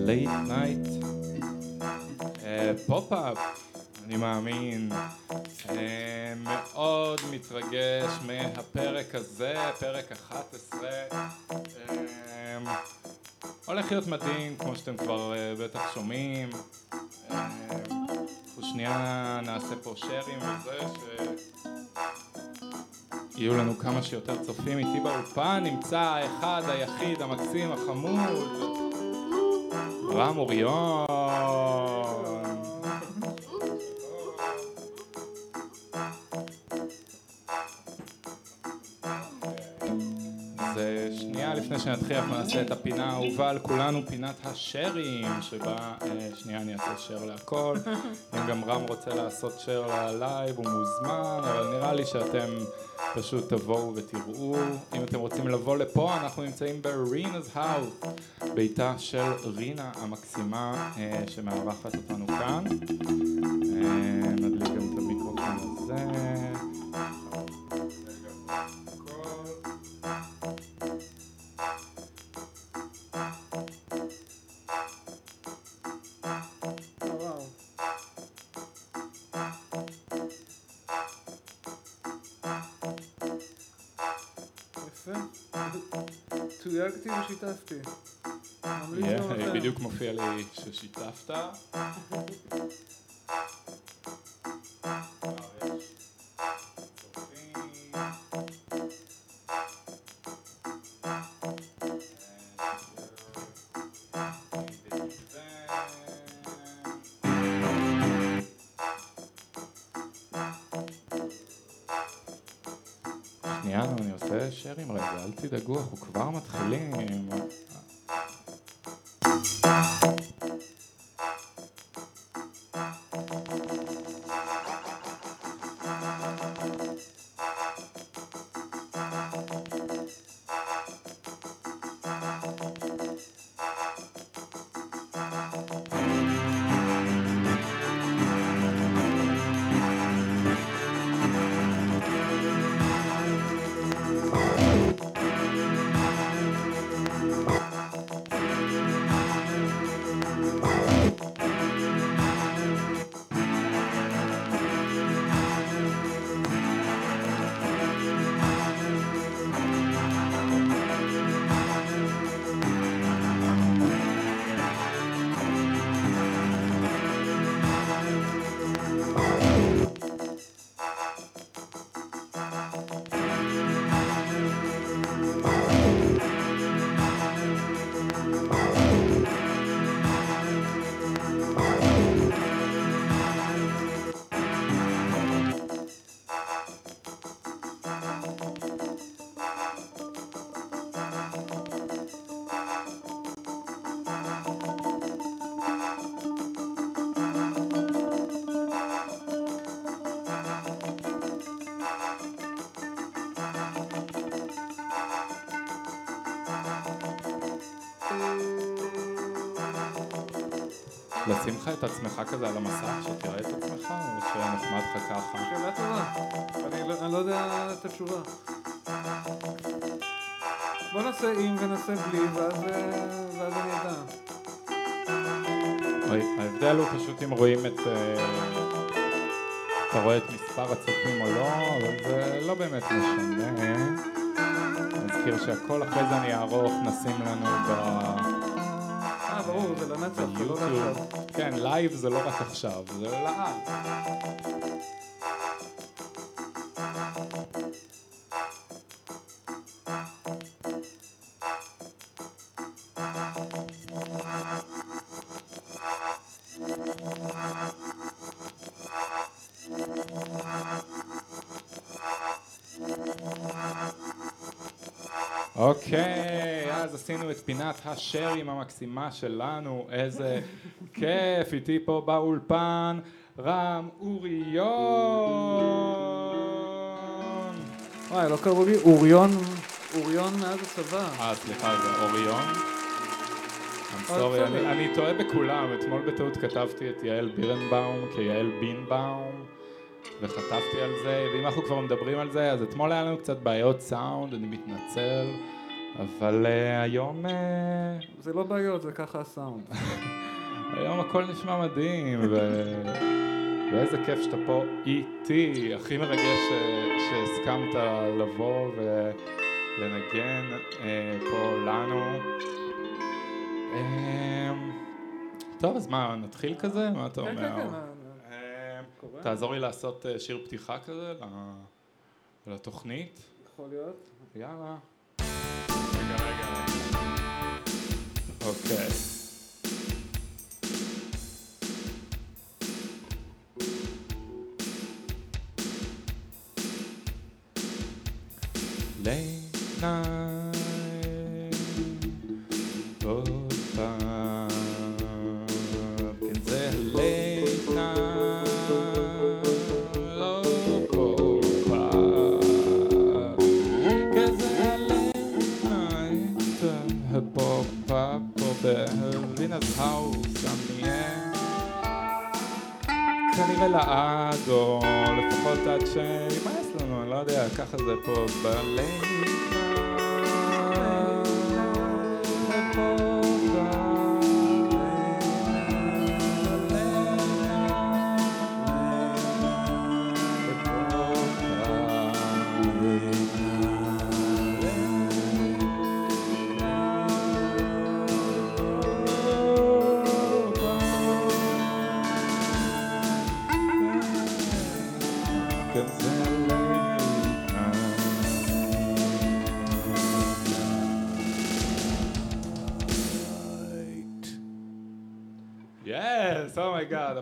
ב late night pop-up, אני מאמין, אה, מאוד מתרגש מהפרק הזה, פרק 11, אה, הולך להיות מדהים כמו שאתם כבר אה, בטח שומעים, אנחנו שנייה נעשה פה share ים וזה ש... יהיו לנו כמה שיותר צופים איתי באולפן, נמצא האחד, היחיד, המקסים, החמוד, רם אוריון. לפני שנתחיל אנחנו נעשה את הפינה האהובה על כולנו, פינת ה share ים, שבה אה, שנייה אני אעשה share להכל. אם גם רם רוצה לעשות share ל live הוא מוזמן, אבל נראה לי שאתם פשוט תבואו ותראו. אם אתם רוצים לבוא לפה, אנחנו נמצאים ב Rina's House, ביתה של רינה המקסימה אה, שמארחת אותנו כאן. אה, נדליק גם את המיקרופון הזה. לכם. בדיוק מופיע לי ששיתפת. תדאגו, אנחנו כבר לשים לך את עצמך כזה על המסך, שתראה את עצמך, או שנחמד לך ככה? שאלה טובה. אני לא- אני לא יודע את התשובה. בוא נעשה עם ונעשה בלי, ואז אה, אני אדע. ההבדל הוא פשוט אם רואים את... אה, אתה רואה את מספר הצופים או לא, אבל זה לא באמת משנה. נזכיר שהכל אחרי זה אני אערוך, נשים לנו ב... אה, ברור, זה לנצח, זה לא ביוטיוב. כן, live זה לא רק עכשיו, זה לעד. אוקיי, אז עשינו את פינת השרים המקסימה שלנו, איזה כיף, איתי פה באולפן, רם אוריון. וואי, לא קראו לי אוריון, אוריון מאז הצבא. אה, סליחה, זה אוריון. I'm אה, sorry. אני, אני טועה בכולם, אתמול בטעות כתבתי את יעל בירנבאום כיעל בינבאום, וחטפתי על זה, ואם אנחנו כבר מדברים על זה, אז אתמול היה לנו קצת בעיות סאונד, אני מתנצל, אבל uh, היום, uh, זה לא בעיות, זה ככה הסאונד. היום הכל נשמע מדהים, ו... ואיזה כיף שאתה פה איתי, הכי מרגש ש... שהסכמת לבוא ולנגן uh, פה לנו. Uh, טוב, אז מה, נתחיל כזה? מה אתה כן, אומר? כן, כן, אה, אה, קורה. תעזור לי לעשות אה, שיר פתיחה כזה לתוכנית. יכול להיות. יאללה. רגע, רגע. אוקיי. Late night, אני לא יודע,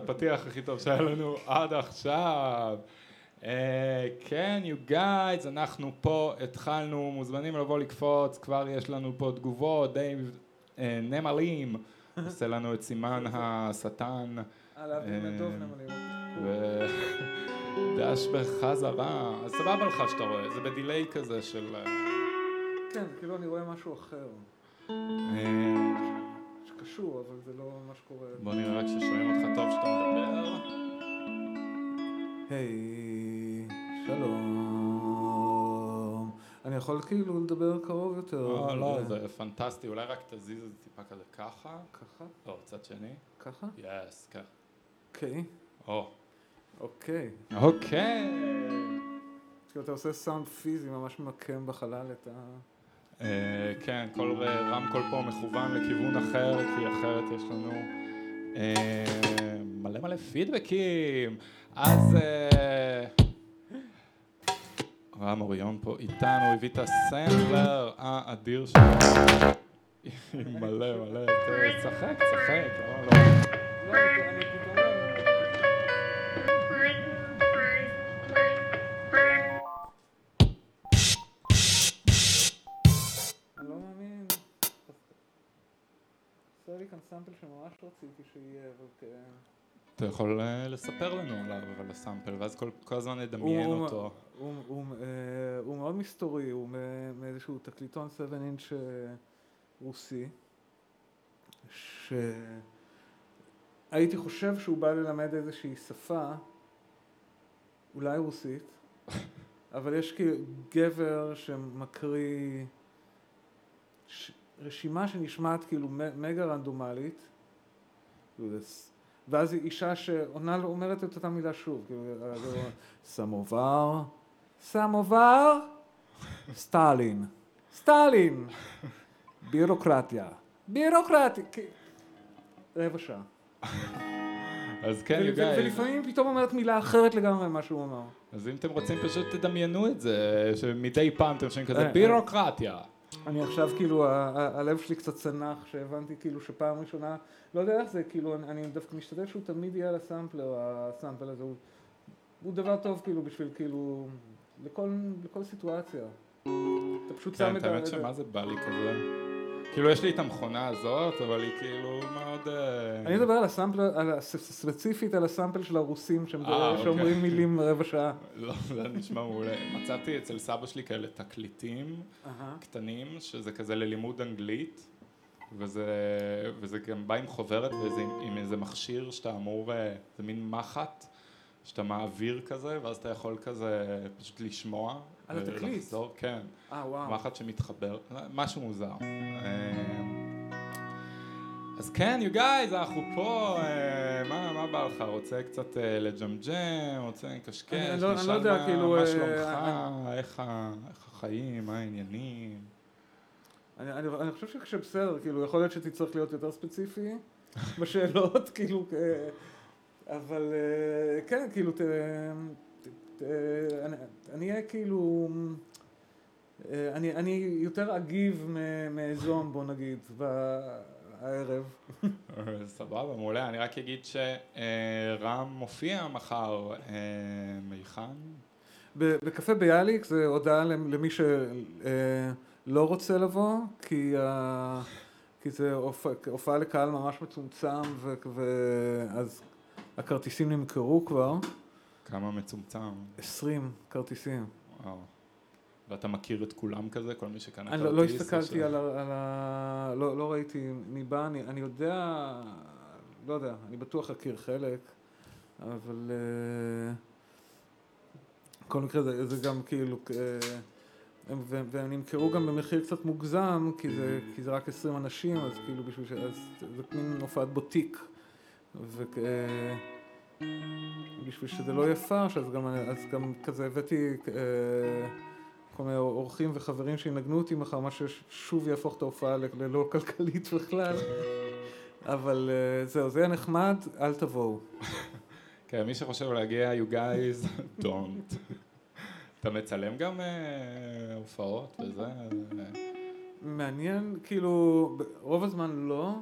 הפתיח הכי טוב שהיה לנו עד עכשיו. אה, כן, you guys, אנחנו פה התחלנו, מוזמנים לבוא לקפוץ, כבר יש לנו פה תגובות, דייב אה, נמלים, עושה לנו את סימן השטן, אה, להבדיל אה, מדוב נמלים. ודש בחזרה, אז סבבה לך שאתה רואה, זה בדיליי כזה של... אה, כן, כאילו אני רואה משהו אחר. אה, שקשור, אבל זה לא מה שקורה. בוא נראה רק ששומעים אותך טוב שאתה מדבר. היי, שלום. אני יכול כאילו לדבר קרוב יותר. לא, לא, אה, זה פנטסטי, אולי רק תזיז את זה טיפה כזה ככה. ככה? לא, צד שני. ככה? יס, כן. אוקיי. או. אוקיי. אוקיי. כאילו אתה עושה סאונד פיזי, ממש ממקם בחלל את ה... אה, כן, כל רמקול פה מכוון לכיוון אחר, כי אחרת יש לנו אה, מלא מלא פידבקים. אז אה, רם אוריון פה איתנו, הביא את הסמפלר האדיר שלו. מלא מלא, תשחק, תשחק, לא, לא. כאן סאמפל שממש רציתי שיהיה, אבל. אתה יכול אה, לספר לנו עליו, על הסאמפל, ואז כל, כל הזמן נדמיין הוא- אותו. הוא, הוא, אה, הוא מאוד מסתורי, הוא מאיזשהו תקליטון 7 אינץ' אה, רוסי, שהייתי חושב שהוא בא ללמד איזושהי שפה, אולי רוסית, אבל יש כאילו גבר שמקריא ש... רשימה שנשמעת כאילו מגה רנדומלית, ואז אישה שעונה לו, אומרת את אותה מילה שוב, כאילו, סמובר, סמובר, סטלין, סטלין, בירוקרטיה, בירוקרטיה, רבע שעה. אז כן, guys. ולפעמים פתאום אומרת מילה אחרת לגמרי ממה שהוא אמר. אז אם אתם רוצים פשוט תדמיינו את זה, שמדי פעם אתם שומעים כזה אה, אה. בירוקרטיה. אני עכשיו כאילו, ה- ה- הלב שלי קצת צנח, שהבנתי כאילו שפעם ראשונה, לא יודע איך זה, כאילו, אני, אני דווקא משתדל שהוא תמיד יהיה על הסאמפלר, הסאמפל הזה, הוא, הוא דבר טוב כאילו בשביל כאילו, לכל, לכל סיטואציה. אתה פשוט שם כן, את את האמת ה... שמה זה בא לי כזה. כאילו יש לי את המכונה הזאת, אבל היא כאילו מאוד... אה, אני מדבר על הסאמפל, על, ספציפית על הסאמפל של הרוסים אה, אוקיי. שאומרים מילים רבע שעה. לא, זה נשמע מעולה. מצאתי אצל סבא שלי כאלה תקליטים קטנים, שזה כזה ללימוד אנגלית, וזה, וזה גם בא עם חוברת ועם עם איזה מכשיר שאתה אמור, אה, זה מין מחט, שאתה מעביר כזה, ואז אתה יכול כזה פשוט לשמוע. על התקליט? ולחזור, כן. אה, וואו. מחט שמתחבר, משהו מוזר. אמ, אז כן, you guys, אנחנו פה, אה, מה, מה בא לך? רוצה קצת אה, לג'מג'ם, רוצה לקשקש, לא- לא נשאל יודע, מה- כאילו, מה אה, שלומך, איך החיים, מה העניינים? אני, אני, אני חושב שכשבסדר, כאילו, יכול להיות שתצטרך להיות יותר ספציפי בשאלות, כאילו, אה, אבל אה, כן, כאילו, אני, אני אהיה כאילו, אה, אני, אני יותר אגיב מאזום, בוא נגיד, בערב. סבבה, מעולה. אני רק אגיד שרם מופיע מחר, אה, היכן? ב- בקפה ביאליק זה הודעה למ- למי שלא רוצה לבוא, כי, ה- כי זה הופ- הופעה לקהל ממש מצומצם, ואז הכרטיסים נמכרו כבר, כמה מצומצם. 20 כרטיסים. וואו. ואתה מכיר את כולם כזה, כל מי שקנה אני כרטיס? לא, לא או הסתכלתי על ה... לא, לא ראיתי מי בא, אני, אני יודע, לא יודע, אני בטוח אכיר חלק, אבל אה, בכל מקרה זה, זה גם כאילו, אה, הם- ו- והם נמכרו גם במחיר קצת מוגזם, כי זה, כי זה רק 20 אנשים, אז כאילו בשביל ש... אז זה מין הופעת בוטיק. ובשביל שזה לא יהיה פרש, אז גם, אז גם כזה הבאתי אה, כל מיני אורחים וחברים שינגנו אותי מחר, מה ששוב יהפוך את ההופעה ללא כלכלית בכלל. אבל אה, זהו, זה יהיה נחמד, אל תבואו. כן, מי שחושב להגיע, you guys, don't. אתה מצלם גם אה, הופעות וזה? מעניין, כאילו, רוב הזמן לא,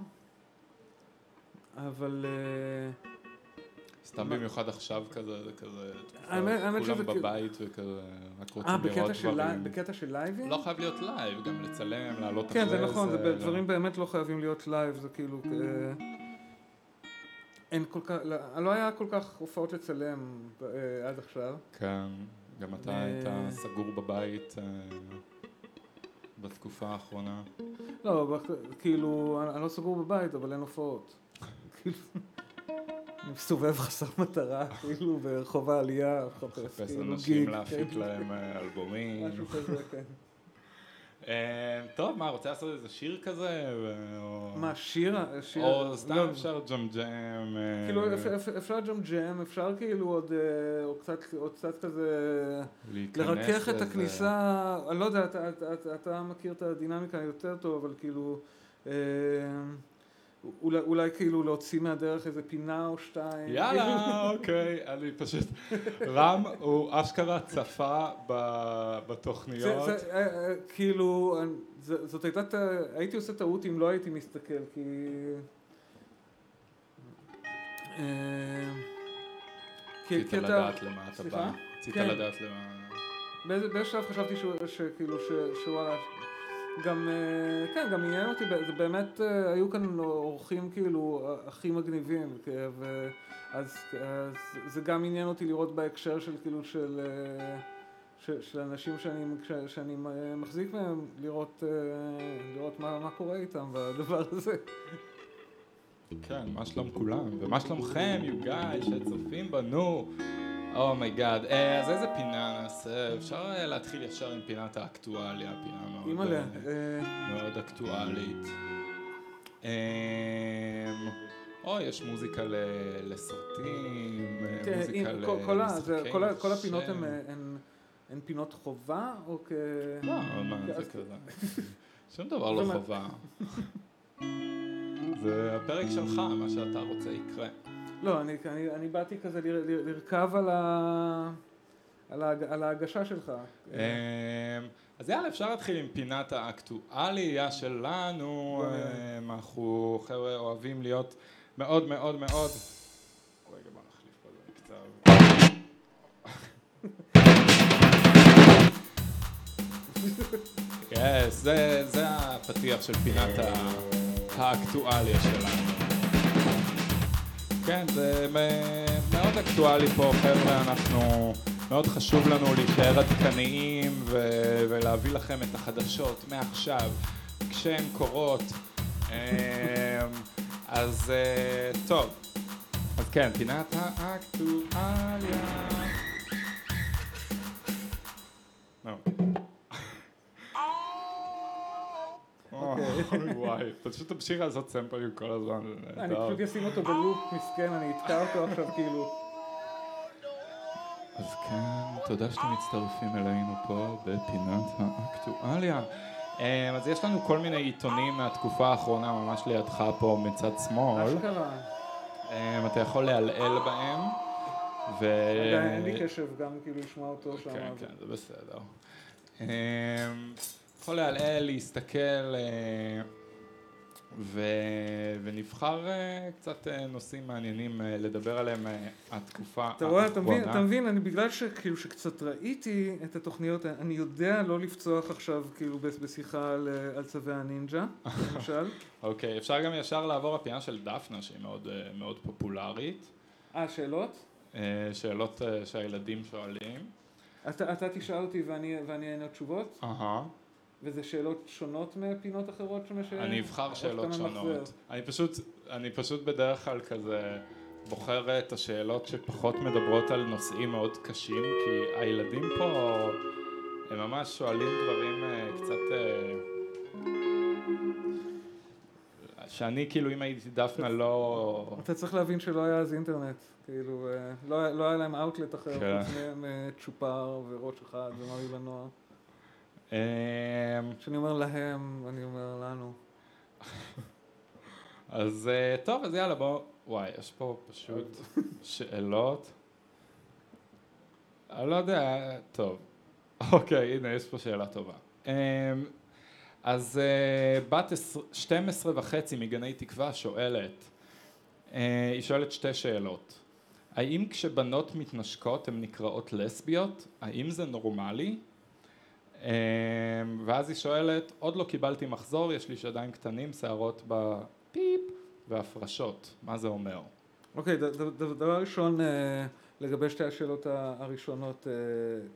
אבל... אה, סתם? במיוחד עכשיו כזה, זה כזה, כולם כאילו- בבית וכזה, רק רוצים אה, לראות דברים. live- בקטע של live ים? לא חייב להיות live, גם לצלם, לעלות כן, אחרי זה נכון, זה זה דברים באמת לא חייבים להיות live, זה כאילו... אה, אין כל כך, לא לא היה כל כך הופעות לצלם אה, עד עכשיו. כן, גם אתה אה, היית סגור בבית אה, בתקופה האחרונה. לא, כאילו, אני אני לא סגור בבית, אבל אין הופעות. מסתובב חסר מטרה, כאילו, ברחוב העלייה, מחפש כאילו אנשים להפיק כן, להם אה, אלבומים. משהו כזה, כן. אה, טוב, מה, רוצה לעשות איזה שיר כזה? מה, שיר? שיר? או סתם לא, אפשר ג'מג'ם. אה, כאילו, אפ- אפ- אפשר ג'ם אפשר כאילו עוד, קצת, כזה, לרכך את. הכניסה, אני לא יודע, אתה, מכיר את הדינמיקה יותר טוב, אבל כאילו, אולי, אולי כאילו להוציא מהדרך איזה פינה או שתיים. יאללה, אוקיי, אני פשוט... רם הוא אשכרה צפה ב- בתוכניות. זה, זה, אה, אה, כאילו, זה- זאת הייתה, הייתי עושה טעות אם לא הייתי מסתכל, כי... אה, רצית לדעת למה אתה? בא. רצית כן. לדעת למה... באיזה שלב חשבתי שכאילו, שוואלה, גם, אה, כן, גם עניין אותי, זה באמת, אה, היו כאן אורחים כאילו הכי מגניבים, כ- ו- אז אז זה גם עניין אותי לראות בהקשר של כאילו של... אה, ש- של אנשים שאני, שאני אה, מחזיק מהם, לראות, אה, לראות מה, מה קורה איתם בדבר הזה. כן, מה שלום כולם? ומה שלומכם, you שצופים בנו? Oh my God. אז איזה פינה נעשה? אפשר אה, להתחיל ישר עם פינת האקטואליה, פינה מאוד... אה, אה, מאוד אקטואלית. אמ, או, יש מוזיקה לסרטים, אה, כן, מוזיקה למשחקי כל הפינות. הן- פינות חובה, או כ... לא, מה זה כזה? שום דבר לא חובה. זה הפרק שלך, מה שאתה רוצה יקרה. לא, אני, אני, אני באתי כזה ל, ל, לרכב על, ה, על, ההג, על ההגשה שלך. אמ, אז יאללה, אפשר להתחיל עם פינת האקטואליה שלנו. אמ, אנחנו חבר'ה אוהבים להיות מאוד מאוד מאוד... רגע, בוא נחליף פה זה קצת. yes, זה, הפתיח של פינת ה- האקטואליה שלנו. כן, זה מאוד אקטואלי פה, חבר'ה, אנחנו... מאוד חשוב לנו להישאר עדכניים ו- ולהביא לכם את החדשות מעכשיו, כשהן קורות. אמ, אז אה, טוב, אז כן, פינת האקטואליה. אוקיי. וואי, פשוט תמשיך לעשות סמפלים כל הזמן. אני פשוט אשים אותו בלופ מסכן, אני אתקע אותו עכשיו כאילו. אז כן, תודה שאתם מצטרפים אלינו פה בפינת האקטואליה. אמ, אז יש לנו כל מיני עיתונים מהתקופה האחרונה ממש לידך פה מצד שמאל. אשכרה. אמ, אתה יכול לעלעל בהם. ו... עדיין אין לי קשב גם כאילו לשמוע אותו שם. כן, כן, זה בסדר. יכול לעלעל, להסתכל, אה, ו... ונבחר אה, קצת אה, נושאים מעניינים לדבר עליהם התקופה אתה רואה, אתה מבין, אתה מבין, אני בגלל שכאילו שקצת ראיתי את התוכניות, אני יודע לא לפצוח עכשיו כאילו בשיחה על, על צווי הנינג'ה, למשל. אוקיי, אפשר גם ישר לעבור לפינה של דפנה שהיא מאוד, מאוד פופולרית. אה, שאלות? שאלות שהילדים שואלים. אתה, אתה תשאל אותי ואני, אענה תשובות? אהה. וזה שאלות שונות מפינות אחרות שמשאלות? אני אבחר שאלות שונות. אני פשוט, אני פשוט בדרך כלל כזה בוחר את השאלות שפחות מדברות על נושאים מאוד קשים, כי הילדים פה הם ממש שואלים דברים אה, קצת... אה, שאני כאילו אם הייתי דפנה לא... אתה צריך להבין שלא היה אז אינטרנט, כאילו אה, לא, לא היה להם אאוטלט אחר, כן. חוץ מהם צ'ופר וראש אחד ומרי לנוער. אמ, כשאני אומר להם, אני אומר לנו. אז אה, טוב, אז יאללה בוא, וואי, יש פה פשוט שאלות. אני לא יודע, טוב. אוקיי, הנה, יש פה שאלה טובה. אמ, אז אה, בת 12 וחצי מגני תקווה שואלת, אה, היא שואלת שתי שאלות. האם כשבנות מתנשקות הן נקראות לסביות? האם זה נורמלי? אמ, ואז היא שואלת, עוד לא קיבלתי מחזור, יש לי שדיים קטנים, שערות בפיפ והפרשות, מה זה אומר? אוקיי, okay, דבר ראשון, אה, לגבי שתי השאלות הראשונות, אה,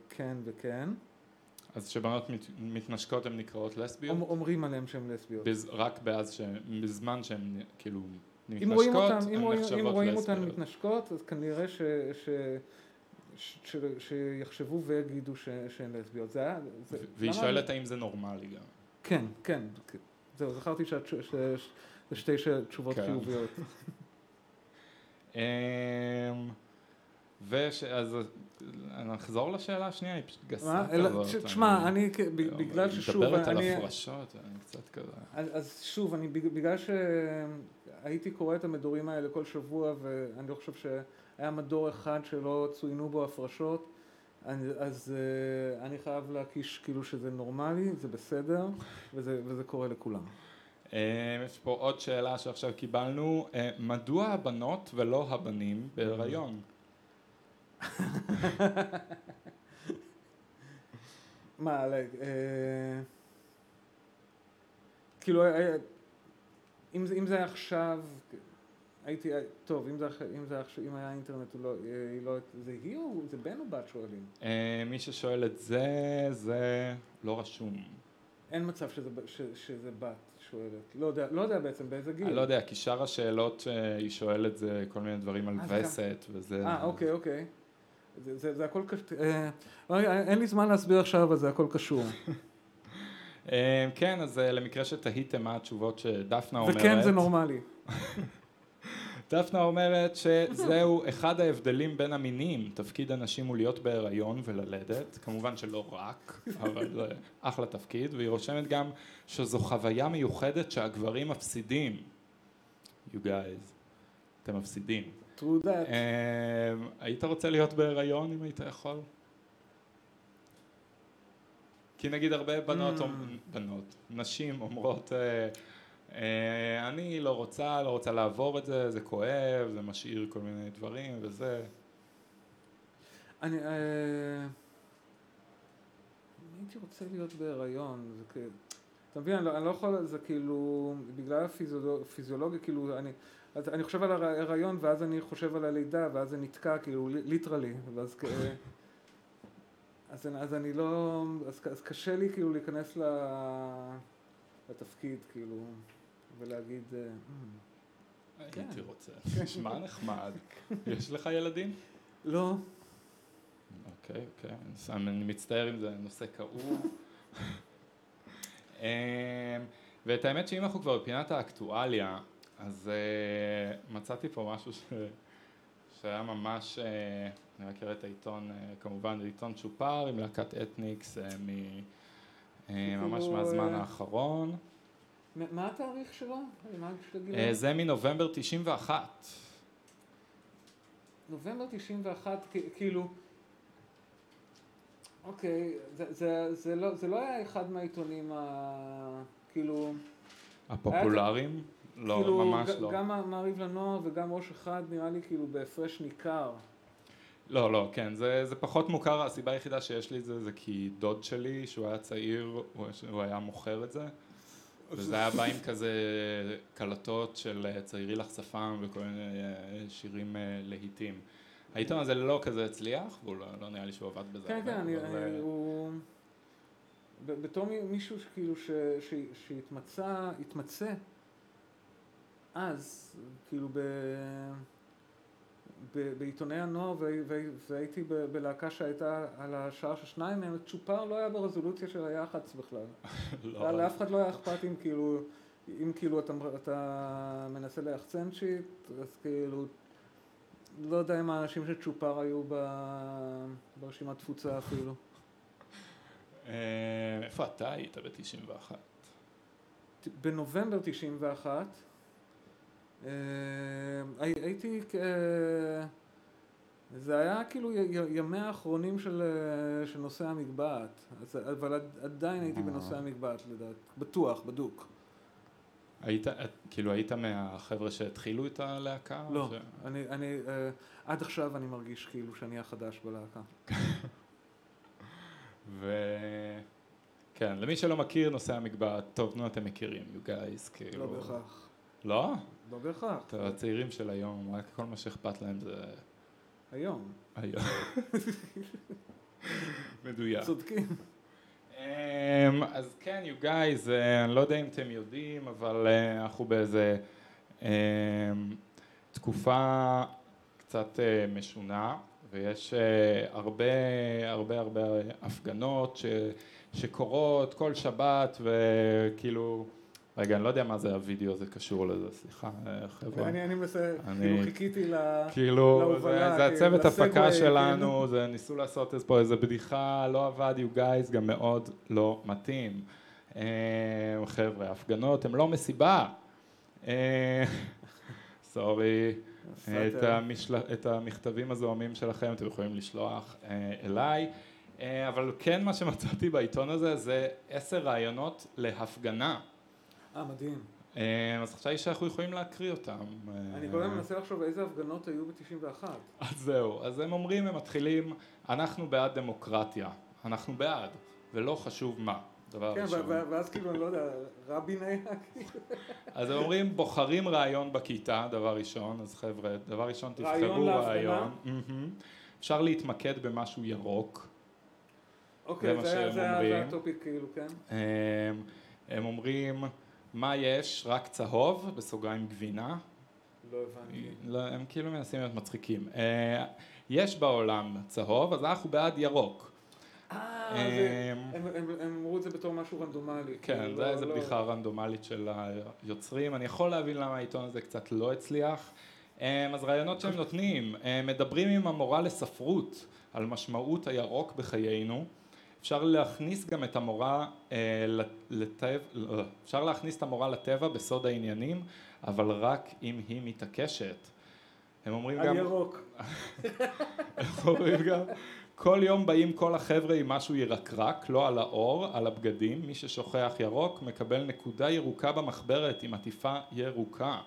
כן וכן. אז כשבנות מת, מתנשקות הן נקראות לסביות? אומרים עליהן שהן לסביות. בז, רק באז, ש, בזמן שהן כאילו מתנשקות, הן נחשבות לסביות. אם רואים אותן מתנשקות, אז כנראה ש... ש ש, שיחשבו ויגידו ש, שהן לסביות. זה היה... זה, והיא שואלת האם זה נורמלי גם. כן, כן. זהו, זכרתי שזה שתי תשובות כן. חיוביות. אמ, וש... אז נחזור לשאלה השנייה, היא פשוט גסה כזאת. תשמע, אני, בגלל ששוב. מדברת על הפרשות, אני קצת כזה. אז שוב, אני, בגלל שהייתי קורא את המדורים האלה כל שבוע, ואני לא חושב ש... היה מדור אחד שלא צוינו בו הפרשות, אני, אז uh, אני חייב להקיש כאילו שזה נורמלי, זה בסדר, וזה, וזה קורה לכולם. Uh, יש פה עוד שאלה שעכשיו קיבלנו, uh, מדוע הבנות ולא הבנים בהיריון? מה, כאילו, אם זה היה עכשיו, הייתי, טוב, אם זה, אם זה אם היה אינטרנט, הוא לא, היא לא, זה היא או זה בן או בת שואלים? אה, מי ששואל את זה, זה לא רשום. אין מצב שזה, ש, שזה בת שואלת. לא יודע, לא יודע בעצם באיזה גיל. אני לא יודע, כי שאר השאלות שהיא שואלת זה כל מיני דברים על אה, וסת וזה. אה, אוקיי, אוקיי. זה, זה, זה הכל קשור. אה, אין לי זמן להסביר עכשיו, אבל זה הכל קשור. אה, כן, אז למקרה שתהיתם מה התשובות שדפנה אומרת. וכן, זה נורמלי. דפנה אומרת שזהו אחד ההבדלים בין המינים, תפקיד הנשים הוא להיות בהיריון וללדת, כמובן שלא רק, אבל זה אחלה תפקיד, והיא רושמת גם שזו חוויה מיוחדת שהגברים מפסידים. You guys, אתם מפסידים. true that. Uh, היית רוצה להיות בהיריון אם היית יכול? כי נגיד הרבה בנות, mm. בנות, נשים אומרות אה, אני לא רוצה, לא רוצה לעבור את זה, זה כואב, זה משאיר כל מיני דברים וזה. אני... אה, הייתי רוצה להיות בהיריון, זה כאילו... אתה מבין, אני לא, אני לא יכול, זה כאילו, בגלל הפיזיולוגיה, כאילו, אני, אז אני חושב על ההיריון ואז אני חושב על הלידה ואז זה נתקע, כאילו, ליטרלי, ואז כ... אז, אז אני לא, אז, אז קשה לי כאילו להיכנס לתפקיד, כאילו. ולהגיד... אה, הייתי רוצה. נשמע נחמד. יש לך ילדים? לא. אוקיי, אוקיי. אני מצטער אם זה נושא כאוב. אמ, ואת האמת שאם אנחנו כבר בפינת האקטואליה, אז uh, מצאתי פה משהו ש... שהיה ממש, uh, אני רק אראה את העיתון, uh, כמובן, זה עיתון צ'ופר עם להקת אתניקס uh, מ... uh, ממש מהזמן האחרון. מה התאריך שלו? Uh, זה מנובמבר 91. נובמבר 91, כאילו, אוקיי, זה, זה, זה, לא, זה לא היה אחד מהעיתונים ה... כאילו... הפופולריים? לא, כאילו, ממש ג, לא. גם מעריב לנוער וגם ראש אחד נראה לי כאילו בהפרש ניכר. לא, לא, כן, זה, זה פחות מוכר, הסיבה היחידה שיש לי את זה זה כי דוד שלי, שהוא היה צעיר, הוא, הוא היה מוכר את זה. וזה היה בא עם כזה קלטות של אה, צעירי לך שפם וכל מיני אה, שירים אה, להיטים. העיתון הזה לא כזה הצליח, והוא לא, לא נראה לי שהוא עבד בזה. כן, כן, אני, הוא... בתור מישהו שכאילו שהתמצא, התמצא אז, כאילו ב... בעיתוני הנוער והייתי בלהקה שהייתה על השער של שניים מהם, צ'ופר לא היה ברזולוציה של היח"צ בכלל. לא. לאף אחד לא היה אכפת אם כאילו, אם כאילו אתה, אתה מנסה ליחצן שיט, אז כאילו, לא יודע אם האנשים של צ'ופר היו ברשימת תפוצה אפילו. אה, איפה אתה היית ב-91? בנובמבר 91 אה, הייתי, זה היה כאילו ימי האחרונים של, אה, של נושא המגבעת, אבל עדיין הייתי בנושא המגבעת לדעת, בטוח, בדוק. היית, כאילו היית מהחבר'ה שהתחילו את הלהקה? לא, ש... אני, אני, עד עכשיו אני מרגיש כאילו שאני החדש בלהקה. וכן, למי שלא מכיר נושא המגבעת, טוב, נו אתם מכירים, you guys, כאילו... לא בהכרח. לא? לא בהכרח. הצעירים של היום, רק כל מה שאכפת להם זה... היום. היום. מדויק. צודקים. Um, אז כן, you guys, uh, אני לא יודע אם אתם יודעים, אבל uh, אנחנו באיזה um, תקופה קצת uh, משונה, ויש uh, הרבה הרבה הרבה הפגנות ש, שקורות כל שבת, וכאילו... רגע, אני לא יודע מה זה הווידאו הזה קשור לזה, סליחה, חבר'ה. אני, אני מנסה, כאילו חיכיתי להובלה. כאילו, זה, זה הצוות הפקה שלנו, כן. זה ניסו לעשות פה איזה בדיחה, לא עבד, you guys, גם מאוד לא מתאים. אה, חבר'ה, הפגנות הן לא מסיבה. אה, סורי. את, המשל... את המכתבים הזוהמים שלכם אתם יכולים לשלוח אה, אליי. אבל כן מה שמצאתי בעיתון הזה זה עשר רעיונות להפגנה. אה, מדהים. אה, אז חשבתי שאנחנו יכולים להקריא אותם. אני כל הזמן מנסה לחשוב איזה הפגנות היו ב-91. אז זהו, אז הם אומרים, הם מתחילים, אנחנו בעד דמוקרטיה, אנחנו בעד, ולא חשוב מה. דבר כן, ראשון. כן, ואז כאילו, אני לא יודע, רבין היה כאילו. אז הם אומרים, בוחרים רעיון בכיתה, דבר ראשון, אז חבר'ה, דבר ראשון, תבחרו רעיון. אפשר להתמקד במשהו ירוק. אוקיי, זה הטופיק כאילו, כן. הם אומרים, מה יש? רק צהוב, בסוגריים גבינה. לא הבנתי. לא, הם כאילו מנסים להיות מצחיקים. אה, יש בעולם צהוב, אז אנחנו בעד ירוק. אה, אה הם אמרו את זה בתור משהו רנדומלי. כן, כאילו, זה איזה לא- בדיחה רנדומלית של היוצרים. אני יכול להבין למה העיתון הזה קצת לא הצליח. אה, אז רעיונות שהם נותנים, מדברים עם המורה לספרות על משמעות הירוק בחיינו. אפשר להכניס גם את המורה אה, לטבע, לא, אפשר להכניס את המורה לטבע בסוד העניינים, אבל רק אם היא מתעקשת. הם אומרים גם... על ירוק. הם אומרים גם, כל יום באים כל החבר'ה עם משהו ירקרק, לא על האור, על הבגדים, מי ששוכח ירוק מקבל נקודה ירוקה במחברת עם עטיפה ירוקה.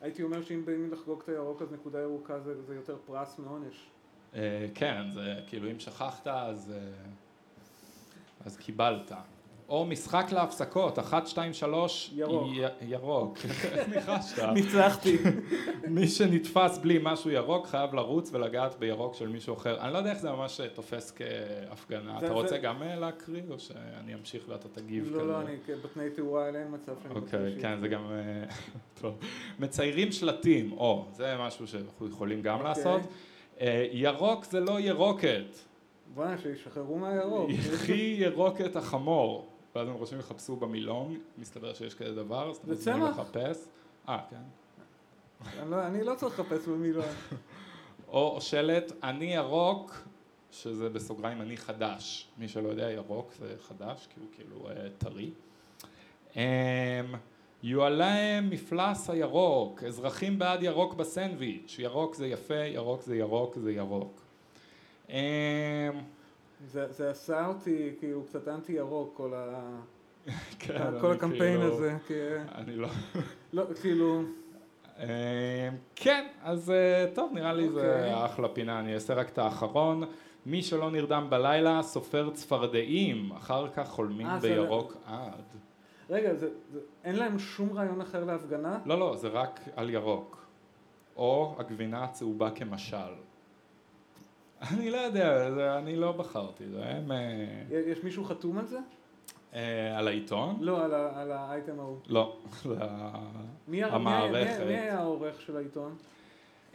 הייתי אומר שאם באים לחגוג את הירוק אז נקודה ירוקה זה, זה יותר פרס מעונש. אה, כן, זה כאילו אם שכחת אז... אה, אז קיבלת. או משחק להפסקות, אחת, שתיים, שלוש, ירוק. י- ירוק. איך ניחשת? ניצחתי. מי שנתפס בלי משהו ירוק חייב לרוץ ולגעת בירוק של מישהו אחר. אני לא יודע איך זה ממש תופס כהפגנה. אתה רוצה גם אה, להקריא או שאני אמשיך ואתה תגיב לא? לא, אני בתנאי תאורה אין מצב שאני אוקיי. כן, זה גם... אה, טוב. מציירים שלטים, או, זה משהו שאנחנו יכולים גם אוקיי. לעשות. אה, ירוק זה לא ירוקת. בוא'נה, שישחררו מהירוק. יחי ירוקת החמור. ואז הם חושבים יחפשו במילון, מסתבר שיש כזה דבר, אז אתם מוזמנים. לחפש. אה, כן. אני לא- לא צריך לחפש במילון. או שלט, אני ירוק, שזה בסוגריים אני חדש. מי שלא יודע, ירוק זה חדש, כי הוא כאילו אה, טרי. אמ, יועלם מפלס הירוק, אזרחים בעד ירוק בסנדוויץ', ירוק זה יפה, ירוק זה ירוק זה ירוק. אמ, זה זה עשה אותי כאילו קצת אנטי ירוק, כל ה- כן, כל הקמפיין כאילו- הזה. כי- אני לא... לא, כאילו, אמ, כן, אז אה, טוב, נראה לי זה אוקיי. אחלה פינה, אני אעשה רק את האחרון. מי שלא נרדם בלילה, סופר צפרדעים, אחר כך חולמים אה, זה- בירוק עד. רגע, זה- זה- אין להם שום רעיון אחר להפגנה? לא, לא, זה רק על ירוק. או הגבינה הצהובה כמשל. אני לא יודע, זה, אני לא בחרתי, זה הם... אה, יש מישהו חתום על זה? אה, על העיתון? לא, על ה- על האייטם ההוא. לא, זה מי- המערכת. מי- מי היה העורך של העיתון?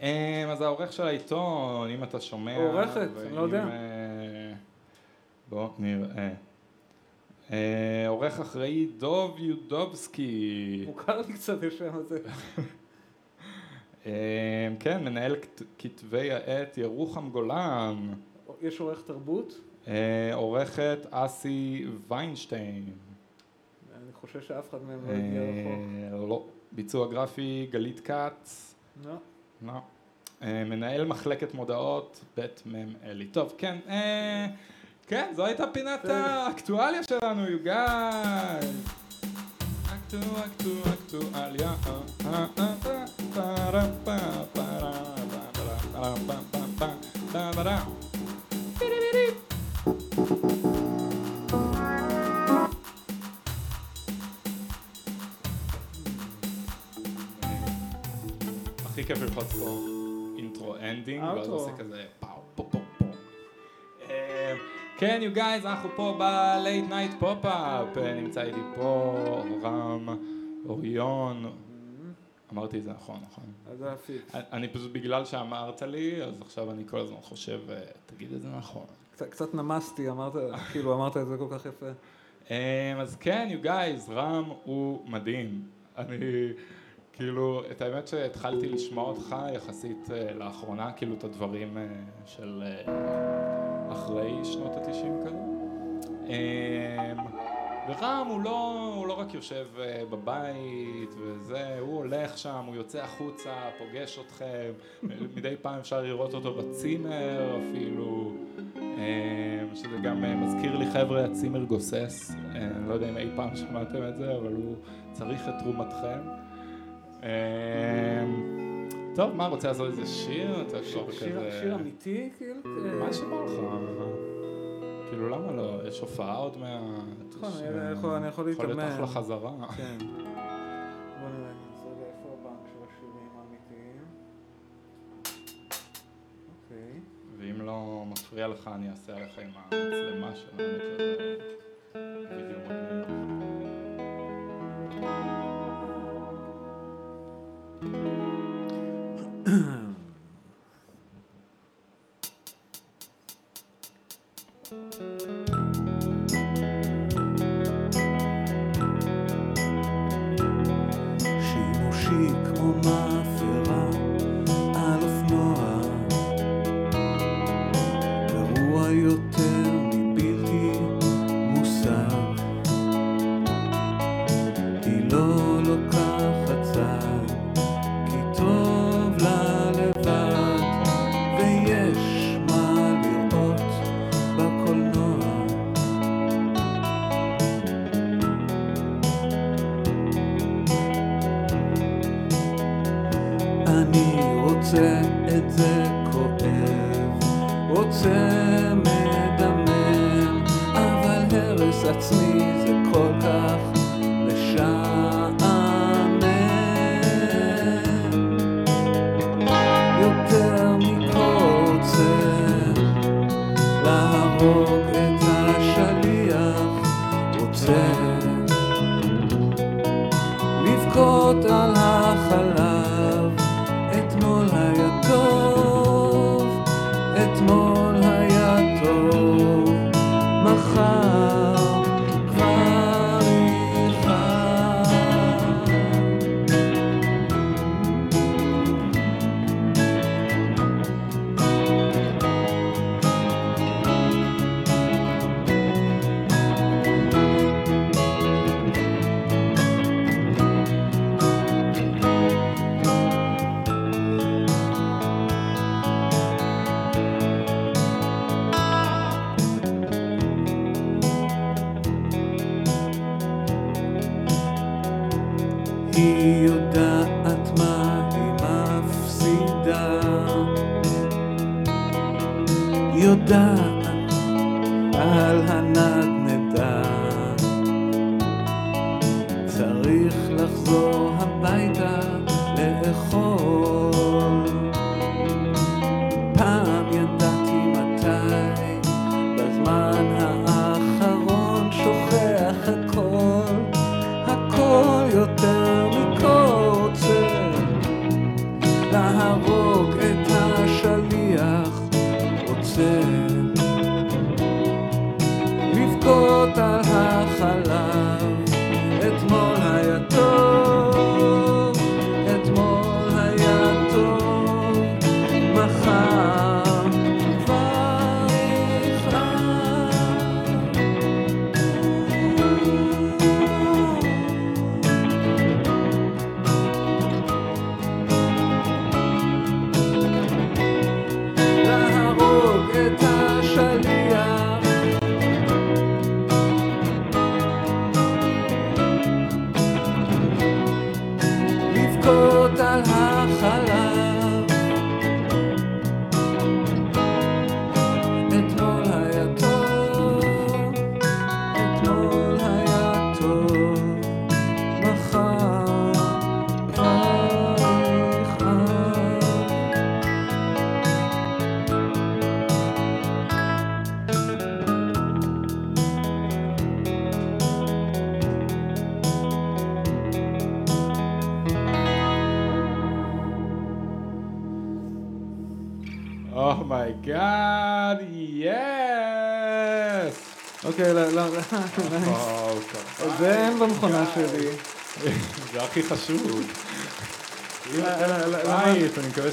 אה, אז העורך של העיתון, אם אתה שומע... עורכת, אני לא יודע. אה, בוא נראה. אה, עורך אחראי דוב יודובסקי. מוכר לי קצת השם הזה. אה, כן, מנהל כת- כתבי העת ירוחם גולן. יש עורך תרבות? אה, עורכת אסי ויינשטיין. אני חושב שאף אחד מהם לא הגיע רחוק. אה, לא. ביצוע גרפי גלית כץ. לא. לא. אה, מנהל מחלקת מודעות, בית מ' אלי. טוב, כן, כן, זו הייתה פינת. האקטואליה שלנו, אקטו, אקטואליה. הכי כיף ללחוץ פה intro ending, ואז עושה כזה... כן, you guys, אנחנו פה ב-Late Night Pop-Up, נמצא איתי פה רם אוריון, אמרתי את זה נכון, נכון. אז זה הפיקס. אני פשוט, בגלל שאמרת לי, אז עכשיו אני כל הזמן חושב, אה, תגיד את זה נכון. קצת- נמסתי, אמרת, כאילו אמרת את זה כל כך יפה. אה, אז כן, you guys, רם הוא מדהים. אני, כאילו, את האמת שהתחלתי לשמוע אותך יחסית אה, לאחרונה, כאילו את הדברים אה, של אחרי שנות התשעים כזה. אה, ורם הוא לא, הוא לא רק יושב אה, בבית וזה, הוא הולך שם, הוא יוצא החוצה, פוגש אתכם, מדי פעם אפשר לראות אותו בצימר אפילו, אה, שזה גם אה, מזכיר לי חבר'ה הצימר גוסס, אה, אני לא יודע אם אי פעם שמעתם את זה, אבל הוא צריך את תרומתכם. אה, טוב, מה, רוצה לעשות איזה שיר? אתה כבר כזה... שיר אמיתי, כאילו? מה שבא לך? כאילו למה לא? יש הופעה עוד מעט. נכון, יש, אני אה, יכול- אני יכול להיות להתאמן. אחלה חזרה. כן. בוא נראה, אני אעשה רגע איפה הבנק של השירים האמיתיים. אוקיי. ואם לא מפריע לך, אני אעשה עליך עם המצלמה שלנו כזה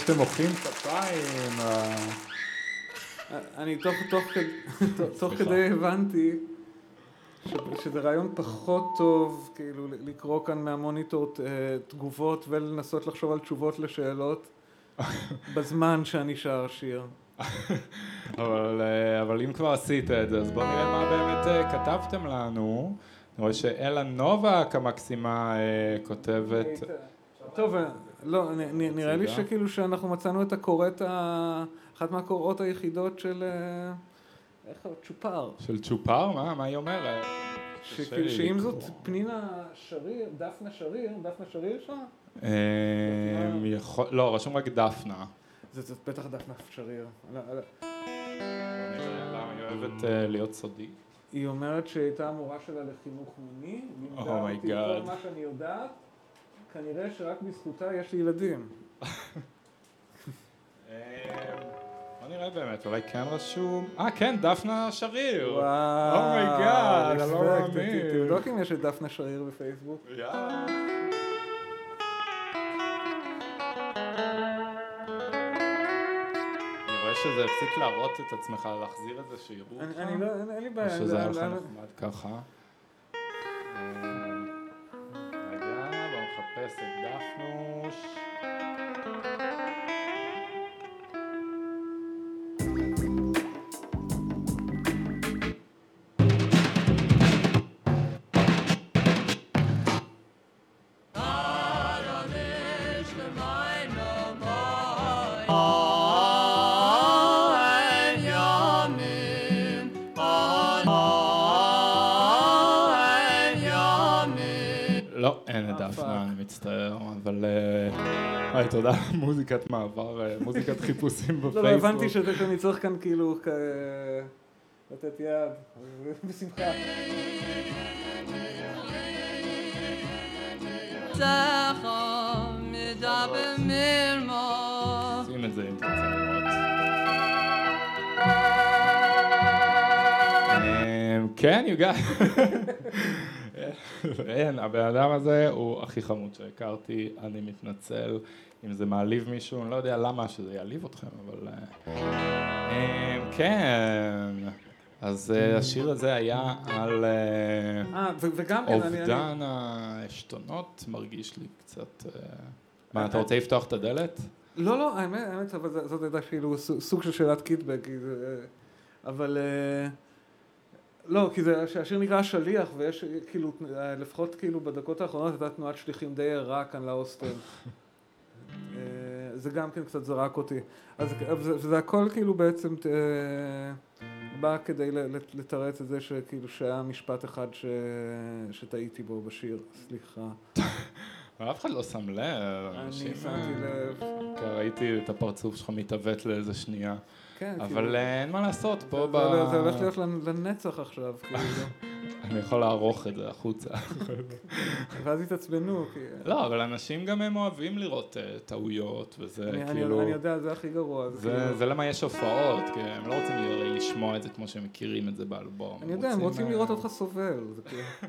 שאתם מוחאים כפיים. אני תוך. כדי הבנתי שזה רעיון פחות טוב, כאילו, לקרוא כאן מהמוניטור אה, תגובות ולנסות לחשוב על תשובות לשאלות בזמן שאני שר שיר. אבל, אה, אבל אם כבר עשית את זה, אז בואו נראה מה באמת אה, כתבתם לנו. אני רואה שאלה נובק המקסימה כותבת... טוב, לא, נראה לי. שכאילו שאנחנו מצאנו את הקוראת, ה- אחת מהקוראות היחידות של... אה, איך צ'ופר. של צ'ופר? מה? מה היא אומרת? שכאילו שאם זאת. פנינה שריר, דפנה שריר, דפנה שריר שם? אה, יכול- לא, רשום רק דפנה. זה זאת בטח דפנה שריר. לא, לא. היא אוהבת אה, להיות סודית. היא אומרת שהייתה המורה שלה לחינוך מיני, לימדה Oh אותי. כל מה שאני יודעת, כנראה שרק בזכותה יש לי ילדים. אה, בוא נראה באמת, אולי כן רשום... אה, כן, דפנה שריר. וואו, oh my god, אני לא. מאמין. תבדוק אם יש את דפנה שריר בפייסבוק. יאללה. שזה הפסיק להראות את עצמך, להחזיר את זה, שיראו אני- אותך. אני לא, אין לי או בעיה. שזה היה לך לא- לא- נחמד ככה. אה, רגע, בוא נחפש את דפנוש. מצטער, אבל... אה, היי, תודה, מוזיקת מעבר, אה, מוזיקת חיפושים בפייסבוק. לא, לא, הבנתי שזה- שאני צריך כאן כאילו לתת יד, בשמחה. שים את זה אם תרצה לראות. אמ, כן, you got... אין, הבן אדם הזה הוא הכי חמוד שהכרתי, אני מתנצל אם זה מעליב מישהו, אני לא יודע למה שזה יעליב אתכם, אבל... אה, אמ, כן, אז אה, השיר הזה היה על אה, כן, אובדן העשתונות, מרגיש לי קצת... מה, אתה רוצה לפתוח את הדלת? לא, לא, האמת, האמת, אבל זאת הייתה כאילו סוג- של שאלת זה- אבל... לא, כי זה, שהשיר נקרא שליח, ויש כאילו, אה, לפחות כאילו בדקות האחרונות הייתה תנועת שליחים די ערה כאן להוסטל. אה, זה גם כן קצת זרק אותי. אז זה, וזה הכל כאילו בעצם אה, בא כדי לתרץ את זה שכאילו שהיה משפט אחד ש, שטעיתי בו בשיר, סליחה. אבל אף אחד לא שם לב. אני שמתי לב. כן, ראיתי את הפרצוף שלך מתעוות לאיזה שנייה. כן, אבל אה, אין מה לעשות, פה ב... זה, הולך להיות לנ- לנצח עכשיו, כאילו. אני יכול לערוך את זה החוצה. ואז יתעצבנו, כי... לא, אבל אנשים גם הם אוהבים לראות אה, טעויות, וזה כאילו... אני, יודע, זה הכי גרוע. זה זה, כאילו... זה למה יש הופעות, כי הם לא רוצים לשמוע את זה כמו שהם מכירים את זה באלבום. אני יודע, הם רוצים אה, לראות אותך סובל. כאילו...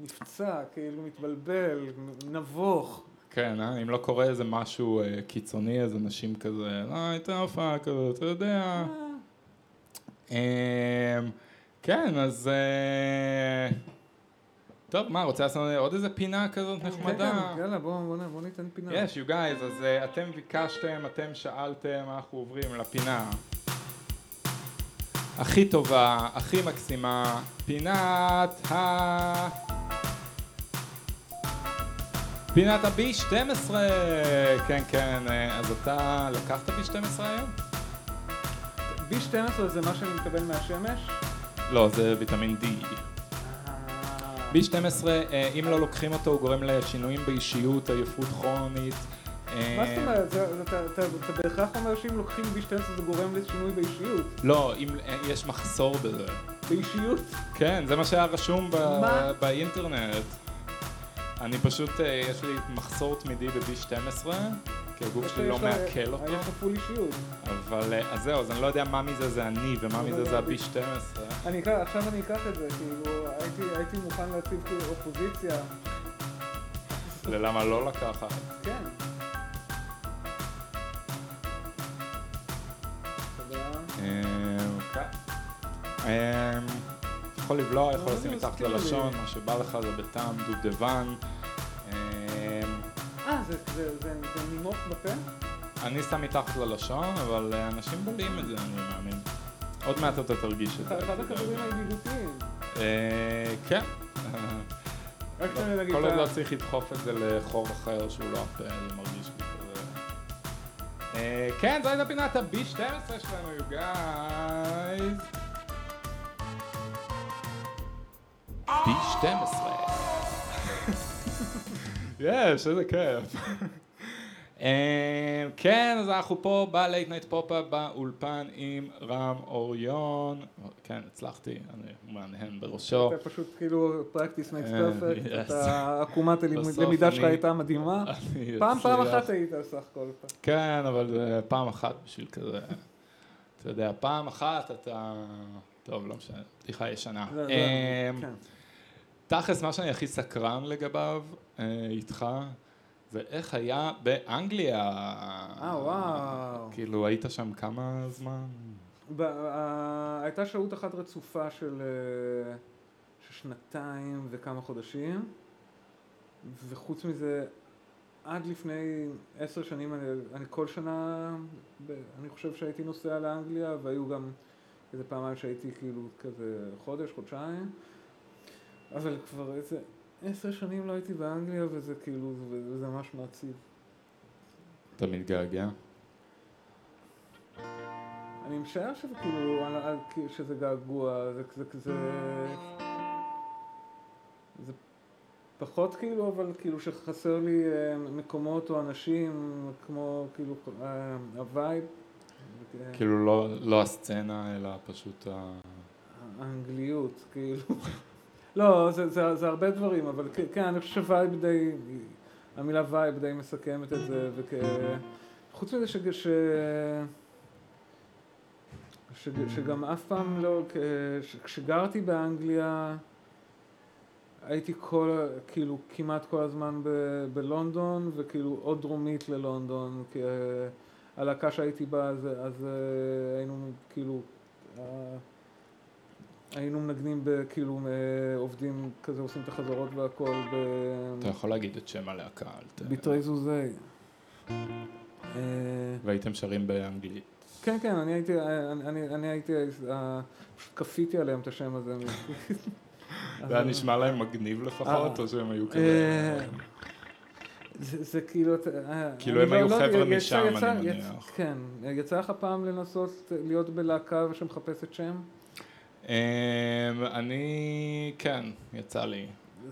נפצע, כאילו מתבלבל, נבוך. כן, אה? אם לא קורה איזה משהו אה, קיצוני, אז אנשים כזה, לא, הייתה הופעה כזאת, אתה יודע. אמ, כן, אז... אה, טוב, מה, רוצה לעשות עוד איזה פינה כזאת נחמדה? כן, כן, יאללה, בוא, בוא, בוא ניתן פינה. יש, you guys, אז uh, אתם ביקשתם, אתם שאלתם, אנחנו עוברים לפינה הכי טובה, הכי מקסימה, פינת ה... פינת ה-B12! כן, כן, אה, אז אתה לקחת B12 היום? B12 זה מה שאני מקבל מהשמש? לא, זה ויטמין D. B12, אה, אם לא לוקחים אותו, הוא גורם לשינויים באישיות, עייפות כרונית. אה, מה זאת אומרת? אתה- בהכרח אומר שאם לוקחים B12 זה גורם לשינוי באישיות. לא, אם אה, יש מחסור בזה. באישיות? כן, זה מה שהיה רשום? באינטרנט. אני פשוט, אה, יש לי מחסור תמידי ב-B12, כי הגוף שלי לא מעכל אותו, יש לך פול אישיות. אבל אה, אז זהו, אז אני לא יודע מה מזה זה אני ומה אבל מזה זה זה- ה-B12. אני אקח, עכשיו אני אקח את זה, כאילו, הייתי, מוכן להציב כאילו אופוזיציה. ולמה לא לקחת? כן. תודה. אמ, כן. אמ, יכול לבלוע, יכול לשים מתחת. ללשון, מה שבא לך זה בטעם דובדבן. אמ, אה, זה, נימוק בפה? אני שם מתחת ללשון, אבל אה, אנשים בולעים את זה, אני מאמין. עוד מעט אתה תרגיש את זה. אחד הכדורים הידידותיים. אה, כן. להגיד כל עוד לא צריך לדחוף את זה לחור אחר שהוא לא הפה, זה מרגיש לי כזה. אה, כן, זו הייתה פינת ה-B12 שלנו, you guys. B12. יש, איזה כיף. אה, כן, אז אנחנו פה ב-Late Night Pop-Up באולפן עם רם אוריון. כן, הצלחתי, אני מהנהן בראשו. אתה פשוט כאילו practice makes אה, perfect, עקומת הלימוד- בסוף למידה שלך הייתה מדהימה. פעם פעם. אחת היית סך הכל. כן, אבל פעם אחת בשביל כזה, אתה יודע, פעם אחת אתה, טוב, לא משנה, בדיחה ישנה. תכלס, מה שאני הכי סקרן לגביו אה, איתך, זה איך היה באנגליה. אה, וואו. כאילו, היית שם כמה זמן? ב- אה, הייתה שהות אחת רצופה של אה, של שנתיים וכמה חודשים, וחוץ מזה, עד לפני עשר שנים, אני, אני כל שנה, אני חושב שהייתי נוסע לאנגליה, והיו גם איזה פעמיים שהייתי כאילו כזה חודש, חודשיים, אבל כבר איזה עשר שנים לא הייתי באנגליה, וזה כאילו, וזה ממש מעציב. אתה מתגעגע? אני משער שזה כאילו, שזה געגוע, זה, זה, זה, זה פחות כאילו, אבל כאילו שחסר לי אה, מקומות או אנשים, כמו כאילו אה, ה-vibe. כאילו לא, לא הסצנה, אלא פשוט ה... האנגליות, כאילו. לא, זה, זה, זה הרבה דברים, אבל כן, אני חושב ש-vibe די, המילה vibe די מסכמת את זה, וכ... חוץ מזה ש... ש... ש... שגם אף פעם לא, כשגרתי באנגליה, הייתי כל, כאילו כמעט כל הזמן ב... בלונדון, וכאילו עוד דרומית ללונדון, כי הלהקה שהייתי בה, אז, אז היינו כאילו... היינו מנגנים בכאילו עובדים כזה עושים את החזרות והכל ב... אתה יכול להגיד את שם הלהקה. ביטרי זוזי. והייתם שרים באנגלית. כן, כן, אני הייתי, אני, אני הייתי, פשוט כפיתי עליהם את השם הזה. זה היה נשמע להם מגניב לפחות, או שהם היו כאלה... זה כאילו... כאילו הם היו חבר'ה משם, אני מניח. כן. יצא לך פעם לנסות להיות בלהקה שמחפשת שם? אני, כן, יצא לי.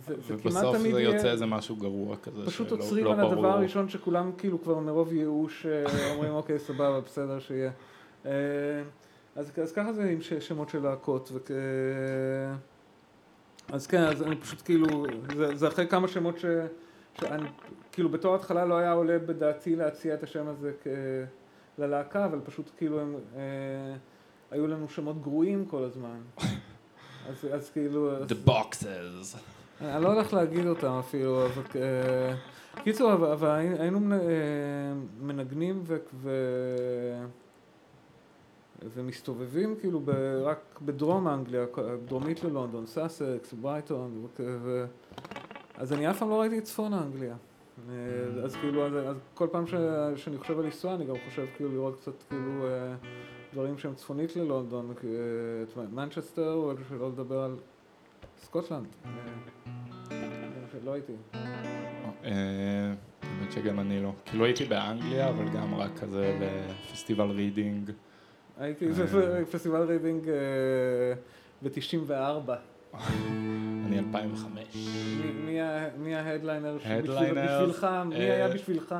ובסוף זה יוצא איזה משהו גרוע כזה, פשוט עוצרים על הדבר הראשון שכולם כאילו כבר מרוב ייאוש אומרים אוקיי סבבה בסדר שיהיה. אז, אז ככה זה עם שמות של להקות. וכ... אז כן, אז אני פשוט כאילו, זה, זה אחרי כמה שמות ש... שאני, כאילו בתור התחלה לא היה עולה בדעתי להציע את השם הזה כ... ללהקה, אבל פשוט כאילו הם... אה, היו לנו שמות גרועים כל הזמן. אז, אז כאילו... The boxes. אני לא הולך להגיד אותם אפילו, אבל... קיצור, אבל היינו מנגנים ו... ו... ומסתובבים כאילו ב... רק בדרום אנגליה, דרומית ללונדון, סאסקס, ברייטון, ו... אז אני אף פעם לא ראיתי את צפון אנגליה. אז כאילו, אז, אז כל פעם ש... שאני חושב על לנסוע, אני גם חושב כאילו לראות קצת כאילו... דברים שהם צפונית ללונדון, את מנצ'סטר, או שלא לדבר על סקוטלנד, שלא הייתי. האמת שגם אני לא. כאילו הייתי באנגליה, אבל גם רק כזה בפסטיבל רידינג. הייתי בפסטיבל רידינג ב-94. אני 2005. מי ה-headliner בשבילך, מי היה בשבילך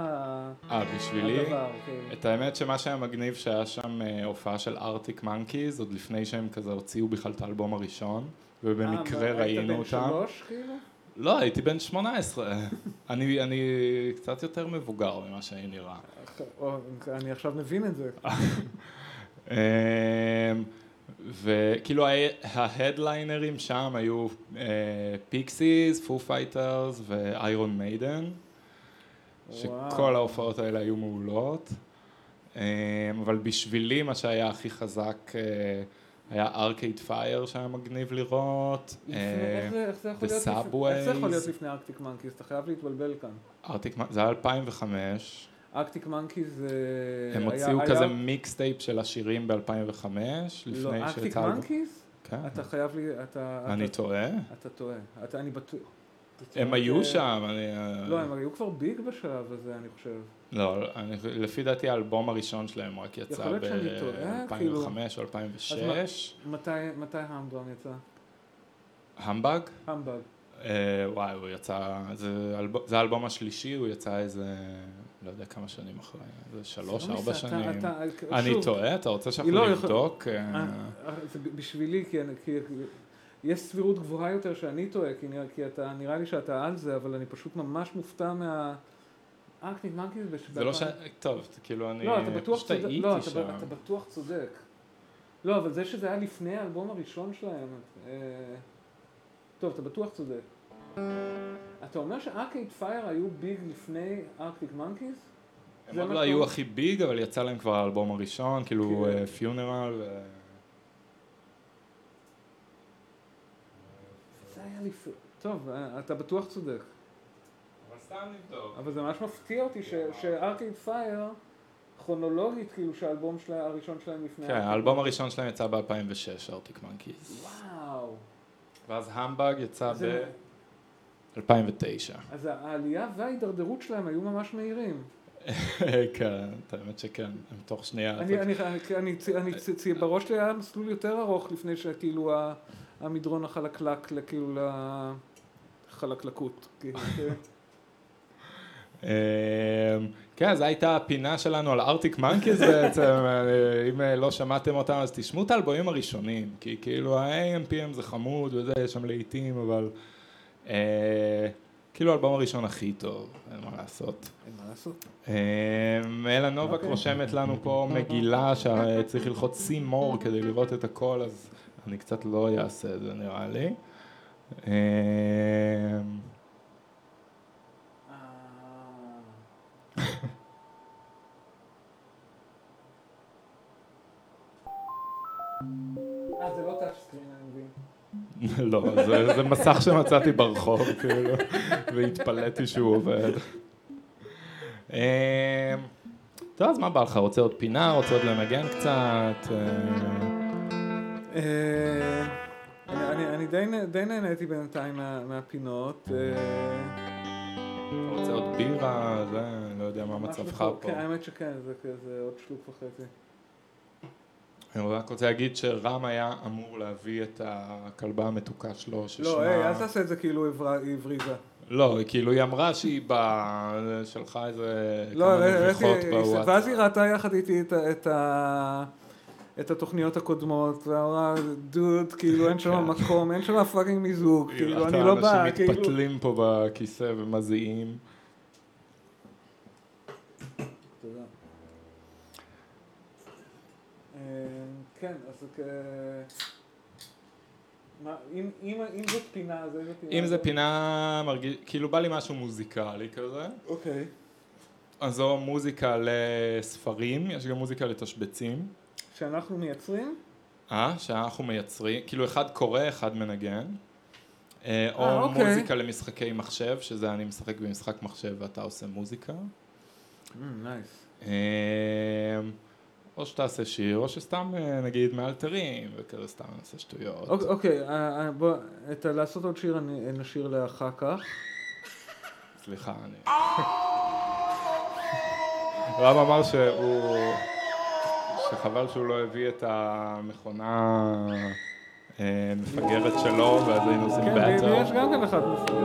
אה, בשבילי? את האמת שמה שהיה מגניב שהיה שם הופעה של Arctic Monkeys, עוד לפני שהם כזה הוציאו בכלל את האלבום הראשון, ובמקרה ראינו אותם. היית בן שלוש כאילו? לא, הייתי בן 18. אני, אני קצת יותר מבוגר ממה שאני נראה. אני עכשיו מבין את זה. וכאילו ה-headlinerים שם היו Pixies, Foo Fighters ו-Iron Maiden, שכל ההופעות האלה היו מעולות, אבל בשבילי מה שהיה הכי חזק היה Arcade Fire שהיה מגניב לראות, ו-Subways. איך זה יכול להיות לפני Arctic Monkeys? אתה חייב להתבלבל כאן. זה היה 2005. Arctic Monkeys הם הוציאו כזה mixtape של השירים ב-2005, לפני לא, Arctic Monkeys? כן. אתה חייב לי, אתה... אני טועה? אתה טועה. אני בטוח... הם היו שם, אני... לא, הם היו כבר big בשלב הזה, אני חושב. לא, לפי דעתי האלבום הראשון שלהם רק יצא ב-2005 כאילו. או 2006. מתי המבאג יצא? המבאג? המבאג. וואי, הוא יצא, זה האלבום השלישי, הוא יצא איזה... לא יודע כמה שנים אחרי, זה שלוש, ארבע שנים. אני טועה? אתה רוצה שאנחנו לא נבדוק? זה בשבילי, כי יש סבירות גבוהה יותר שאני טועה, כי אתה, נראה לי שאתה על זה, אבל אני פשוט ממש מופתע מה... ארקטיק מנקיז זה לא ש... טוב, כאילו אני... לא, אתה בטוח צודק. לא, אתה בטוח צודק. לא, אבל זה שזה היה לפני האלבום הראשון שלהם... טוב, אתה בטוח צודק. אתה אומר ש-Arcade Fire היו big לפני Arctic Monkeys? הם עוד לא היו הכי big, אבל יצא להם כבר האלבום הראשון, כאילו Funeral. זה היה לפני... טוב, אתה בטוח צודק. אבל סתם נבדוק. אבל זה ממש מפתיע אותי ש-Arcade Fire, כרונולוגית, כאילו שהאלבום הראשון שלהם לפני... כן, האלבום הראשון שלהם יצא ב-2006, ארטיק מנקיז. וואו. ואז המבאג יצא ב... 2009. אז העלייה וההידרדרות שלהם היו ממש מהירים. כן, האמת שכן, הם תוך שנייה. אני, בראש שלי היה מסלול יותר ארוך לפני שכאילו המדרון החלקלק, כאילו ל... חלקלקות. כאילו, כן. אמ, כן, זו הייתה הפינה שלנו על ארטיק מנקיז בעצם, אה, אם אה, לא שמעתם אותם אז תשמעו את האלבומים הראשונים, כי כאילו ה-AMPM זה חמוד וזה, יש שם לעיתים, אבל כאילו האלבום הראשון הכי טוב, אין מה לעשות. אין מה לעשות. אמ, אלה נובק אוקיי. רושמת לנו פה מגילה שצריך ללחוץ see more כדי לראות את הכל, אז אני קצת לא אעשה את זה נראה לי. לא, זה, זה מסך שמצאתי ברחוב, כאילו, והתפלאתי שהוא עובד. אמ, טוב, אז מה בא לך? רוצה עוד פינה? רוצה עוד לנגן קצת? אה, אה, אני- אני- אני די נה- די נהניתי בינתיים מה- מהפינות. אה, רוצה עוד בירה? זה, לא יודע מה מצבך פה- פה. כן, האמת שכן, זה כזה עוד שלוק וחצי. אני רק רוצה להגיד שרם היה אמור להביא את הכלבה המתוקה שלו, ששמה... לא, היי, אל תעשה את זה כאילו היא הבריזה. לא, כאילו היא אמרה שהיא באה, שלחה איזה לא, כמה נביחות בוואטסאפ. ואז היא ראתה יחד איתי את את ה... את התוכניות הקודמות, ואמרה, דוד, כאילו אין שם מקום, אין שם fucking מיזוג, כאילו אני לא בא, אנשים כאילו... מתפתלים פה בכיסא ומזיעים. תודה. אה, כן, אז כ... מה, אם, אם, אם זאת פינה, אז איזה פינה? אם זה פינה מרגיש, כאילו בא לי משהו מוזיקלי כזה, אוקיי. אז זו מוזיקה לספרים, יש גם מוזיקה לתשבצים. שאנחנו מייצרים? אה, שאנחנו מייצרים, כאילו אחד קורא, אחד מנגן. אה, או אה, אוקיי. מוזיקה למשחקי מחשב, שזה אני משחק במשחק מחשב ואתה עושה מוזיקה. נייס. אה, או שתעשה שיר, או שסתם אה, נגיד מאלתרים, וכזה סתם נעשה שטויות. אוקיי, אה, אה, בוא, את ה- לעשות עוד שיר אני נשאיר לאחר כך. סליחה, אני... רם אמר שהוא... שחבל שהוא לא הביא את המכונה מפגרת שלו, ואז היינו עושים כן, באטר. לי יש גם כן אחד מסוים.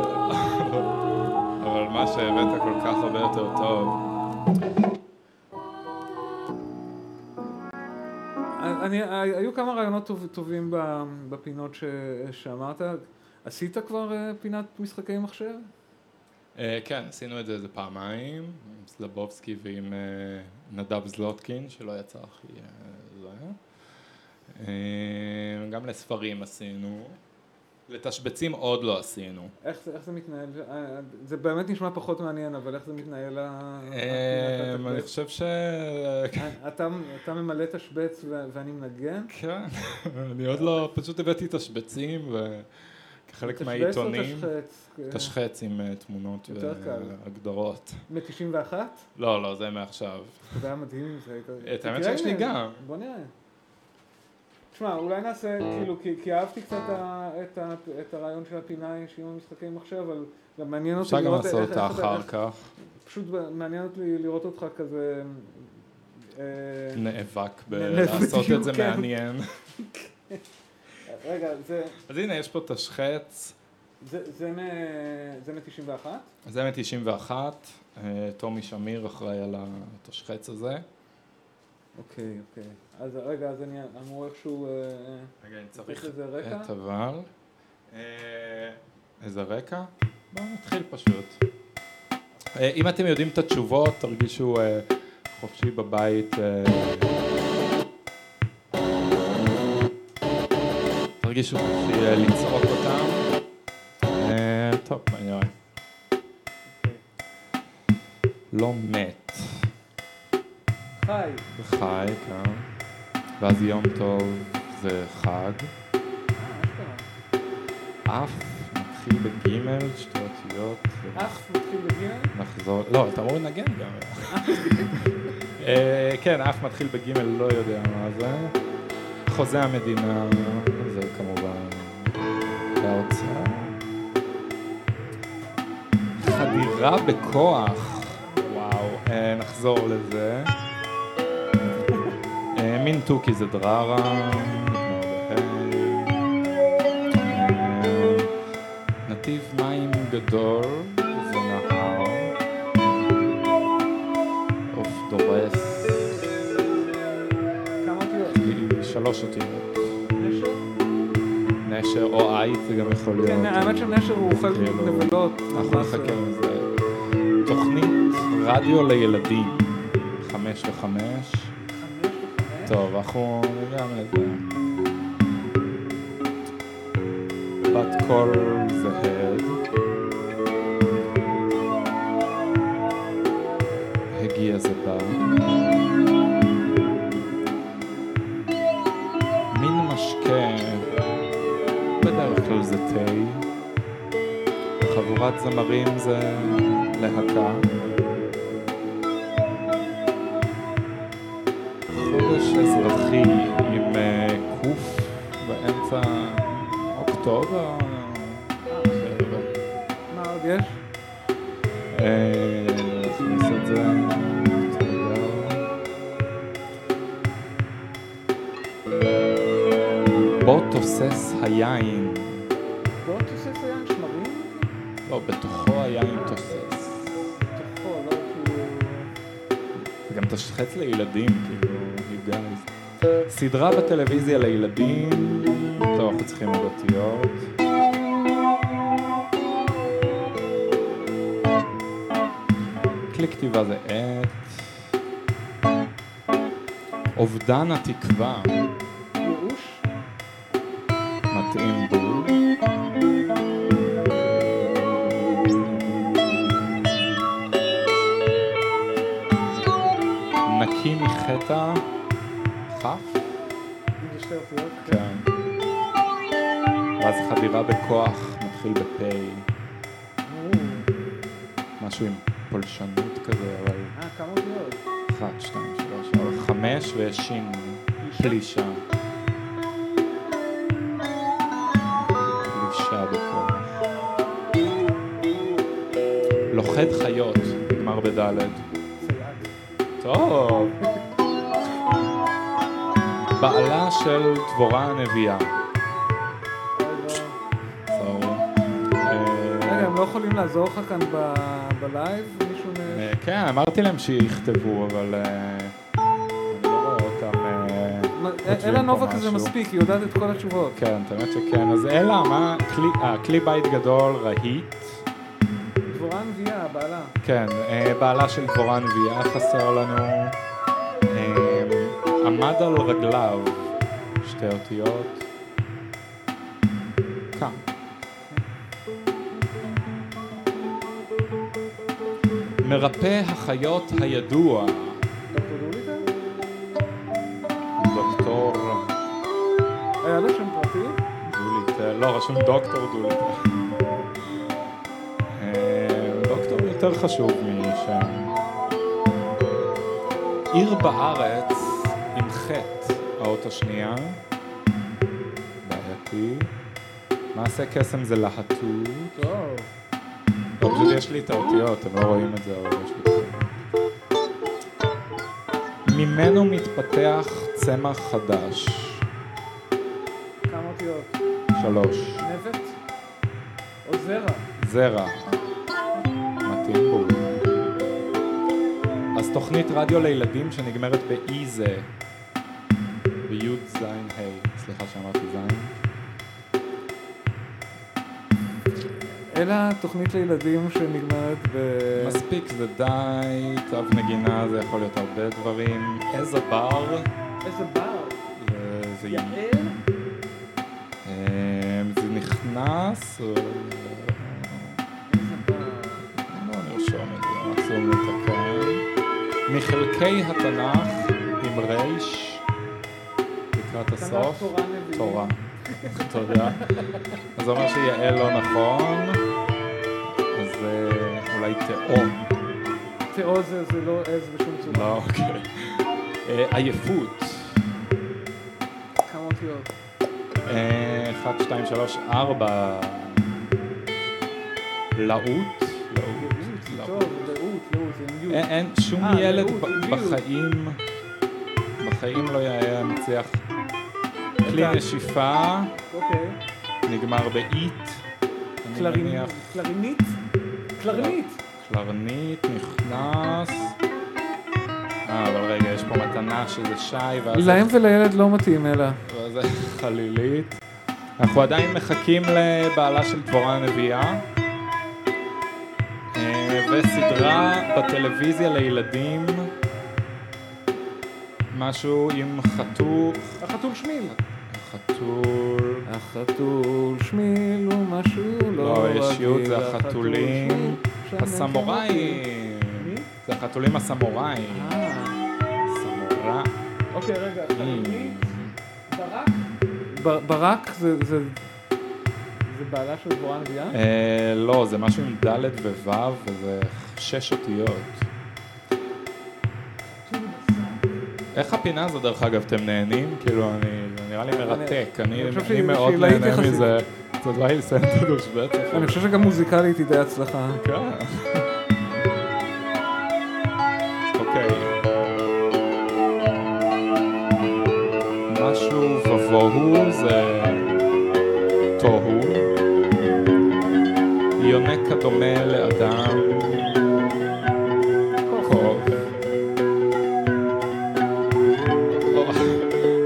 אבל מה שהבאת כל כך הרבה יותר טוב. אני, היו כמה רעיונות טוב, טובים בפינות ש, שאמרת. עשית כבר אה, פינת משחקי מחשב? אה, כן, עשינו את זה איזה פעמיים, עם סלבובסקי ועם אה, נדב זלוטקין, שלא יצא הכי אה. אה, גם לספרים עשינו. לתשבצים עוד לא עשינו. איך איך זה מתנהל? אה, זה באמת נשמע פחות מעניין, אבל איך זה מתנהל? אה, אני? חושב ש... אתה, אתה ממלא תשבץ ו- ואני מנגן? כן, אני עוד לא, פשוט הבאתי תשבצים וכחלק תשבץ או מהעיתונים, תשחץ? תשחץ עם אה, תמונות. והגדרות. מ-91? לא, לא, זה מעכשיו. זה היה מדהים. את האמת שיש לי גם. בוא נראה. תשמע, אולי נעשה, כאילו, כי, כי אהבתי קצת ה, את, ה, את הרעיון של הפינה עם המשחקי מחשב, אבל גם מעניין אותי אפשר גם לראות לעשות אותה אחר כך. פשוט מעניין אותי לראות אותך כזה... אה, נאבק בלעשות את זה כן. מעניין. רגע, זה, אז הנה, יש פה תשחץ, זה, זה, מ, זה מ-91? זה מ-91, טומי שמיר אחראי על התשחץ הזה. אוקיי, אוקיי. אז רגע, אז אני אמור איכשהו... אה, רגע, אני צריך? את אבל. אה, איזה רקע? בואו נתחיל פשוט. אה, אם אתם יודעים את התשובות, תרגישו אה, חופשי בבית. אה, תרגישו חופשי אה, לצעוק אותם. אה, טוב, בוא נראה. אוקיי. לא מת. חי. חי, כן. ואז יום טוב זה חג. אף מתחיל בגימל, שתי אותיות. אף מתחיל בגימל? נחזור, לא, אתה אמור לנגן גם. אה, כן, אף מתחיל בגימל, לא יודע מה זה. חוזה המדינה, זה כמובן האוצר. חדירה בכוח, וואו, אה, נחזור לזה. מין תוכי זה דררה. נתיב מים גדול, זה נהר. עוף דורס. כמה אותיות? שלוש אותיות. נשר? או עית זה גם יכול להיות. כן, האמת שנשר הוא אוכל כאילו, נבלות. אנחנו נחכה עם זה. תוכנית רדיו לילדים, חמש וחמש. טוב, אנחנו גם לזה. בת קול זה הד. הגיע זה בא. מין משקה, בדרך כלל זה תה. חבורת זמרים זה להקה. אזרחי עם אה, קוף באמצע אוקטובר. מה עוד יש? אה, נכניס את זה. בוא תוסס היין. בוא תוסס היין שמרים? לא, בתוכו היין תוסס. תוכו, לא כאילו... זה גם תשחץ לילדים, כאילו, you guys. סדרה בטלוויזיה לילדים, טוב, אנחנו צריכים עוד אותיות. כלי כתיבה זה עט. אובדן התקווה, ייאוש? מתאים בול. נקי מחטא, שתי אותיות? כן. ואז חדירה בכוח מתחיל בפ', או, משהו עם פולשנות כזה, אבל אה, כמה אותיות? אחת, שתיים, שלוש, ארבע, חמש ושין, פלישה. פלישה בכוח. לוכד חיות, נגמר בדלת. טוב. בעלה של דבורה הנביאה. רגע, אה, הם לא יכולים לעזור לך כאן בלייב? מישהו מ... אה, כן, אמרתי להם שיכתבו, אבל אה, אני לא אלה נובה כזה. מספיק, היא יודעת את כל התשובות. כן, האמת שכן. אז אלה, מה? כלי- בית גדול, רהיט. דבורה הנביאה, בעלה. כן, בעלה של דבורה הנביאה חסר לנו. עמד על רגליו, שתי אותיות. קם. מרפא החיות הידוע, דוקטור היה לו שם פרטי? דוליטל, לא, רשום דוקטור דוליטל. אה, דוקטור יותר חשוב משם. עיר בארץ השנייה. בעייתי. מעשה קסם זה להטוט. טוב. פשוט יש לי את האותיות, אתם לא רואים את זה, אבל יש לי את זה. ממנו מתפתח צמח חדש. כמה אותיות? שלוש. נבט? או זרע? זרע. מתאים בול. אז תוכנית רדיו לילדים שנגמרת באי זה. תוכנית לילדים שנגמרת ב... מספיק זה די, תו נגינה זה יכול להיות הרבה דברים. איזה בר. איזה בר? זה- זה יעל? אה, זה נכנס? לא נרשום את זה, מקסימום נתקן. מחלקי התנ"ך עם רייש לקראת תנ"ך הסוף. תורה נביאים. תורה. תודה. אז זה אומר שיעל לא נכון, אולי תאום. תאו זה זה לא עז בשום צורה. לא, אוקיי. אה, עייפות. כמה אותיות? אה, אחת, שתיים, שלוש, ארבע. להוט. להוט. לאות, י'. אין, שום אה, ילד. בחיים, בחיים לא היה מצליח. כלי. נשיפה אוקיי. נגמר מניח. קלרינית, קלרינית. קלרנית נכנס. אה, אבל רגע, יש פה מתנה שזה שי, ואז... להם ולילד לא מתאים אלא. ואז זה חלילית. אנחנו עדיין מחכים לבעלה של דבורה הנביאה. אה, וסדרה בטלוויזיה לילדים. משהו עם חתול... החתול שמיל. חתול... החתול שמיל הוא משהו לא לא, רגיל. יש יוד, זה החתול החתולים הסמוראים. מי? זה החתולים הסמוראים. אה, סמורא. אוקיי, רגע. Mm. ברק? ברק זה... זה... זה בעלה של דבורה הנביאה? אה, לא, זה משהו עם ד' וו' וזה שש אותיות. איך הפינה הזו דרך אגב, אתם נהנים? כאילו, אני, נראה לי מרתק, אני, מאוד נהנה. מזה. קצת בא לי לסיים את הדושבץ. אני חושב שגם מוזיקלית היא די הצלחה. כן. אוקיי. משהו ובוהו זה תוהו. יונק הדומה לאדם.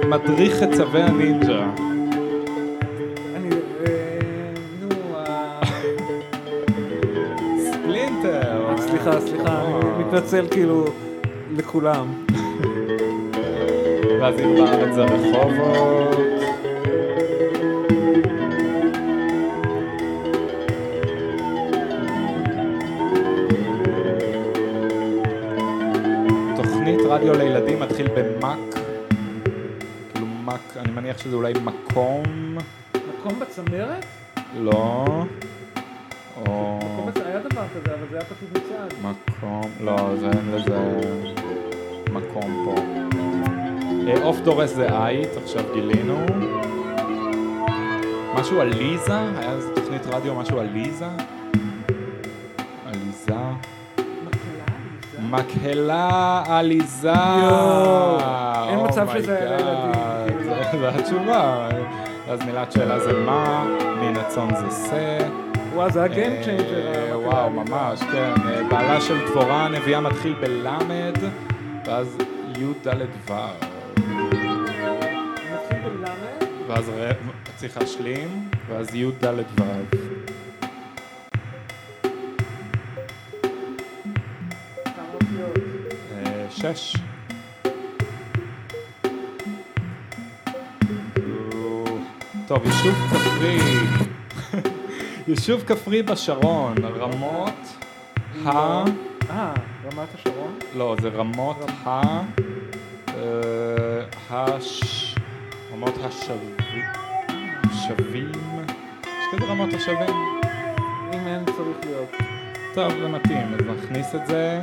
מדריך את צווי הנינג'ה. מתנצל כאילו לכולם. ואז אם בארץ זה רחובות. תוכנית רדיו לילדים מתחיל במק, כאילו מק, אני מניח שזה אולי מקום, מקום בצמרת? לא, או מקום בצמרת, היה דבר כזה, אבל זה היה פשוט לא, זה אין לזה מקום פה. אה, עוף דורס זה עית, עכשיו גילינו. משהו על ליזה? היה איזה תוכנית רדיו, משהו על ליזה? עליזה? מקהלה עליזה. אין Oh מצב my שזה היה. לילדים. זה- זה התשובה. אז מילת שאלה זה מה, מן הצאן זה שא. וואו, זה היה Game Changer. אה, המקהלה וואו. ממש, כן. אה, בעלה של דבורה הנביאה מתחיל בלמד, ואז י"ד ו'. ואז צריך להשלים, ואז י"ד ו'. אה, שש. טוב, יישוב כפרי. יישוב כפרי בשרון, רמות ה... אה, רמת השרון? לא, זה רמות ה... אה, הש... רמות השבים. שבים? יש כזה רמות השבים? אם אין צריך להיות. טוב, זה מתאים, אז נכניס את זה.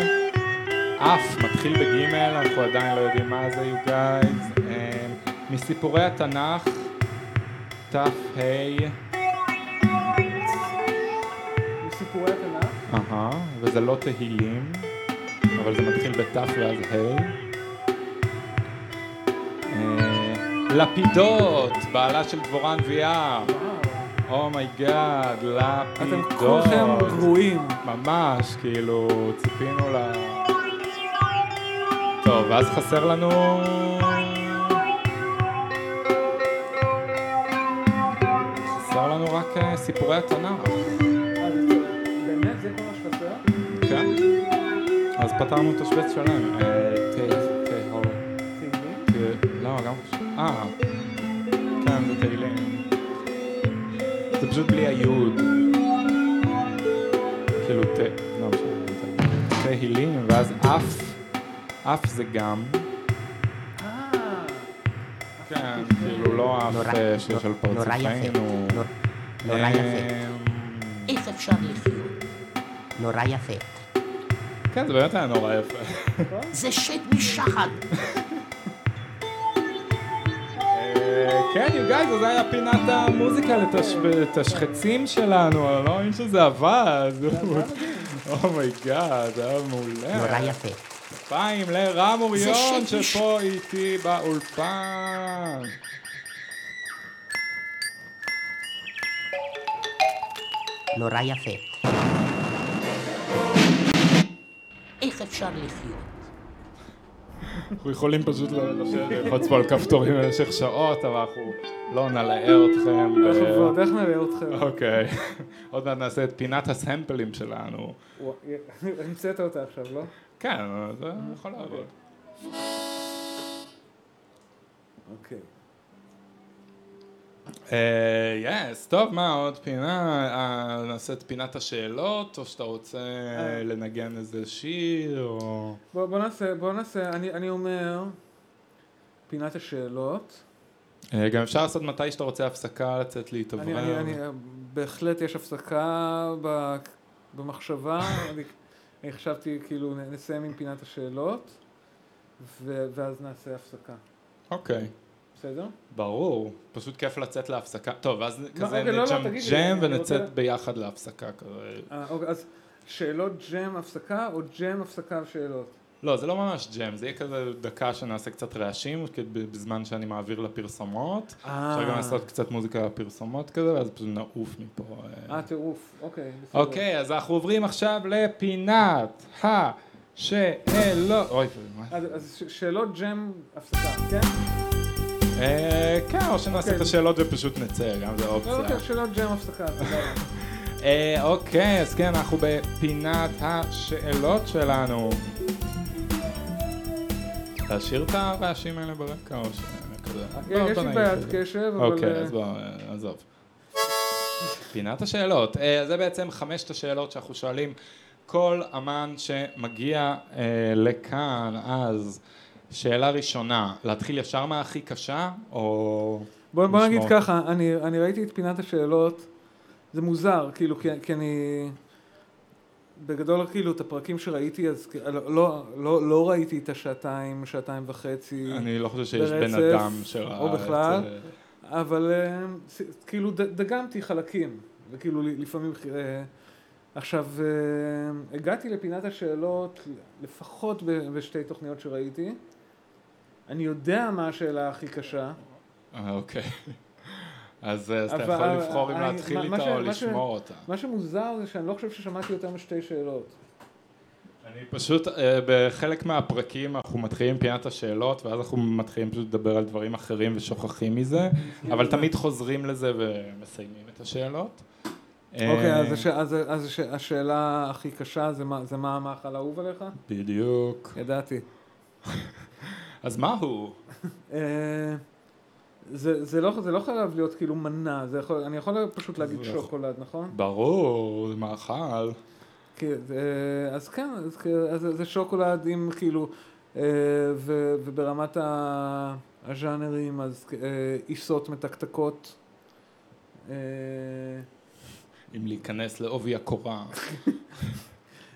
אף מתחיל בגימל, אנחנו עדיין לא יודעים מה זה, you guys. Um, מסיפורי התנ"ך, ת"ה, אהה, וזה לא תהילים, אבל זה מתחיל בת' ואז ה'. אה, לפידות, בעלה של הנביאה. וואו. Oh my god, לפידות. אתם כולכם גרועים. ממש, כאילו, ציפינו ל... טוב, ואז חסר לנו... חסר לנו רק אה, סיפורי התנ"ך. כן. אז פתרנו את שלם. אה. תהילים? תה- לא, גם... אה, כן, זה תהילים. זה פשוט בלי היוד. כאילו תה... לא משנה. תה- תהילים, ואז אף. אף זה גם. אה. כן, כאילו לא אף אה, של של נורא יפה. פרצופנו. נור- נורא יפה. אמ, איך אפשר לחיות? נורא יפה. כן, זה באמת היה נורא יפה. זה שד משחד. אה, כן, you guys, זה היה פינת המוזיקה לתש- לתשחצים שלנו, אני לא מאמין שזה עבד. Oh my god, זה היה מעולה. נורא יפה. כפיים לרם אוריון שפה איתי באולפן. נורא יפה. אפשר לחיות? אנחנו יכולים פשוט לשבת ללחוץ פה על כפתורים במשך שעות, אבל אנחנו לא נלאה אתכם. אנחנו ועוד איך נראה אתכם. אוקיי. עוד מעט נעשה את פינת הסמפלים שלנו. המצאת אותה עכשיו, לא? כן, זה יכול לעבוד. אוקיי. יס, טוב, מה עוד פינה? אה, נעשה את פינת השאלות, או שאתה רוצה אה. לנגן איזה שיר, או... בוא, נעשה, בוא נעשה, אני, אני אומר, פינת השאלות. אה, גם אפשר לעשות מתי שאתה רוצה הפסקה, לצאת להתאוורר. אני, אני, בהחלט יש הפסקה במחשבה, אני, חשבתי כאילו נסיים עם פינת השאלות, ואז נעשה הפסקה. אוקיי, בסדר? ברור. פשוט כיף לצאת להפסקה. טוב, אז כזה אוקיי, לא, לא, לי, נג'ם אני ונצאת רוצה- ביחד להפסקה כזה. אה, אוקיי, אז שאלות ג'ם הפסקה או ג'ם הפסקה ושאלות? לא, זה לא ממש ג'ם, זה יהיה כזה דקה שנעשה קצת רעשים, בזמן שאני מעביר לפרסומות. אפשר גם לעשות קצת מוזיקה לפרסומות כזה, ואז פשוט נעוף מפה. אה. אה, טירוף, אוקיי. בסדר. אוקיי, אז אנחנו עוברים עכשיו לפינת השאלות. אוי, מה? אז, שאלות ג'ם הפסקה, כן? אה, כן, או שנעשה. את השאלות ופשוט נצא, גם זה אופציה. אוקיי, שאלות ג'ם הפסקה, תודה. אה, אוקיי, אז כן, אנחנו בפינת השאלות שלנו. להשאיר את הרעשים האלה ברקע, או שכזה? לא, יש לי בעיית. קשב, אבל... אוקיי, אה, אז בוא, אה, עזוב. פינת השאלות. זה בעצם חמשת השאלות שאנחנו שואלים כל אמן שמגיע לכאן, אז שאלה ראשונה, להתחיל ישר מהכי קשה, או... בוא, בוא נגיד? ככה, אני, אני ראיתי את פינת השאלות, זה מוזר, כאילו, כי, כי אני... בגדול, כאילו, את הפרקים שראיתי, אז לא, לא, לא, לא ראיתי את השעתיים, שעתיים וחצי, אני לא חושב שיש בן ברצף, אדם שראה או את בכלל. זה. אבל אה, כאילו דגמתי חלקים, וכאילו לפעמים... אה, עכשיו, אה, הגעתי לפינת השאלות לפחות בשתי תוכניות שראיתי. אני יודע מה השאלה הכי קשה. אה, אוקיי. אז אז אתה יכול לבחור אם להתחיל איתה או לשמור אותה. מה שמוזר זה שאני לא חושב ששמעתי יותר משתי שאלות. אני פשוט, אה, בחלק מהפרקים אנחנו מתחילים עם פינת השאלות, ואז אנחנו מתחילים פשוט לדבר על דברים אחרים ושוכחים מזה, אבל תמיד חוזרים לזה ומסיימים את השאלות. אוקיי, אה, אז הש- אז- אז הש- השאלה הכי קשה זה מה- זה מה המאכל האהוב עליך? בדיוק. ידעתי. אז מה הוא? אה, זה זה לא זה לא חייב להיות כאילו מנה, זה יכול- אני יכול פשוט להגיד שוקולד, נכון? ברור, זה מאכל. אה, אז כן, אז אז זה- שוקולד עם כאילו, אה, ו- וברמת הז'אנרים, אז עיסות מתקתקות. אם להיכנס לעובי הקורה.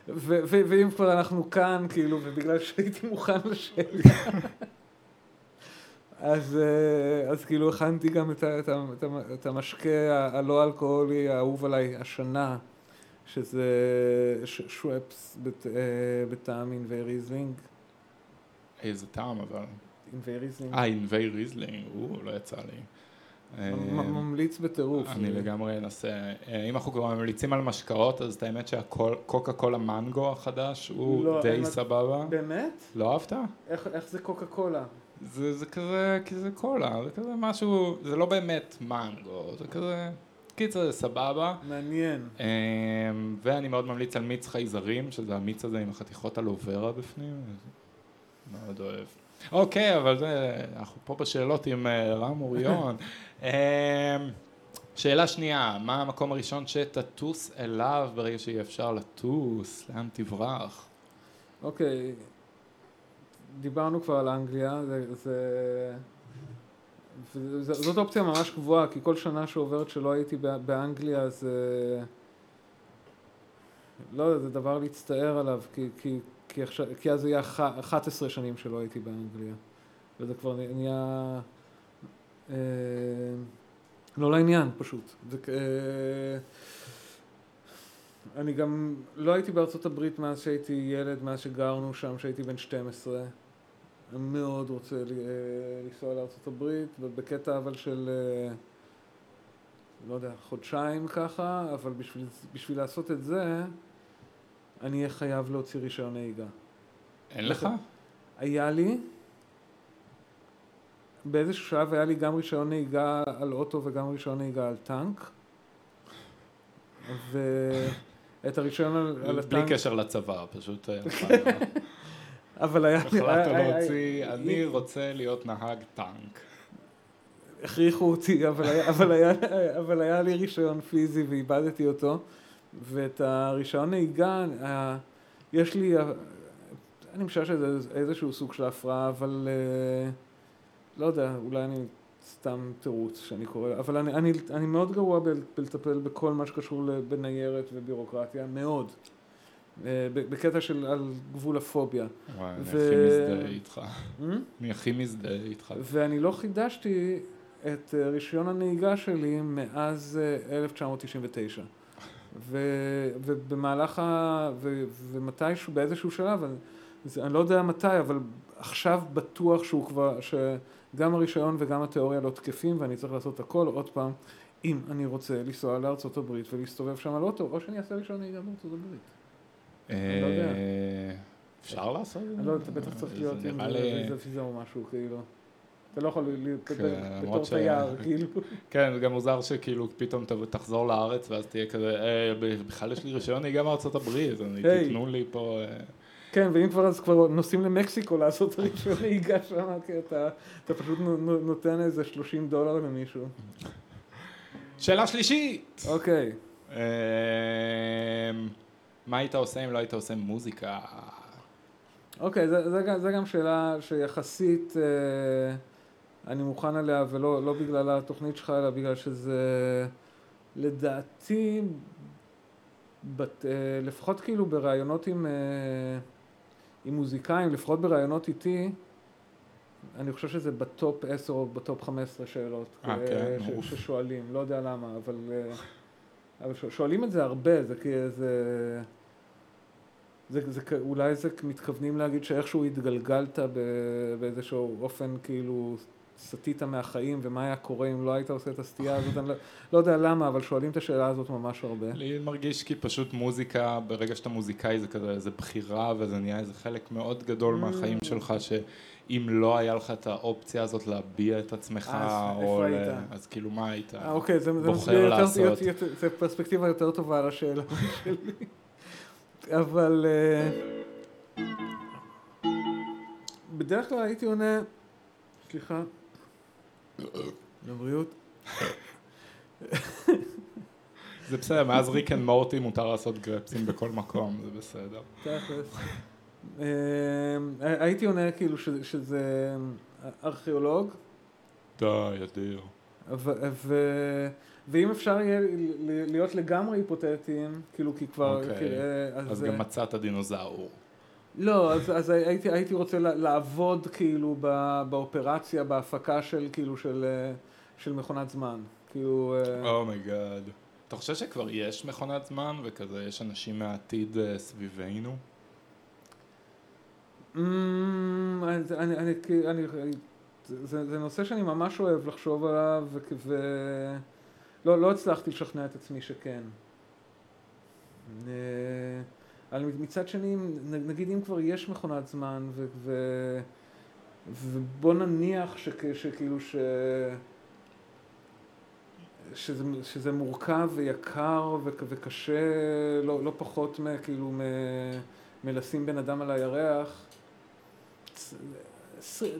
ואם כבר אנחנו כאן, כאילו, ובגלל שהייתי מוכן לשאלה, אז, אה, אז כאילו הכנתי גם את, את, את, את המשקה הלא אלכוהולי האהוב עליי השנה, שזה שוופס בת- אה, בטעם ענבי ריזלינג. איזה טעם אבל. ענבי ריזלינג. אה, ענבי ריזלינג, או, לא יצא לי. ממליץ בטירוף. אני לגמרי אנסה. אה, אם אנחנו כבר ממליצים על משקאות, אז את האמת שהקוקה קולה מנגו החדש הוא לא, די סבבה. באמת? לא אהבת? איך, זה קוקה קולה? זה, זה כזה, כי זה קולה, זה כזה משהו, זה לא באמת מנגו, זה כזה, קיצר זה סבבה. מעניין. אה, ואני מאוד ממליץ על מיץ חייזרים, שזה המיץ הזה עם החתיכות הלוברה בפנים, מאוד אוהב. אוקיי, אבל זה, אנחנו פה בשאלות עם אה, רם אוריון. אה, שאלה שנייה, מה המקום הראשון שתטוס אליו ברגע שיהיה אפשר לטוס? לאן תברח? אוקיי, דיברנו כבר על אנגליה, זה, זה, זה, זאת אופציה ממש קבועה, כי כל שנה שעוברת שלא הייתי בא- באנגליה זה... לא יודע, זה דבר להצטער עליו, כי, כי, כי, עכשיו, כי אז היה ח- 11 שנים שלא הייתי באנגליה, וזה כבר נהיה... אה, לא לעניין פשוט. אה, אני גם לא הייתי בארצות הברית מאז שהייתי ילד, מאז שגרנו שם, שהייתי בן 12. אני מאוד רוצה אה, לנסוע לארצות הברית, ובקטע אבל של... לא יודע, חודשיים ככה, אבל בשביל, בשביל לעשות את זה, אני אהיה חייב להוציא רישיון נהיגה. אין לך? היה לי, באיזשהו שלב היה לי גם רישיון נהיגה על אוטו וגם רישיון נהיגה על טנק. ואת הרישיון על, על בלי הטנק, קשר לצבא, פשוט אה, אבל היה החלטת להוציא, אני רוצה להיות נהג טנק. הכריחו אותי, אבל היה, אבל, היה, אבל היה לי רישיון פיזי ואיבדתי אותו, ואת הרישיון נהיגה, ה- יש לי, ה- אני משער שזה איזשהו סוג של הפרעה, אבל אה, לא יודע, אולי אני סתם תירוץ שאני קורא, אבל אני, אני, אני מאוד גרוע בלטפל בכל מה שקשור בניירת ובירוקרטיה, מאוד. אה, בקטע של על גבול הפוביה. וואי, אני הכי מזדהה איתך. Hmm? אני הכי מזדהה איתך. ואני לא חידשתי את אה, רישיון הנהיגה שלי מאז אה, 1999. ו, ובמהלך ה... ו, ומתישהו, באיזשהו שלב, אני לא יודע מתי, אבל עכשיו בטוח שהוא כבר, שגם הרישיון וגם התיאוריה לא תקפים, ואני צריך לעשות הכל עוד פעם, אם אני רוצה לנסוע לארצות הברית ולהסתובב שם על אוטו, או שאני אעשה רישיון נהיגה בארצות הברית. אני לא. אה, אפשר לעשות את זה? לא אתה בטח צריך להיות עם ויזה או משהו, כאילו. אתה לא יכול להיות כן, בתור תייר, כאילו. כן, זה גם מוזר שכאילו פתאום תחזור לארץ ואז תהיה כזה, "אה, בכלל יש לי רישיון נהיגה מארצות הברית. תיתנו לי פה... כן, ואם כבר אז כבר נוסעים למקסיקו לעשות את הרישיון נהיגה שם, כי אתה אתה פשוט נו- נו- נותן איזה 30 דולר למישהו. שאלה שלישית! אוקיי. אמ, מה היית עושה אם לא היית עושה מוזיקה? אוקיי, זה, זה, גם- זה גם שאלה שיחסית אה, אני מוכן עליה, ולא לא בגלל התוכנית שלך, אלא בגלל שזה לדעתי, בת, אה, לפחות כאילו בראיונות עם, אה, עם מוזיקאים, לפחות בראיונות איתי, אני חושב שזה ב top 10 או ב top 15 שאלות אה, אה, כן? ש- אוף. ששואלים, לא יודע למה, אבל, אה, אבל שואלים את זה הרבה, זה כי זה... זה, זה, אולי זה מתכוונים להגיד שאיכשהו התגלגלת באיזשהו אופן כאילו סטית מהחיים ומה היה קורה אם לא היית עושה את הסטייה הזאת, אני לא, לא יודע למה, אבל שואלים את השאלה הזאת ממש הרבה. לי מרגיש כי פשוט מוזיקה, ברגע שאתה מוזיקאי זה כזה, זה בחירה וזה נהיה איזה חלק מאוד גדול Mm. מהחיים שלך, שאם לא היה לך את האופציה הזאת להביע את עצמך, אז או ל-? אז כאילו מה היית? אה, אוקיי, זה, זה, בוחר יותר, לעשות. יותר, זה פרספקטיבה יותר טובה על השאלה שלי. אבל אה, בדרך כלל הייתי עונה, סליחה, לבריאות. זה בסדר, מאז ריק אנד מורטי מותר לעשות גרפסים בכל מקום, זה בסדר. תכלס. אה, הייתי עונה כאילו שזה ארכיאולוג, די, אדיר. ואם אפשר יהיה להיות לגמרי היפותטיים, כאילו כי כבר, אוקיי. אה, אז גם מצאת דינוזאור. לא, אז, אז הייתי, הייתי רוצה לעבוד כאילו באופרציה, בהפקה של כאילו של, אה, של מכונת זמן. כאילו, אה, oh my god. אתה חושב שכבר יש מכונת זמן וכזה יש אנשים מהעתיד אה, סביבנו? אז אני, אני, כי- אני, זה, זה נושא שאני ממש אוהב לחשוב עליו, ו... לא, לא הצלחתי לשכנע את עצמי שכן. אה, אבל מצד שני, נגיד אם כבר יש מכונת זמן, ו... ו... ובוא נניח שכ... שכאילו ש... שזה, שזה מורכב ויקר ו... וקשה לא, לא פחות מכאילו מ... מלשים בן אדם על הירח.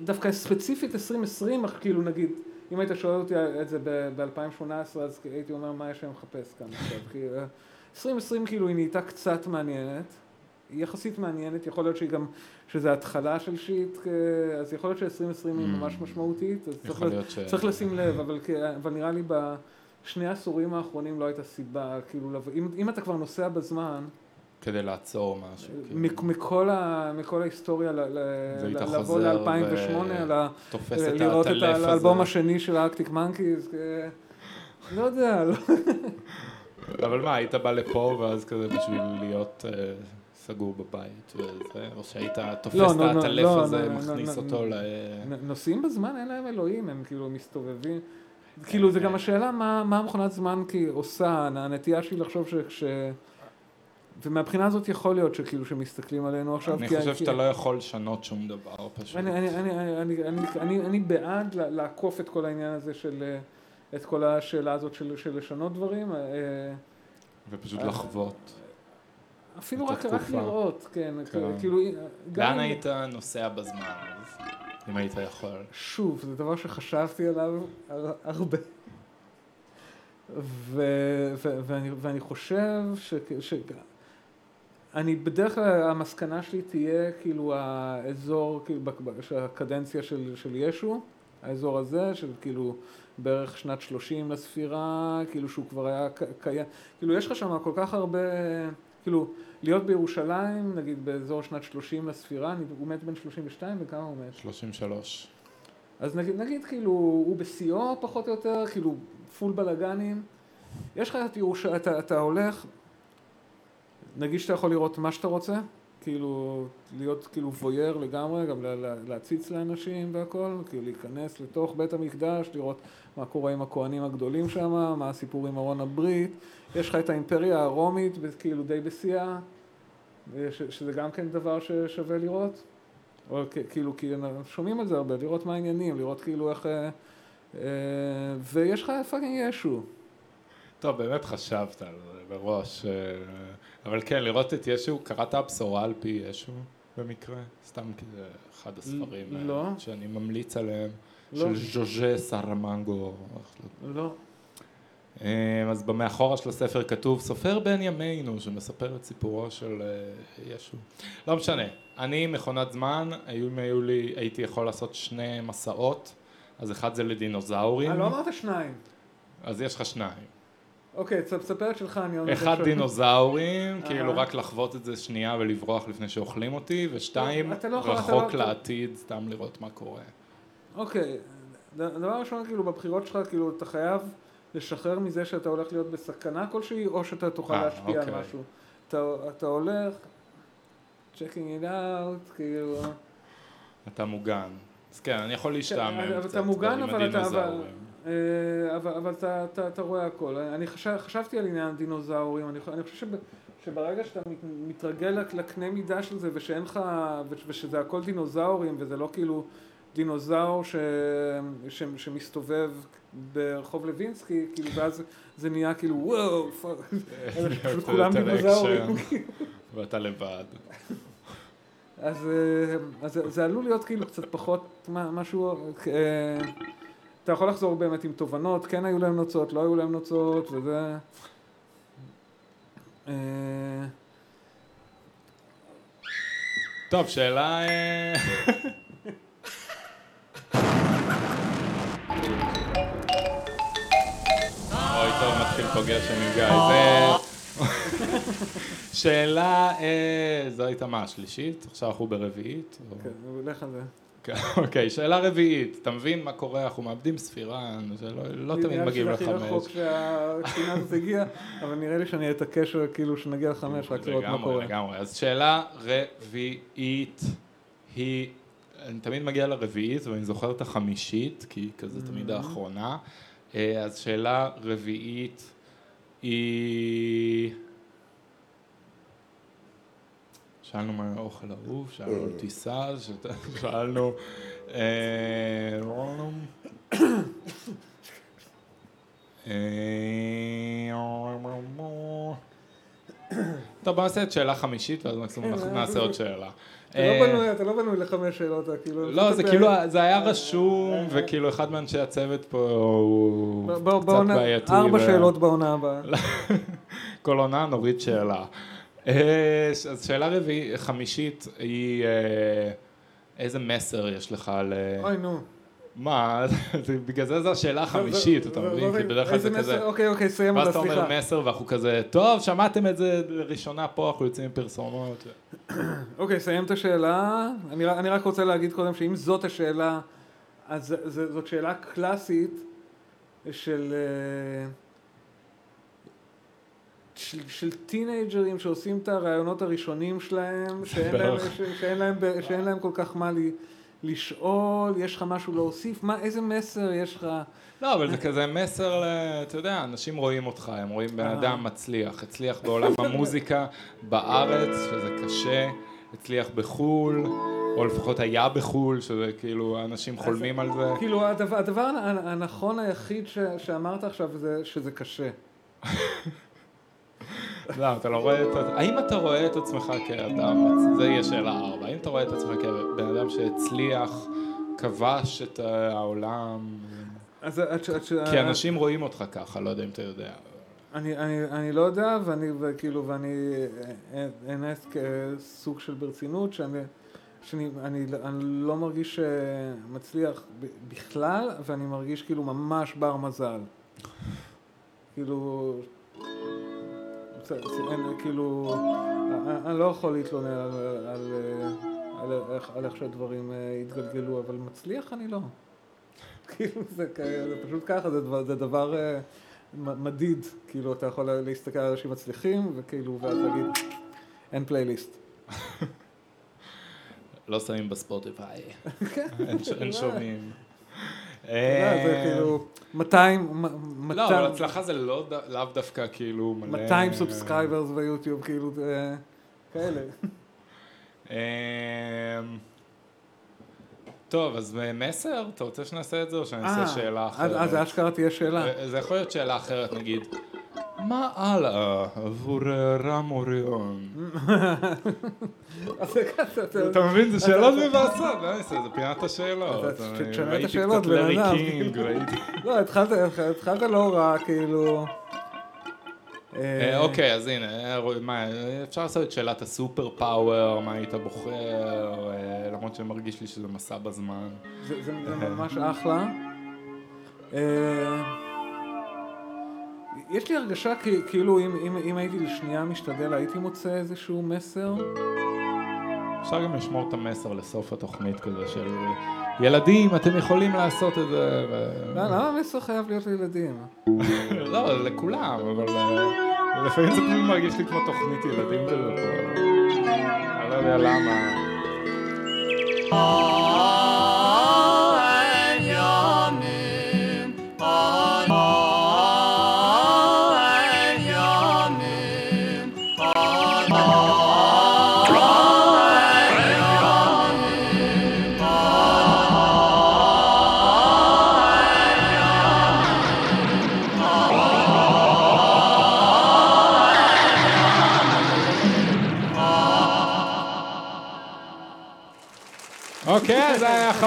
דווקא ספציפית 2020, אך כאילו נגיד, אם היית שואל אותי את זה ב-2018, אז הייתי אומר מה יש להם לחפש כאן עכשיו. כי אה, 2020 כאילו היא נהייתה קצת מעניינת, היא יחסית מעניינת, יכול להיות שהיא גם, שזה התחלה של שיט, אה, אז יכול להיות ש-2020 היא Mm. ממש משמעותית, אז צריך, ל- להיות ש... צריך לשים לב, אבל, אבל נראה לי בשני העשורים האחרונים לא הייתה סיבה, כאילו, אם, אם אתה כבר נוסע בזמן, כדי לעצור משהו. כאילו. מק- מכל, ה, מכל ההיסטוריה ל- ל- ל- לבוא חוזר ל-2008, ו- תופס את לראות את. האלבום השני של האקטיק מנקיז, לא יודע, לא, אבל מה, היית בא לפה ואז כזה בשביל להיות אה, סגור בבית וזה, או שהיית תופס לא, את לא, לא, הזה, מכניס אותו ל... נוסעים בזמן אין להם אלוהים, הם כאילו מסתובבים. כאילו, זה גם השאלה מה, המכונת זמן עושה, הנטייה שלי לחשוב שכש... ומהבחינה הזאת יכול להיות שכאילו שמסתכלים עלינו עכשיו, אני חושב שאתה לא יכול לשנות שום דבר פשוט. אני, בעד לעקוף את כל העניין הזה של, אה, את כל השאלה הזאת של, של לשנות דברים, אה, ופשוט אה, לחוות. אפילו רק, רק. לראות, כן, כן. כאילו, גם לאן אם- היית נוסע בזמן, אז, אם היית יכול? שוב, זה דבר שחשבתי עליו הר- הרבה. ו, ו, ואני, ואני חושב ש... ש אני בדרך כלל, המסקנה שלי תהיה כאילו האזור, כאילו, של הקדנציה של, של ישו, האזור הזה, של כאילו בערך שנת 30 לספירה, כאילו שהוא כבר היה קיים, כאילו יש לך שם כל כך הרבה, כאילו להיות בירושלים, נגיד באזור שנת 30 לספירה, הוא מת בן 32 וכמה הוא מת? 33. אז נגיד, נגיד כאילו הוא בשיאו פחות או יותר, כאילו פול בלאגנים, יש לך את ירושלים, אתה, אתה הולך, נגיד שאתה יכול לראות מה שאתה רוצה, כאילו להיות כאילו ווייר לגמרי, גם לה, לה, להציץ לאנשים והכל, כאילו להיכנס לתוך בית המקדש, לראות מה קורה עם הכוהנים הגדולים שם, מה הסיפור עם ארון הברית, יש לך את האימפריה הרומית, כאילו די בשיאה, שזה גם כן דבר ששווה לראות. או כאילו, כי שומעים על זה הרבה, לראות מה העניינים, לראות כאילו איך... אה, אה, ויש לך fucking ישו. טוב, באמת חשבת על זה בראש. אה, אבל כן, לראות את ישו, קראת הבשורה על פי ישו במקרה? סתם כי זה אחד הספרים אה, לא. שאני ממליץ עליהם, לא. של ז'וזה סאראמאגו. לא. אה, אז במאחורה של הספר כתוב סופר בן ימינו שמספר את סיפורו של ישו. לא משנה, אני מכונת זמן, היו, היו לי, הייתי יכול לעשות שני מסעות, אז אחד זה לדינוזאורים, לא אמרת שניים. אז יש לך שניים. אוקיי, תס- תספר את שלך, אני עוד אחד דינוזאורים. כאילו רק לחוות את זה שנייה ולברוח לפני שאוכלים אותי, ושתיים, לא רחוק לא- לעתיד, סתם לראות מה קורה. אוקיי, דבר ראשון, כאילו, בבחירות שלך, כאילו, אתה חייב לשחרר מזה שאתה הולך להיות בסכנה כלשהי, או שאתה תוכל אה, להשפיע על אוקיי. משהו. אתה, אתה הולך, checking it out, כאילו... אתה מוגן. אז כן, אני יכול להשתעמם אבל קצת אתה מוגן, עם אבל. אבל, הדינוזאורים. אה, אבל, אבל אתה, אתה, אתה רואה הכל. אני חשב, חשבתי על עניין דינוזאורים, אני, אני חושב שב, שברגע שאתה מת- מתרגל לק- לקנה מידה של זה ושאין לך, וש- ושזה הכל דינוזאורים וזה לא כאילו דינוזאור ש, ש, שמסתובב ברחוב לוינסקי, כאילו ואז זה נהיה כאילו וואו, fuck, פשוט כולם דינוזאורים. ואתה לבד. אז, אה, אז זה- עלול להיות כאילו קצת פחות משהו, אה, אתה יכול לחזור באמת עם תובנות, כן היו להם נוצות, לא היו להם נוצות, וזה... אה, טוב, שאלה... אה, אוי, טוב, מתחיל פה גשם עם גיא. זה... שאלה, אה, זו הייתה מה, השלישית? עכשיו אנחנו ברביעית? כן, לך על זה. כן, אוקיי, שאלה רביעית. אתה מבין מה קורה? אנחנו מאבדים ספירה, זה לא- לא תמיד נראה לי מגיעים שזה הכי רחוק לחמש. שהקטינה הזאת הגיעה, אבל נראה לי שאני אתעקש כאילו שנגיע לחמש, רק לראות מה לגמרי, קורה. לגמרי. אז שאלה רביעית היא, אני תמיד מגיע לרביעית ואני זוכר את החמישית, כי היא כזה תמיד האחרונה. אה, אז שאלה רביעית היא... שאלנו מה האוכל אהוב, שאלנו על טיסה, שאלנו... אה, אה, טוב, בוא נעשה את שאלה חמישית, ואז מקסימום אנחנו כן, נעשה עוד שאלה. אתה לא אה, בנוי- אתה לא בנוי לחמש שאלות, כאילו... לא, זה כאילו, אה, זה היה רשום, וכאילו אחד מאנשי הצוות פה הוא קצת בעייתי. ארבע שאלות בעונה הבאה. כל עונה נוריד שאלה. אה, אז שאלה רביעית, חמישית היא, אה, איזה מסר יש לך ל... אוי, נו. מה, בגלל זה זו השאלה החמישית, אתה מבין? כי בדרך כלל זה כזה... אוקיי, אוקיי, סיים ואז אותה, אתה אומר. מסר ואנחנו כזה, טוב, שמעתם את זה לראשונה פה, אנחנו יוצאים עם פרסומות. אוקיי, סיים את השאלה. אני, רק- רוצה להגיד קודם שאם זאת השאלה, אז זאת שאלה קלאסית של, אה, של, של טינג'רים שעושים את הרעיונות הראשונים שלהם, שאין להם. ש, שאין להם, שאין להם כל כך מה, לי, לשאול, יש לך משהו להוסיף, מה, איזה מסר יש לך? לא, אבל זה כזה מסר, אתה יודע, אנשים רואים אותך, הם רואים בן אדם מצליח, הצליח בעולם המוזיקה בארץ, שזה קשה, הצליח בחו"ל, או לפחות היה בחו"ל, שזה כאילו, אנשים חולמים על זה. כאילו, הדבר, הדבר הנ- הנכון היחיד ש, שאמרת עכשיו זה שזה קשה. לא, אתה לא רואה את... האם אתה רואה את עצמך כאדם, זה יהיה שאלה ארבע, האם אתה רואה את עצמך כבן אדם שהצליח, כבש את העולם? אז כי אנשים רואים אותך ככה, לא יודע אם אתה יודע. אני, אני, אני לא יודע, ואני, וכאילו, ואני אה, אנס כסוג של ברצינות, שאני, שאני אני, אני לא מרגיש אה, מצליח בכלל, ואני מרגיש כאילו ממש בר מזל. כאילו, אין, כאילו, אני, אני לא יכול להתלונן על, על, על, אה, על, איך, שהדברים אה, התגלגלו, אבל מצליח אני לא. כאילו, זה, זה פשוט ככה, זה דבר, זה דבר אה, מדיד, כאילו, אתה יכול להסתכל על אנשים מצליחים, וכאילו, ואז להגיד, אין פלייליסט. לא שמים בספוטיפיי, כן, אין אין שומעים. זה אה, כאילו, 200, מ- לא, אבל 200 הצלחה זה לא לאו דווקא כאילו מלא... 200 subscribers ביוטיוב, כאילו, כאלה. אמ, טוב, אז מסר? אתה רוצה שנעשה את זה או שאני אעשה אה, שאלה אחרת? אז אשכרה תהיה שאלה. אה, זה יכול להיות שאלה אחרת, נגיד, מה הלאה עבור אה, רם אוריון? אתה- מבין? זה שאלות אעשה? זה פינת השאלות. תשנה את השאלות, בן אדם. לא, התחלת לא רע, כאילו... אה, אוקיי, אז הנה, אה, אפשר לעשות את שאלת הסופר פאוור, מה היית בוחר, אה, למרות שמרגיש לי שזה מסע בזמן. זה ממש אחלה. אה, יש לי הרגשה כי, כאילו אם, אם, אם הייתי לשנייה משתדל הייתי מוצא איזשהו מסר. אפשר גם לשמור את המסר לסוף התוכנית כזה של ילדים, אתם יכולים לעשות את זה. ו- לא, למה המסר חייב להיות לילדים? לא, לכולם, אבל אה, לפעמים זה פשוט מרגיש לי כמו תוכנית ילדים כזה פה. אני לא יודע למה.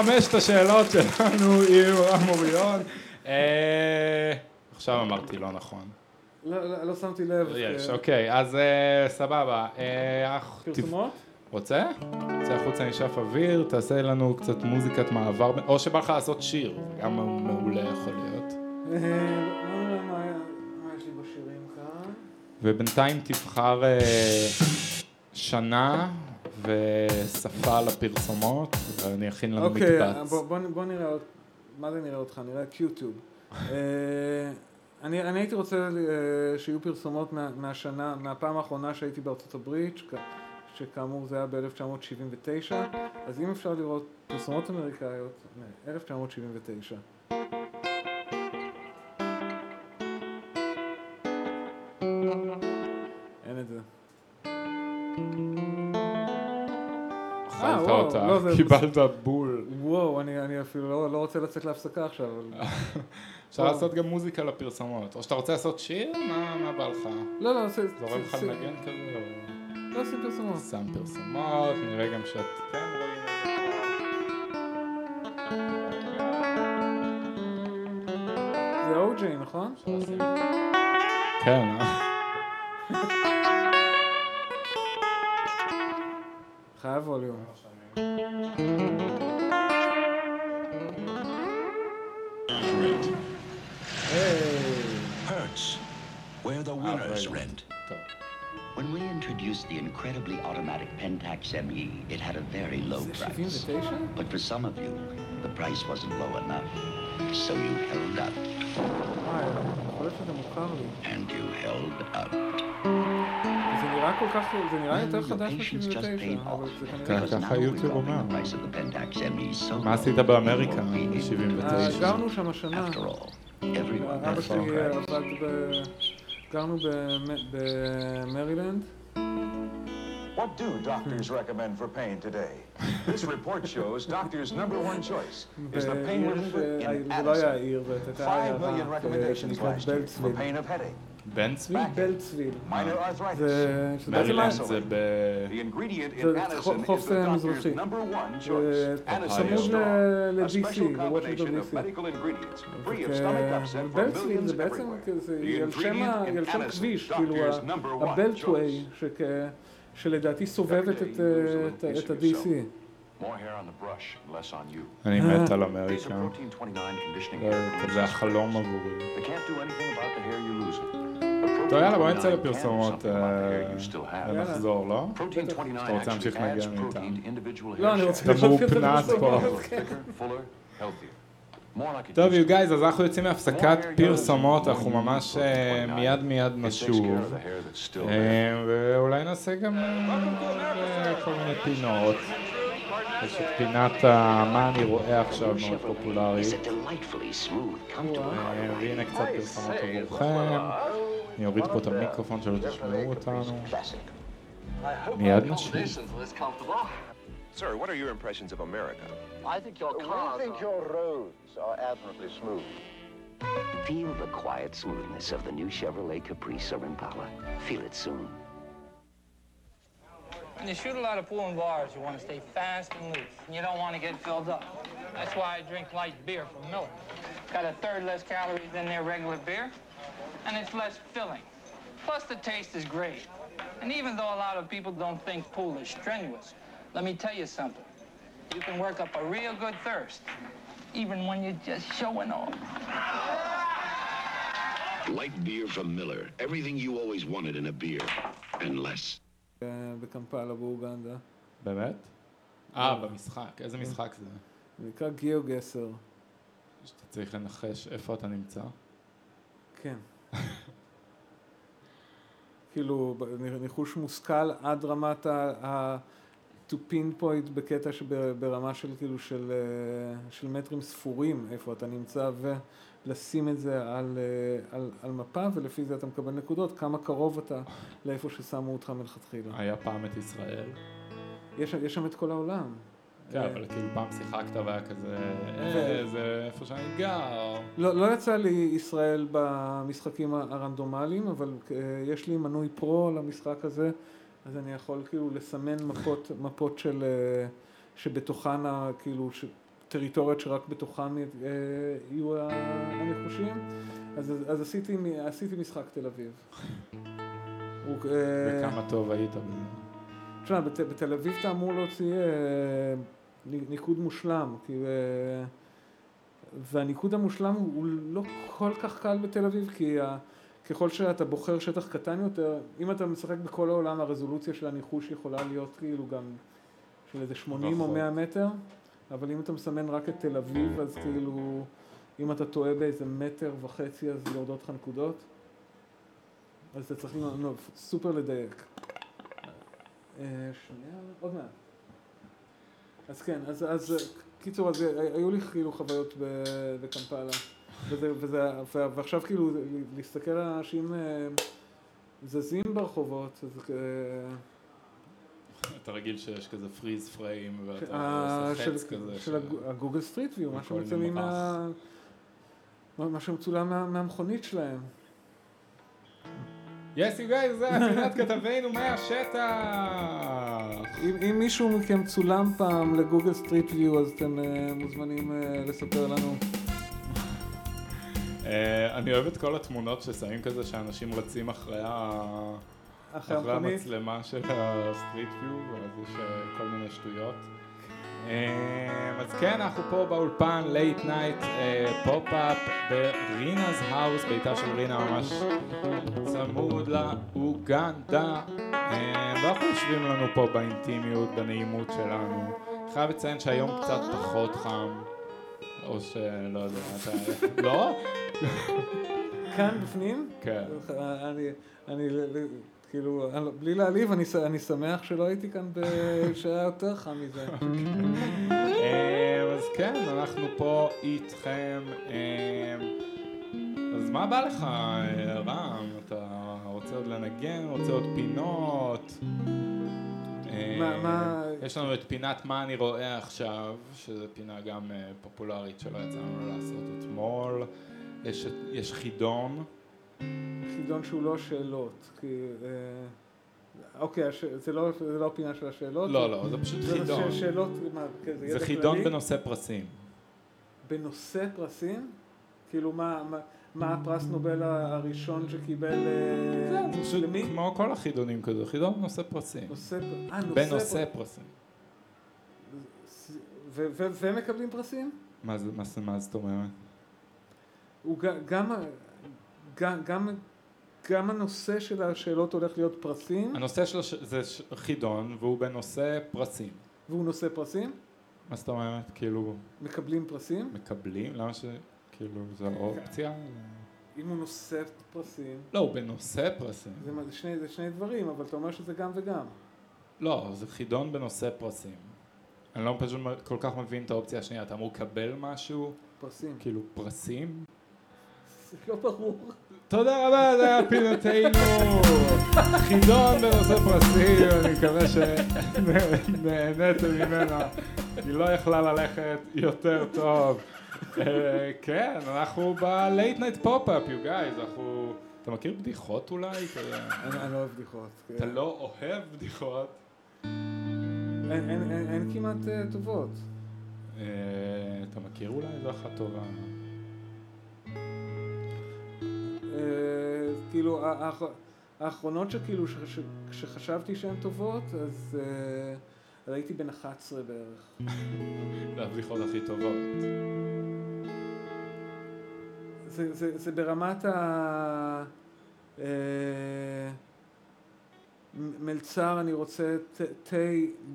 חמשת השאלות שלנו עם רם אוריון. עכשיו אמרתי לא נכון. לא, לא, לא שמתי לב. יש, אה, אוקיי, אז אה, סבבה. אה, פרסומות? רוצה? צא החוצה נשאף אוויר, תעשה לנו קצת מוזיקת מעבר, או שבא לך לעשות שיר, גם מעולה יכול להיות. אה, כאן. ובינתיים תבחר שנה ושפה לפרסומות, ואני אכין לנו אוקיי, מקבץ. בוא, בוא, בוא נראה, מה זה נראה אותך? נראה קיוטיוב. אה, אני, אני הייתי רוצה אה, שיהיו פרסומות מה, מהשנה, מהפעם האחרונה שהייתי בארצות הברית, שכ, שכאמור זה היה ב-1979, אז אם אפשר לראות פרסומות אמריקאיות, מ-1979. וואו, אותה, לא, זה- קיבלת בול. וואו, אני, אני אפילו לא, לא רוצה לצאת להפסקה עכשיו. אבל... אפשר לעשות גם מוזיקה לפרסומות. או שאתה רוצה לעשות שיר? מה מה בא לך? לא, לא, זה... זורם לך לנגן כזה? או- לא עושים פרסומות. שם פרסומות, נראה גם שאת כן רואים זה. או-ג'יי, נכון? כן, אה? חייב ווליום. incredibly automatic Pentax ME, it had a very low זה price. 79? But for some of you, the price wasn't low enough. So you held up, וואי, יכול להיות שזה מוכר לי. and you held up. זה נראה כל כך, זה נראה יותר Well, your חדש patience just paid מ-79, אבל off. זה כן, כנראה... Because ככה now we're יוטיוב dropping אומר. the price of the Pentax ME so מה low עשית that באמריקה you won't be able to אה, ב-79? גרנו שם השנה. After all, everyone אבא has שלי אוקיי. עבד ב... גרנו במ- במרילנד. What do doctors recommend for pain today? This report shows doctors' number one choice is the pain בעיר reliever ש- in זה לא היה Addison. עיר, זאת הייתה 5 million עיירה אה, recommendations שנקראת last year for בלצוויל. pain of headache, בן צבי? בלצוויל. minor arthritis. זה... שזה בעצם מרילנד היה- זה ב... The ingredient זה in Addison חוף- is חוף, the אה, doctor's מזרחי. number one זה choice. Addison צמוד is strong. ל- A ל-DC, special לוושינגטון combination of DC. medical ingredients, free of stomach upset for בלצוויל millions זה בעצם everywhere. כזה, The על שם ה- ingredient על in שם Addison, כביש, כאילו doctor's number one הבלטווי, choice. שכ- שלדעתי סובבת את, אה, את, את ה-DC. אני אה. מת על אמריקה. אה, זה החלום עבורי. טוב, יאללה, בוא נצא לפרסומות ונחזור, לא? אתה רוצה להמשיך לנגן איתם? לא, אני רוצה... תמרו פנאט פה. טוב to. גייז, אז אנחנו יוצאים מהפסקת you פרסומות, אנחנו you ממש אה, מיד מיד נשוב. אה, ואולי נעשה גם אה, כל מיני פינות. יש את פינת מה אני רואה עכשיו מאוד פופולרית. והנה. קצת פרסומות עבורכם. אני אוריד פה את המיקרופון שלא תשמעו אותנו. מיד נשוב. Sir, what are your impressions of America? I think your cars We think are... your roads are admirably smooth. Feel the quiet smoothness of the new Chevrolet Caprice or Impala. Feel it soon. When you shoot a lot of pool and bars, you want to stay fast and loose. And you don't want to get filled up. That's why I drink light beer from Miller. Got a third less calories than their regular beer, and it's less filling. Plus, the taste is great. And even though a lot of people don't think pool is strenuous, let me tell you something. You can work up a real good thirst, even when you're just showing off. Light beer from Miller. Everything you always wanted in a beer. And less. אה, בקמפלה באוגנדה. באמת? אה, במשחק. איזה משחק זה? זה נקרא גיאוגסר. שאתה צריך לנחש איפה אתה נמצא. כן. כאילו, ניחוש מושכל עד רמת ה... to pinpoint בקטע שברמה של כאילו של, אה, של מטרים ספורים איפה אתה נמצא ולשים את זה על, אה, על, על מפה ולפי זה אתה מקבל נקודות כמה קרוב אתה לאיפה ששמו אותך מלכתחילה. היה פעם את ישראל. יש, יש שם את כל העולם. כן, אה, אבל כאילו פעם שיחקת והיה כזה, אה, זה איפה שאני גר. לא, לא יצא לי ישראל במשחקים הרנדומליים, אבל יש לי מנוי פרו למשחק הזה, אז אני יכול כאילו לסמן מפות, מפות של, אה, שבתוכן, כאילו, ש- טריטוריות שרק בתוכן אה, יהיו הנחושים, אז, אז עשיתי, עשיתי משחק תל אביב. אה, וכמה טוב היית בזה. תשמע, בת, בתל אביב אתה אמור להוציא אה, ניקוד מושלם, כי, אה, והניקוד המושלם הוא, לא כל כך קל בתל אביב, כי ככל שאתה בוחר שטח קטן יותר, אם אתה משחק בכל העולם, הרזולוציה של הניחוש יכולה להיות כאילו גם של איזה 80 או רחוק. 100 מטר, אבל אם אתה מסמן רק את תל אביב, אז כאילו, אם אתה טועה באיזה מטר וחצי, אז יורדות לך נקודות. אז אתה צריך לא, סופר לדייק. אה, שנייה, עוד מעט. אז כן, אז, אז קיצור, אז היו לי כאילו חוויות בקמפלה. וזה, וזה, ועכשיו כאילו להסתכל על אנשים אה, זזים ברחובות, אז אה, אתה רגיל שיש כזה freeze frame ואתה אה, עושה של, חץ כזה. של הג- ה Google Street View, מה שמצלמים. מה... שמצולם מה- מהמכונית שלהם. yes you guys, זה פינת כתבינו מהשטח! אם, אם מישהו מכם צולם פעם ל Google Street View, אז אתם אה, מוזמנים אה, לספר לנו. אה, אני אוהב את כל התמונות ששמים כזה שאנשים רצים אחרי ה... המצלמה של ה Street View, ואז יש אה, כל מיני שטויות. אה, אז כן, אנחנו פה באולפן, late night, pop-up ב Rina's house, ביתה של רינה ממש צמוד לאוגנדה. ואנחנו יושבים לנו פה באינטימיות, בנעימות שלנו. חייב לציין שהיום קצת פחות חם, או שלא יודע, אתה... לא? כאן בפנים? כן. אני, אני, כאילו, בלי להעליב, אני אני שמח שלא הייתי כאן ב- שהיה יותר חם מזה. אה, אז כן, אנחנו פה איתכם. אה, אז מה בא לך, רם? אתה רוצה עוד לנגן? רוצה עוד פינות? אה, מה- יש לנו את פינת מה אני רואה עכשיו, שזו פינה גם אה, פופולרית שלא יצא לנו לעשות אתמול. יש, יש חידון. חידון שהוא לא שאלות, כי... אה, אוקיי, הש- זה לא זה לא הפינה של השאלות? לא, לא, זה פשוט חידון. ש- שאלות, מה, זה ידע זה חידון כללי? בנושא פרסים. בנושא פרסים? כאילו, מה- מה- מה הפרס נובל הראשון שקיבל... אה, זה פשוט למי? כמו כל החידונים כזה, חידון בנושא פרסים. נושא... אה, נושא... בנושא פר- פרסים. ו- ו- והם מקבלים פרסים? מה זאת אומרת? הוא גם... גם- גם... גם הנושא של השאלות הולך להיות פרסים, הנושא שלו זה חידון והוא בנושא פרסים. והוא נושא פרסים, מה זאת אומרת? כאילו, מקבלים פרסים. מקבלים? למה ש... כאילו, זו אופציה? אם הוא נושא פרסים, לא, הוא בנושא פרסים. זה, זה, שני, זה שני דברים, אבל אתה אומר שזה גם וגם. לא, זה חידון בנושא פרסים. אני לא פשוט כל כך מבין את האופציה השנייה. אתה אמור לקבל משהו? פרסים. כאילו, פרסים? זה לא ברור. תודה רבה, זה היה פינתנו. חידון בנושא פרסים, אני מקווה שנהניתם ממנה. היא לא יכלה ללכת יותר טוב. אה, כן, אנחנו ב-late night pop-up, you guys, אנחנו... אתה מכיר בדיחות אולי? אני, לא אוהב בדיחות. אתה לא אוהב בדיחות? אין, כמעט uh, טובות. אה, אתה מכיר אולי איזו אחת טובה? אה, כאילו, האח- האחרונות שכאילו, שחשבתי שהן טובות, אז אה, הייתי בן 11 בערך. זה הבדיחות הכי טובות. זה, זה, זה ברמת ה... אה, מלצר, אני רוצה תה- תה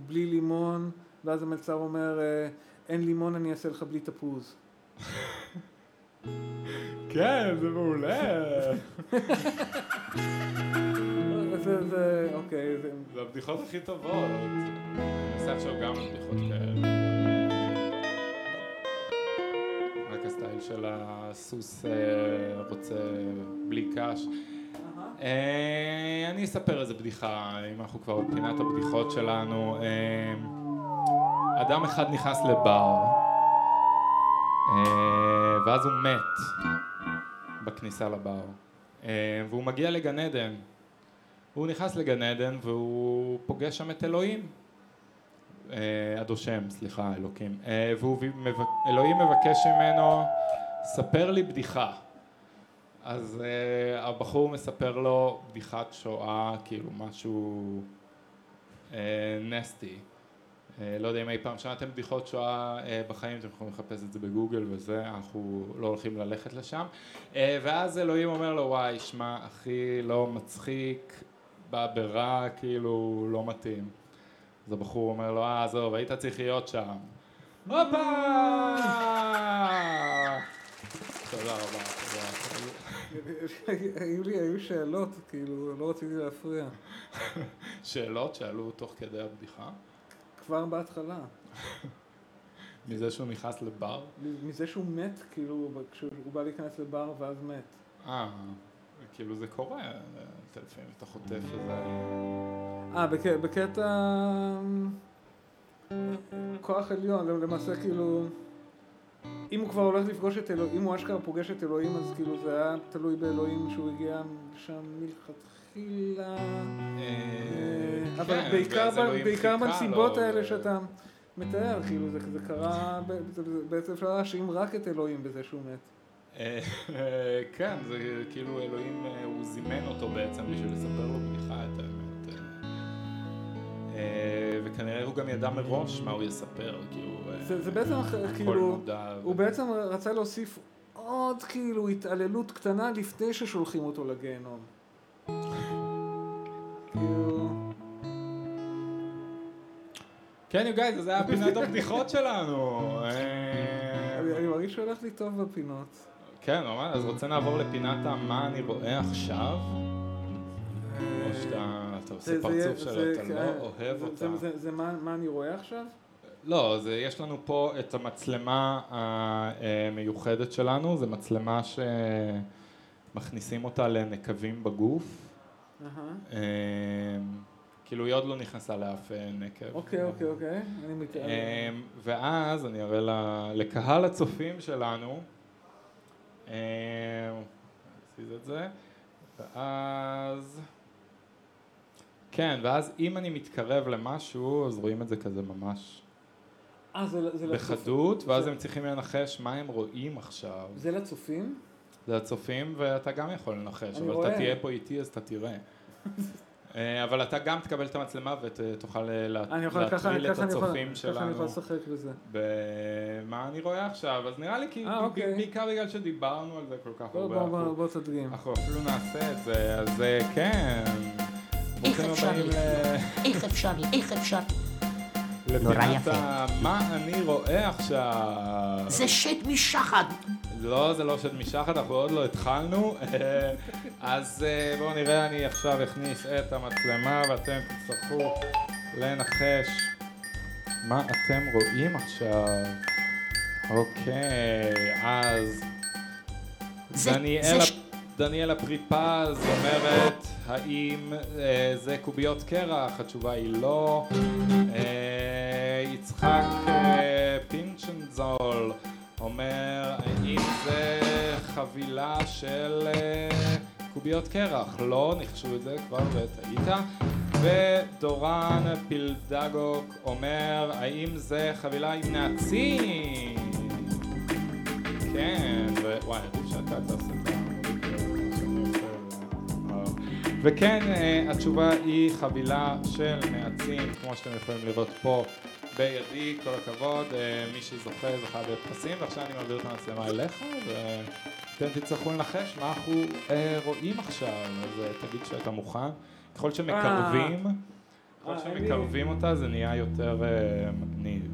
בלי לימון, ואז המלצר אומר, אה, אין לימון, אני אעשה לך בלי תפוז. כן, זה מעולה. זה, אוקיי, זה... זה הבדיחות הכי טובות. אני מנסה עכשיו גם על בדיחות כאלה. רק הסטייל של הסוס אה, רוצה בלי קש. אה, אני אספר איזה בדיחה, אם אנחנו כבר בפינת הבדיחות שלנו. אה, אדם אחד נכנס לבר, ואז הוא מת בכניסה לבר, והוא מגיע לגן עדן. הוא נכנס לגן עדן והוא פוגש שם את אלוהים. אה, הדושם, סליחה, אלוקים. אה, והוא מבק... אלוהים מבקש ממנו, ספר לי בדיחה. אז אה, הבחור מספר לו בדיחת שואה, כאילו משהו אה, נסטי. אה, לא יודע אם אי פעם שמעתם בדיחות שואה אה, בחיים, אתם יכולים לחפש את זה בגוגל וזה, אנחנו לא הולכים ללכת לשם. אה, ואז אלוהים אומר לו, וואי, שמע, אחי, לא מצחיק, בא ברע, כאילו, לא מתאים. אז הבחור אומר לו, אה, עזוב, היית צריך להיות שם. הופה! תודה רבה, תודה. היו לי, היו שאלות, כאילו, לא רציתי להפריע. שאלות שעלו תוך כדי הבדיחה? כבר בהתחלה. מזה שהוא נכנס לבר? מזה שהוא מת, כאילו, כשהוא בא להיכנס לבר ואז מת. אה, כאילו זה קורה, אתה לפעמים אתה חוטף איזה... אה, בק- בקטע... כוח עליון, למעשה כאילו... אם הוא כבר הולך לפגוש את אלוהים, אם הוא אשכרה פוגש את אלוהים, אז כאילו זה היה תלוי באלוהים שהוא הגיע לשם מלכתחילה. אה, אבל כן, בעיקר, בנסיבות האלה שאתה מתאר, כאילו זה, קרה, בעצם אפשר להאשים רק את אלוהים בזה שהוא מת. אה, כן, זה כאילו אלוהים, אה, הוא זימן אותו בעצם בשביל לספר לו בדיחה את האמת. אה. אה, וכנראה הוא גם ידע מראש מה הוא יספר, כאילו... זה, זה בעצם כאילו, הוא בעצם רצה להוסיף עוד כאילו התעללות קטנה לפני ששולחים אותו לגיהנום. כן, guys, זה היה פינת הבדיחות שלנו. אני מרגיש שהולך לי טוב בפינות. כן, ממש, אז רוצה נעבור לפינת המה אני רואה עכשיו? או שאתה אתה עושה פרצוף שאתה זה- לא אה, אוהב אותה. זה- מה מה אני רואה עכשיו? לא, זה, יש לנו פה את המצלמה המיוחדת שלנו, זו מצלמה שמכניסים אותה לנקבים בגוף. אהה. אה, כאילו היא עוד לא נכנסה לאף אה, נקב. אוקיי, אוקיי, אוקיי. אני מת... אה, ואז אני אראה לקהל הצופים שלנו, אה, נזיז את זה, ואז, כן, ואז אם אני מתקרב למשהו, אז רואים את זה כזה ממש אה, זה זה בחדות, לצופים. ואז זה- הם צריכים לנחש מה הם רואים עכשיו. זה לצופים? זה הצופים, ואתה גם יכול לנחש, אבל רואה. אתה תהיה פה איתי אז אתה תראה. אה, אבל אתה גם תקבל את המצלמה ותוכל ככה, להטריל את הצופים שלנו. יכול לשחק בזה. במה אני רואה עכשיו, אז נראה לי כי אה, אוקיי. בעיקר בגלל שדיברנו על זה כל כך הרבה. בוא, בוא, אנחנו- בוא תדגים. אנחנו אפילו נעשה את זה, אז אה, כן. איך ברוכים אפשר הבאים לי? ל- איך אפשר לי? איך אפשר? נורא לפינת יפה. מה אני רואה עכשיו. זה שד משחד. לא, זה לא שד משחת, אנחנו עוד לא התחלנו. אז אה, בואו נראה, אני עכשיו אכניס את המצלמה ואתם תצטרכו לנחש מה אתם רואים עכשיו. אוקיי, אז זה- דניאלה, זה דניאלה פריפז אומרת, האם אה, זה קוביות קרח? התשובה היא לא. אה, יצחק אה, פינצ'נזול אומר, האם זה חבילה של אה, קוביות קרח? לא, ניחשו את זה כבר וטעית. ודורן פילדגוק אומר, האם זה חבילה עם נעצים? כן, שאתה תעשה את ה... וכן, אה, התשובה היא חבילה של נעצים, כמו שאתם יכולים לראות פה בידי, כל הכבוד, אה, מי שזוכה זוכה בפרסים, ועכשיו אני מעביר את המצלמה אליך, ואתם תצטרכו לנחש מה אנחנו אה, רואים עכשיו, אז אה, תגיד שאתה מוכן. ככל שמקרבים, ככל שמקרבים אותה זה נהיה יותר אה, מגניב.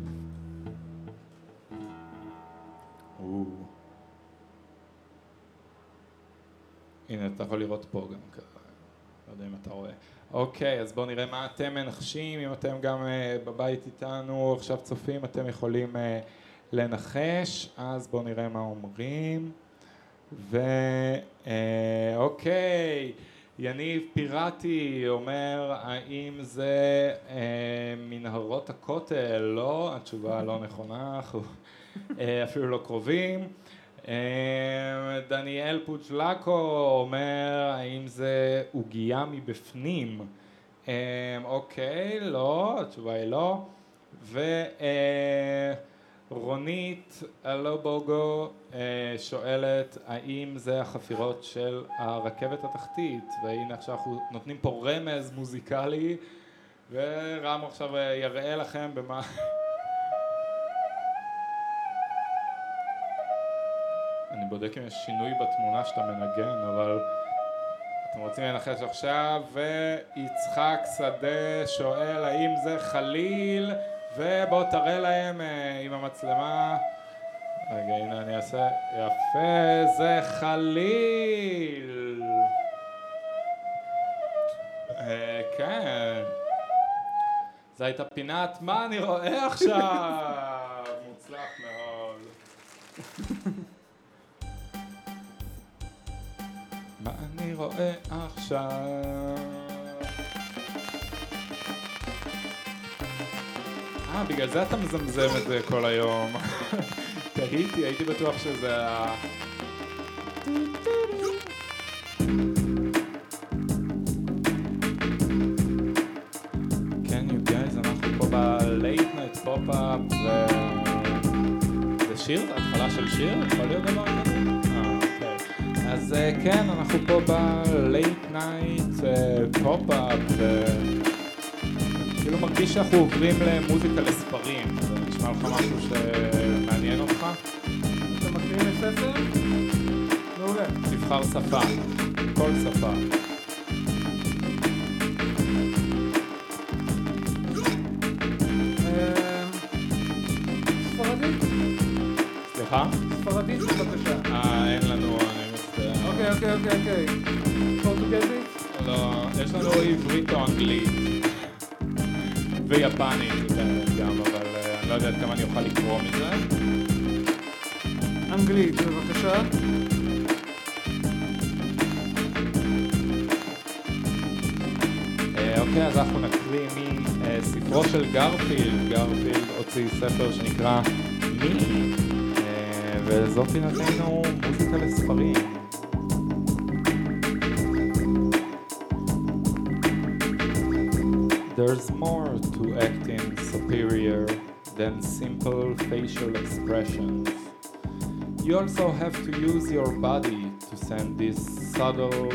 הנה, אתה יכול לראות פה גם כזה, לא יודע אם אתה רואה. אוקיי, אז בואו נראה מה אתם מנחשים, אם אתם גם uh, בבית איתנו עכשיו צופים, אתם יכולים uh, לנחש, אז בואו נראה מה אומרים. ואוקיי, יניב פיראטי אומר, האם זה uh, מנהרות הכותל? לא, התשובה לא נכונה, אנחנו uh, אפילו לא קרובים. אה, דניאל פוג'לקו אומר, האם זה עוגייה מבפנים? אה, אוקיי, לא, התשובה היא לא. ורונית אה, שואלת, האם זה החפירות של הרכבת התחתית? והנה עכשיו אנחנו נותנים פה רמז מוזיקלי, ורם עכשיו אה, יראה לכם במה... בודק אם יש שינוי בתמונה שאתה מנגן, אבל אתם רוצים לנחש עכשיו, ויצחק שדה שואל האם זה חליל, ובוא תראה להם אה, עם המצלמה. רגע, הנה אני אעשה, יפה, זה חליל. אה, כן. זו הייתה פינת מה אני רואה עכשיו. מוצלח מאוד. אני רואה עכשיו? אה, בגלל זה אתה מזמזם את זה כל היום. תהיתי, הייתי בטוח שזה ה... כן, you guys, אנחנו פה ב-late night pop-up ו... זה שיר? התחלה של שיר? יכול להיות דבר כזה? אה. אז אה, כן, אנחנו פה ב-late night אה, pop-up ו... כאילו מרגיש שאנחנו עוברים למוזיקה לספרים. זה נשמע לך משהו שמעניין אותך? אתם מכירים את ספר? מעולה. תבחר שפה. כל שפה. אה, ספרדית? סליחה? ספרדית בבקשה. אה, אין לנו. אוקיי, אוקיי, אוקיי, אוקיי. פורטוגזית? לא, יש לנו עברית או אנגלית. ויפנית גם, אבל אה, אני לא יודע עד כמה אני אוכל לקרוא מזה. אנגלית, בבקשה. אה, אוקיי, אז אנחנו נקריא מספרו של גרפילד. גרפילד הוציא ספר שנקרא מי, אה, וזאת פינתנו מוזיקה לספרים. Than simple facial expressions. You also have to use your body to send these subtle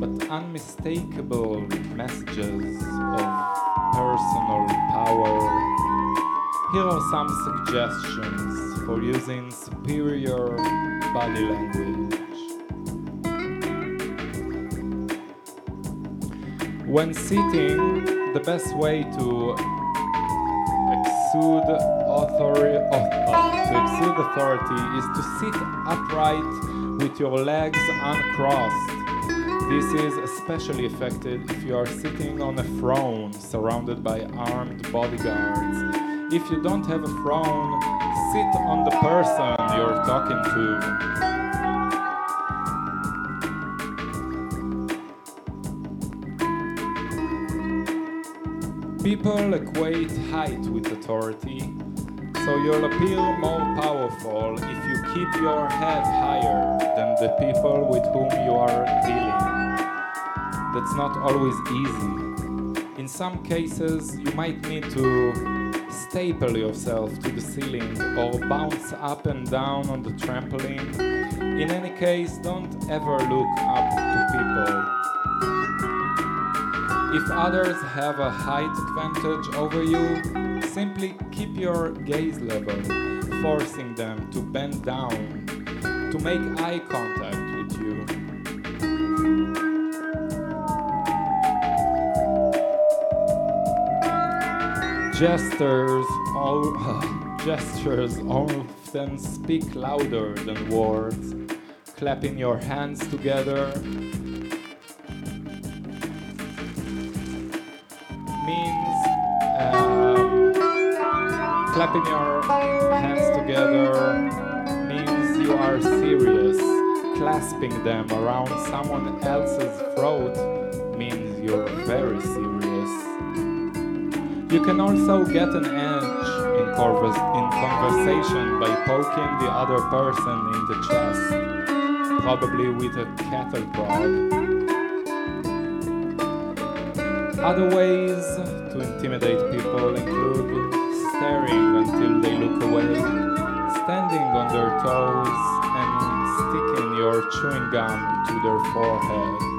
but unmistakable messages of personal power. Here are some suggestions for using superior body language. When sitting, the best way to exude authority, to exude authority is to sit upright with your legs uncrossed. This is especially effective if you are sitting on a throne surrounded by armed bodyguards. If you don't have a throne, sit on the person you're talking to. People equate height with authority, so you'll appear more powerful if you keep your head higher than the people with whom you are dealing. That's not always easy. In some cases, you might need to staple yourself to the ceiling or bounce up and down on the trampoline. In any case, don't ever look up to people. If others have a height advantage over you, simply keep your gaze level, forcing them to bend down to make eye contact with you. Gestures, all, gestures often speak louder than words. Clapping your hands together clapping your hands together means you are serious. Clasping them around someone else's throat means you're very serious. You can also get an edge in, in conversation by poking the other person in the chest, probably with a cattle prod. Other ways to intimidate people include staring until they look away, standing on their toes, and sticking your chewing gum to their forehead.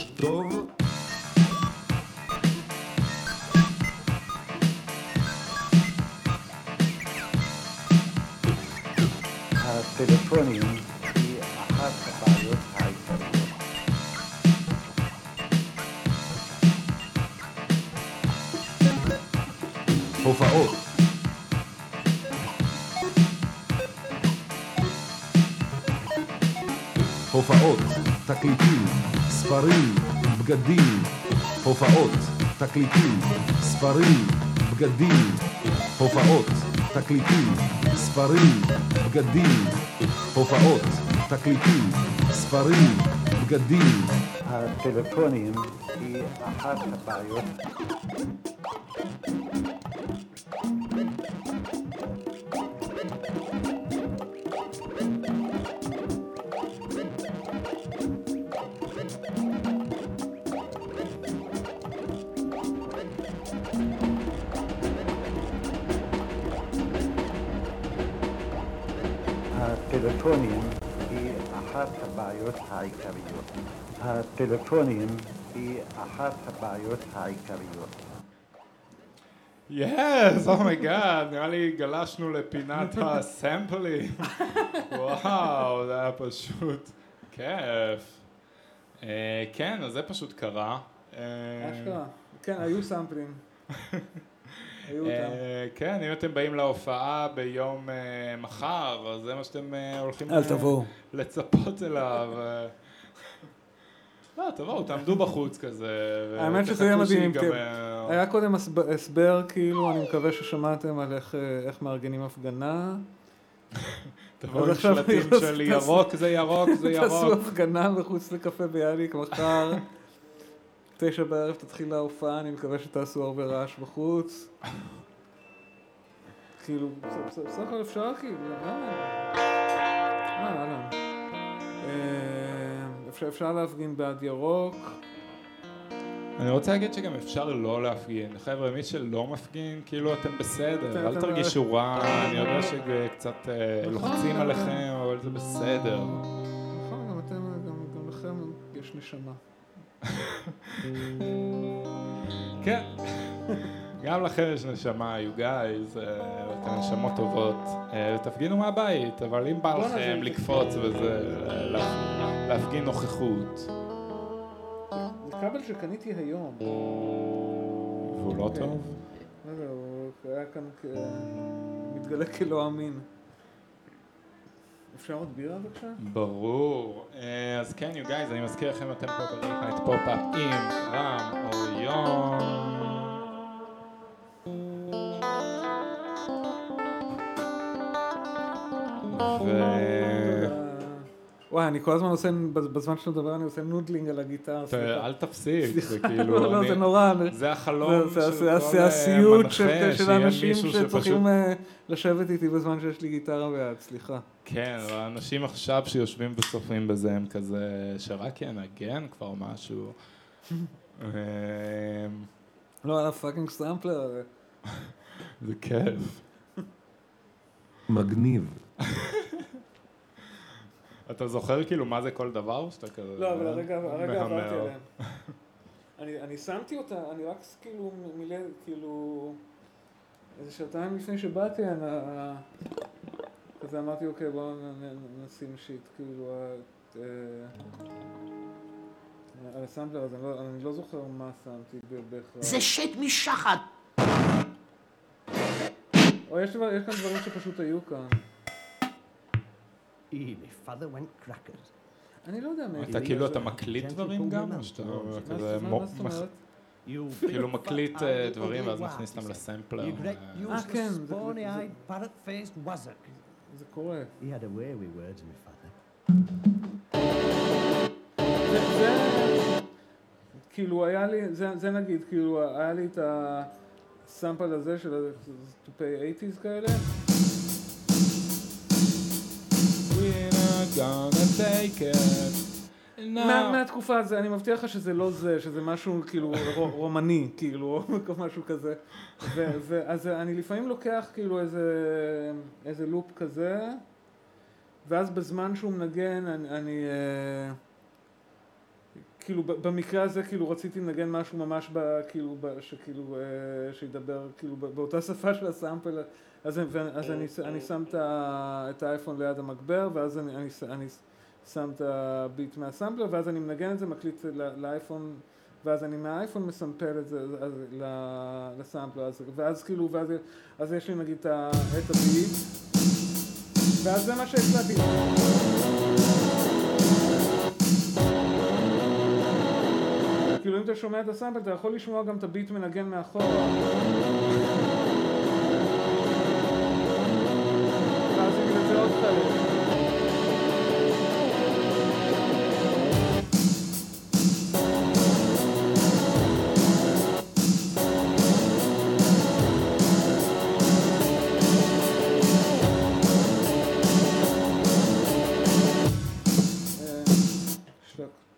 בראש טוב, הטלפונים היא אחת הבעיות העיקריות. הופעות. הופעות, תקליטים, ספרים, בגדים, הופעות, תקליטים, ספרים, בגדים, הופעות, תקליטים, ספרים, בגדים, הופעות, תקליטים, ספרים, בגדים, הטלפונים היא אחת הבעיות הטלפונים היא אחת הבעיות העיקריות. yes, oh my god, נראה לי גלשנו לפינת הסמפלים. וואו, זה היה פשוט כיף. אה, כן, אז זה פשוט קרה. אשכרה. כן, היו אותם. אה, כן, אם אתם באים להופעה ביום אה, מחר, אז זה מה שאתם הולכים. לצפות אליו. אה. לא, תבואו, תעמדו בחוץ כזה. האמת שזה יהיה מדהים. כן. היה קודם הסב- הסבר, כאילו, אני מקווה ששמעתם על איך, אה, מארגנים הפגנה. תבואו עם שלטים תעשו- של ירוק זה ירוק זה תעשו ירוק. הפגנה מחוץ לקפה ביאליק מחר. תשע בערב תתחיל ההופעה, אני מקווה שתעשו הרבה רעש בחוץ. כאילו, בסך- הכל אפשר כאילו, למה? אה, אהלן. אה, אפשר- אפשר להפגין בעד ירוק. אני רוצה להגיד שגם אפשר לא להפגין. חבר'ה, מי שלא מפגין, כאילו אתם בסדר, אל תרגישו רע, אני יודע שקצת אה, נכון, לוחצים. עליכם, אבל זה בסדר. נכון, גם אתם, גם לכם יש נשמה. כן. גם לכם יש נשמה, you guys, אה, אתם נשמות טובות. אה, תפגינו מהבית, אבל אם בא לכם. לקפוץ וזה, אה, לה- להפגין נוכחות, זה כבל שקניתי היום. והוא לא כן. טוב? לא יודע, הוא היה כאן מתגלה כלא אמין. אפשר עוד בירה בבקשה? ברור. אז כן, you guys, אני מזכיר לכם, אתם פה ב late night pop-up עם רם אוריון. ו... וואי, אני כל הזמן עושה, בזמן שאתה מדבר אני עושה noodling על הגיטרה. אל תפסיק, זה כאילו, לא, לא, זה נורא. זה החלום של כל, זה אה, הסיוט מנחה, שיהיה אנשים מישהו שצריכים שפשוט- אה, לשבת איתי בזמן שיש לי גיטרה ביד, סליחה. כן, אבל האנשים עכשיו שיושבים וצופים בזה הם כזה, שרק ינגן כבר משהו. לא על הפאקינג סטמפלר. זה כיף. מגניב. אתה זוכר כאילו מה זה כל דבר? שאתה כזה... לא, אבל הרגע עברתי? עליהם. אני אני שמתי אותה, אני רק כאילו מילא, כאילו... איזה שעתיים לפני שבאתי, אני... כזה אמרתי, אוקיי, בואו נשים שיט, כאילו, ה- אה, על הסמפלר הזה, אני לא- אני לא זוכר מה שמתי בהכרח. זה שיט משחת. או יש יש כאן דברים שפשוט היו כאן. My father went crackers. אני לא יודע מאיפה. אתה כאילו, אתה מקליט דברים גם? או שאתה כזה... כאילו מקליט אה, דברים ואז מכניס אותם לסמפלר. You great אה, כן, זה- קורה. כאילו היה לי, זה, זה נגיד, כאילו היה לי את הסאמפל הזה של תופי 80's כאלה. Gonna take it. מה, מהתקופה הזו, אני מבטיח לך שזה לא זה, שזה משהו כאילו רו- רומני, כאילו, או משהו כזה. אז אני לפעמים לוקח כאילו איזה, לופ כזה, ואז בזמן שהוא מנגן, אני, אה, כאילו במקרה הזה כאילו רציתי לנגן משהו ממש כאילו, שכאילו, אה, שידבר כאילו באותה שפה של הסאמפל, אז, אז אני, אני שם את ה- את האייפון ליד המגבר, ואז אני, אני, אני שם את הביט מהסמפלר, ואז אני מנגן את זה, מקליט לאייפון, ואז אני מהאייפון מסמפל את זה אז, לסמפלר, אז, ואז כאילו, ואז אז יש לי נגיד את הביט, ואז זה מה שהקלטתי. כאילו אם אתה שומע את הסמפל, אתה יכול לשמוע גם את הביט מנגן מאחורה.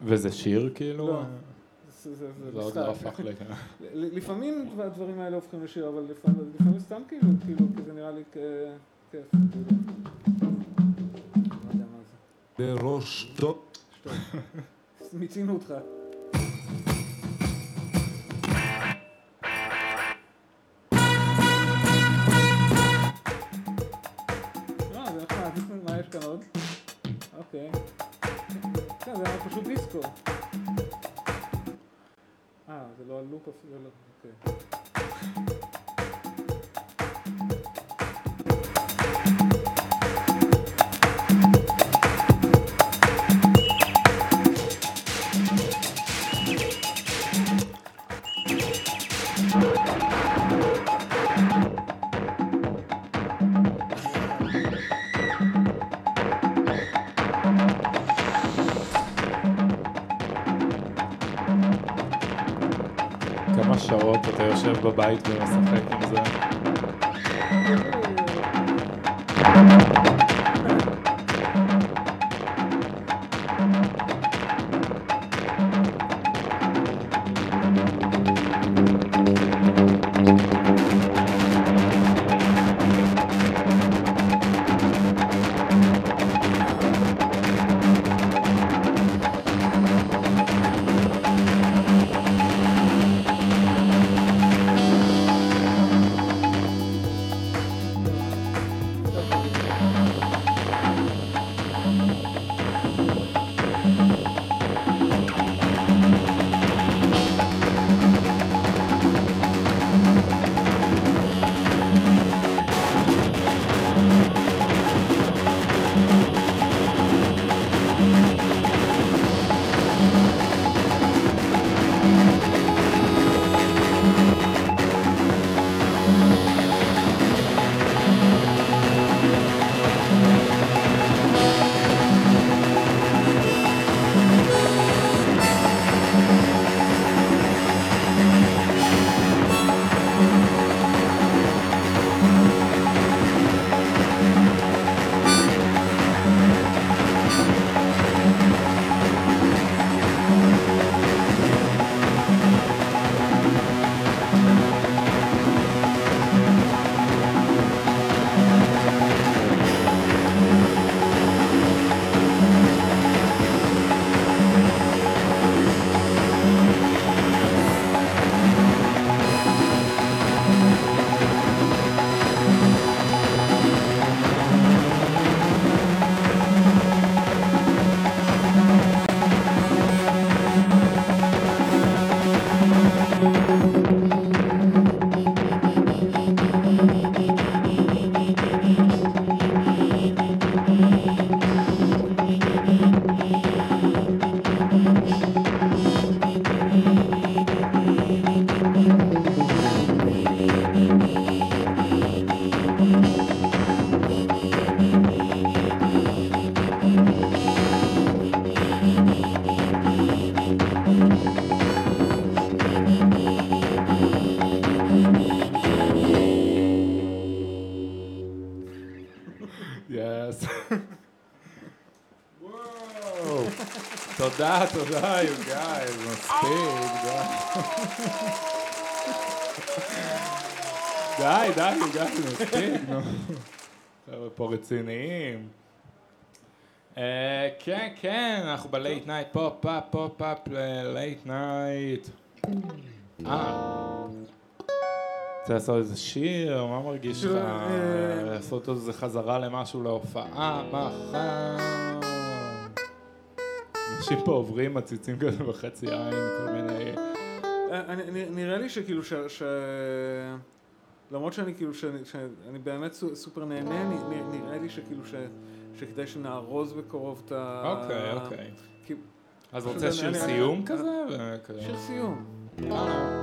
וזה שיר כאילו? לא. זה- משחק. לא לפעמים דבר- הדברים האלה הופכים לשיר, אבל לפעמים סתם כאילו, כאילו, כי זה נראה לי כ- כיף. לא. בראש טוב. מיצינו אותך. אה. מה יש כאן עוד? אוקיי. כן, זה היה פשוט דיסקו. אה, זה לא הלופ אפילו, לא, אוקיי. בבית ומשחק עם זה? די, די, מספיק, נו. חבר'ה פה רציניים. אה, כן, כן, אנחנו ב late night, pop-up, pop-up, late night. אה. רוצה לעשות איזה שיר? מה מרגיש לך? אה, לעשות איזה חזרה למשהו להופעה? מחר? אנשים פה עוברים מציצים כזה בחצי עין, כל מיני... אה, אני- אני- נראה לי שכאילו ש... למרות שאני כאילו, שאני, שאני באמת סו- סופר נהנה, נראה לי שכאילו ש... שכדאי שנארוז בקרוב את ה... אוקיי, אוקיי. כי- אז רוצה שיר אני- סיום אני- כזה? שיר סיום. אה.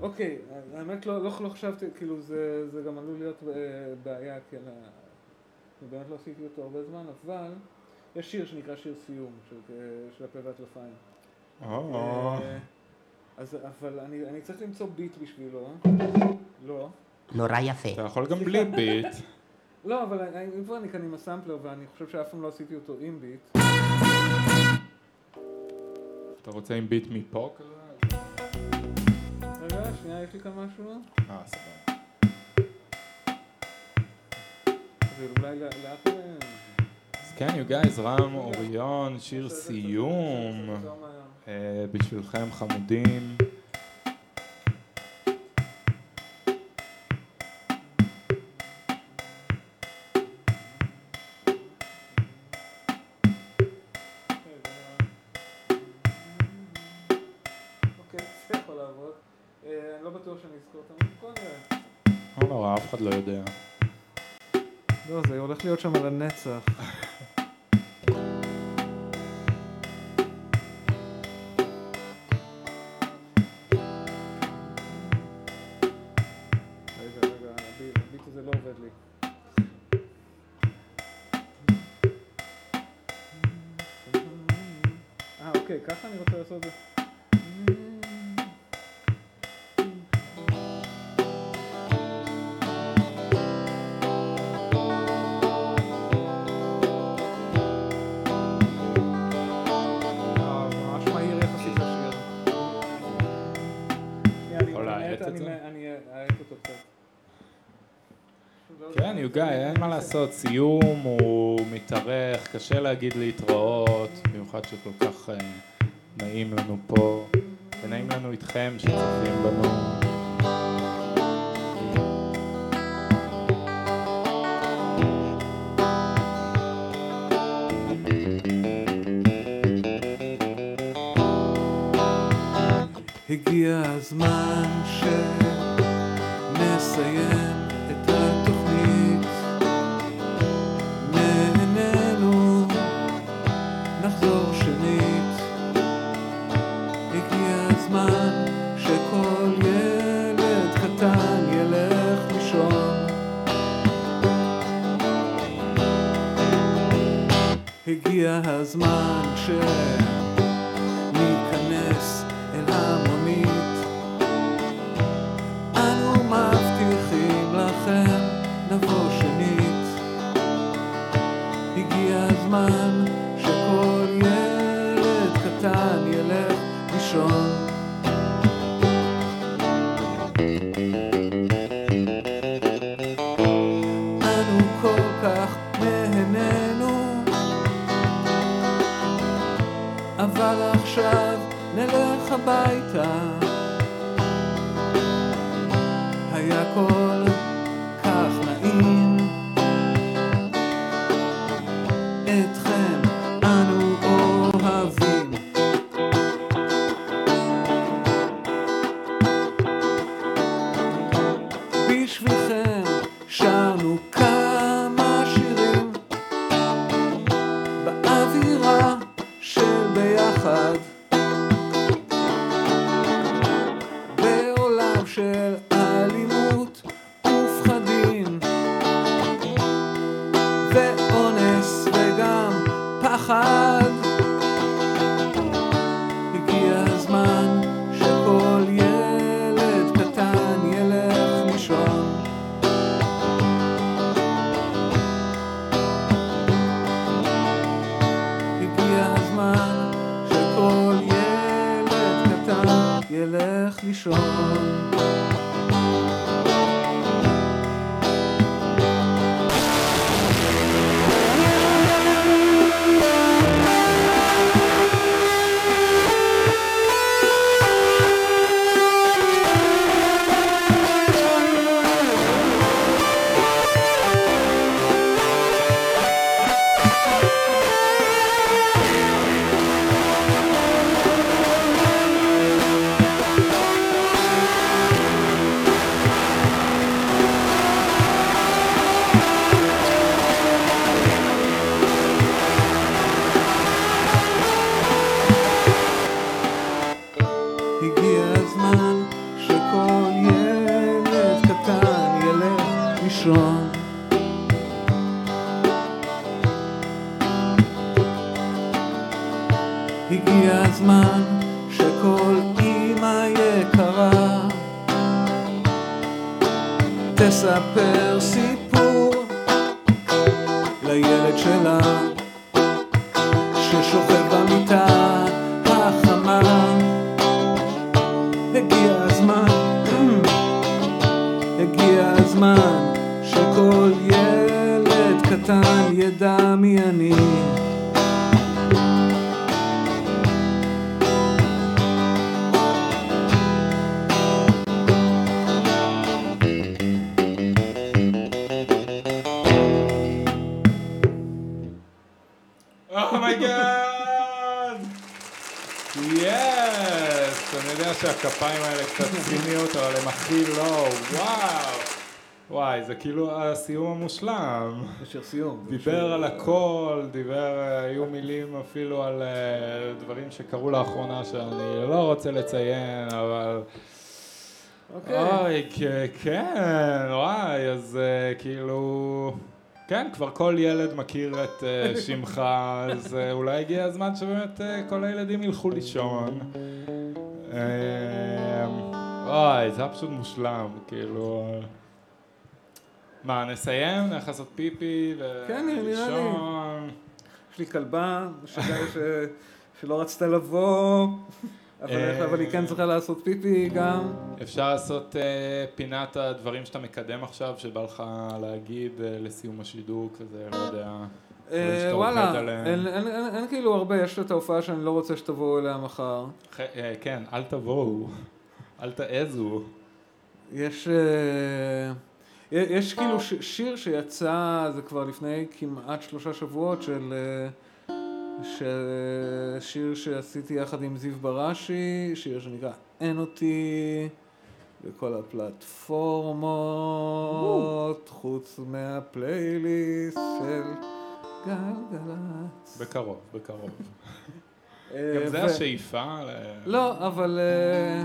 אוקיי, האמת לא, לא, לא חשבתי, כאילו זה, זה גם עלול להיות אה, בעיה, כי אני אני באמת לא עשיתי אותו הרבה זמן, אבל יש שיר שנקרא שיר סיום של, אה, של הפה והטלפיים. אה, אז, אבל אני, אני צריך למצוא ביט בשבילו, לא. נורא יפה. אתה יכול גם בלי ביט. לא, אבל אם כבר אני כאן עם הסמפלר, ואני חושב שאף פעם לא עשיתי אותו עם ביט. אתה רוצה עם ביט מפה כזה? רגע, שנייה, יש לי כאן משהו. אה, סבבה. זה אולי לא- לאט... אה, אז כן, you guys, רם אוריון, שיר סיום. אה, בשבילכם חמודים. אוקיי. אה, לא. לא נורא, אף אחד לא יודע. לא, זה הולך להיות שם על הזה לא עובד לי. אה, אוקיי, ככה אני רוצה לעשות את זה. Guys, אין מה לעשות, סיום הוא מתארך, קשה להגיד להתראות, במיוחד שכל כך אה, נעים לנו פה, ונעים לנו איתכם שצופים בנו. תספר סיפור לילד שלה המושלם. אשר סיום. דיבר על הכל, דיבר, היו מילים אפילו על אה, דברים שקרו לאחרונה שאני לא רוצה לציין, אבל... אוקיי. אוי, כן, וואי, אז אה, כאילו... כן, כבר כל ילד מכיר את אה, שמך, אז אולי הגיע הזמן שבאמת כל הילדים ילכו לישון. אוי, זה היה פשוט מושלם, כאילו... מה, נסיים? נלך לעשות פיפי כן, נראה לי. ולישון? יש לי כלבה, שלא רצתה לבוא, אבל אה, אבל היא כן צריכה לעשות פיפי גם. אפשר לעשות אה, פינת הדברים שאתה מקדם עכשיו, שבא לך להגיד אה, לסיום השידור, כזה, לא יודע. שאתה וואלה. אין- כאילו הרבה, יש את ההופעה שאני לא רוצה שתבואו אליה מחר. כן, אל תבואו, אל תעזו. יש, יש כאילו ש- שיר שיצא, זה כבר לפני כמעט שלושה שבועות, של אה, ש- שיר שעשיתי יחד עם זיו בראשי, שיר שנקרא אין אותי בכל הפלטפורמות, חוץ מהפלייליסט של גלגלצ. בקרוב, בקרוב. אה, גם זה השאיפה? לא, אבל... אה,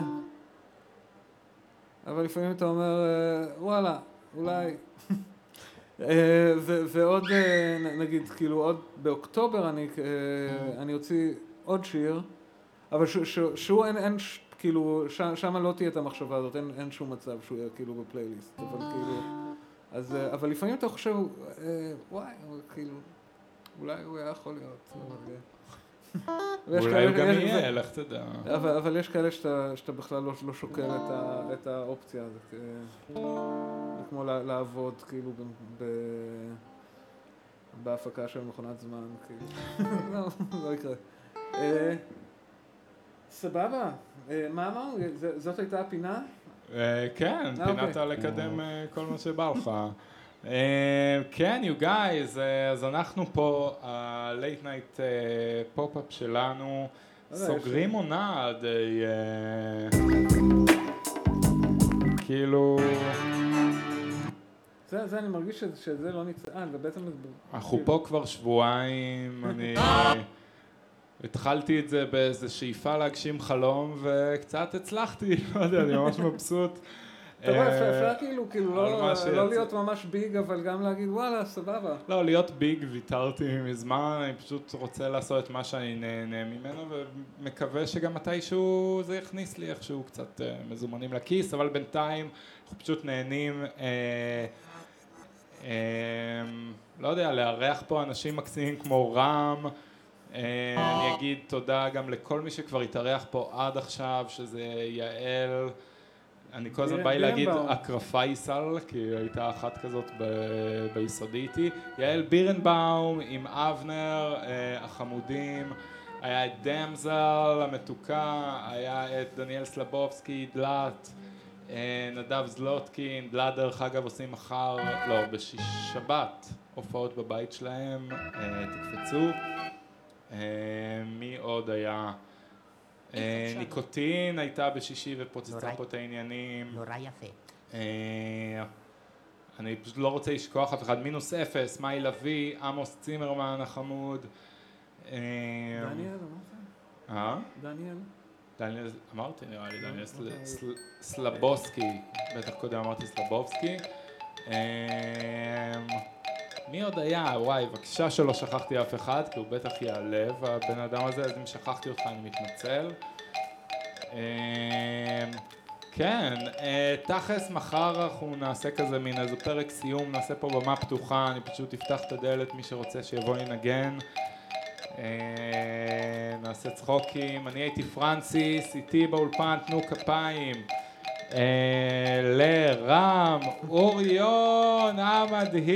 אבל לפעמים אתה אומר, אה, וואלה, אולי... אה, ו- ועוד, אה, נגיד, כאילו, עוד באוקטובר אני, אה, אני אוציא עוד שיר, אבל ש- ש- שהוא אין, אין, כאילו, ש- שם לא תהיה את המחשבה הזאת, אין, אין שום מצב שהוא יהיה כאילו בפלייליסט, אבל כאילו... אז, אה, אבל לפעמים אתה חושב, אה, וואי, כאילו, אולי הוא היה יכול להיות, אבל... אולי הוא גם יהיה, לך תדע. אבל, יש כאלה שאתה, בכלל לא, לא שוקל את, האופציה הזאת. אה, זה כמו לעבוד כאילו בהפקה של מכונת זמן, כאילו. לא, לא יקרה. אה, סבבה. אה, מה אמרנו? זאת הייתה הפינה? כן, אה, פינת אוקיי. לקדם כל מה שבא לך. אה, כן, you guys, אה, אז אנחנו פה, ה- late night אה, פופ-אפ שלנו, לא, סוגרים עונה עד... אה, כאילו, זה, זה אני מרגיש שזה, שזה לא. אה, זה בעצם... אנחנו פה כבר שבועיים, אני התחלתי את זה באיזה שאיפה להגשים חלום וקצת הצלחתי, לא יודע, אני ממש מבסוט. אתה רואה, אפשר- כאילו, כאילו לא. לא להיות ממש ביג, אבל גם להגיד וואלה, סבבה. לא, להיות ביג ויתרתי מזמן, אני פשוט רוצה לעשות את מה שאני נהנה ממנו ומקווה שגם מתישהו זה יכניס לי איכשהו קצת אה, מזומנים לכיס, אבל בינתיים אנחנו פשוט נהנים, אה, אה, לא יודע, לארח פה אנשים מקסימים כמו רם, אני אגיד תודה גם לכל מי שכבר התארח פה עד עכשיו, שזה יעל, אני כל הזמן בא לי להגיד. אקרפייסל, כי הייתה אחת כזאת ב- ביסודי איתי, יעל בירנבאום עם אבנר אה, החמודים, היה את דמזל המתוקה, היה את דניאל סלבובסקי, דלת, אה, נדב זלוטקין, דלת דרך אגב עושים מחר, לא, בשבת, הופעות בבית שלהם, אה, תקפצו. אה, מי עוד היה? אה? ניקוטין הייתה בשישי ופוצצה נורא- פה את העניינים. נורא יפה. אה, אני פשוט לא רוצה לשכוח אף אחד. מינוס אפס, מאי לביא, עמוס צימרמן החמוד. אה, דניאל, אמרת? אה? דניאל? דניאל, אמרתי נראה לי, דניאל סל- סלבוסקי, בטח קודם אמרתי סלבובסקי. מי עוד היה? וואי, בבקשה שלא שכחתי אף אחד, כי הוא בטח ייעלב, הבן אדם הזה, אז אם שכחתי אותך אני מתנצל. אמ, כן, אה, תכלס מחר אנחנו נעשה כזה מין איזה פרק סיום, נעשה פה במה פתוחה, אני פשוט אפתח את הדלת, מי שרוצה שיבוא ינגן. אה, נעשה צחוקים, אני הייתי פרנסיס, איתי באולפן, תנו כפיים. לרם אוריון המדהים!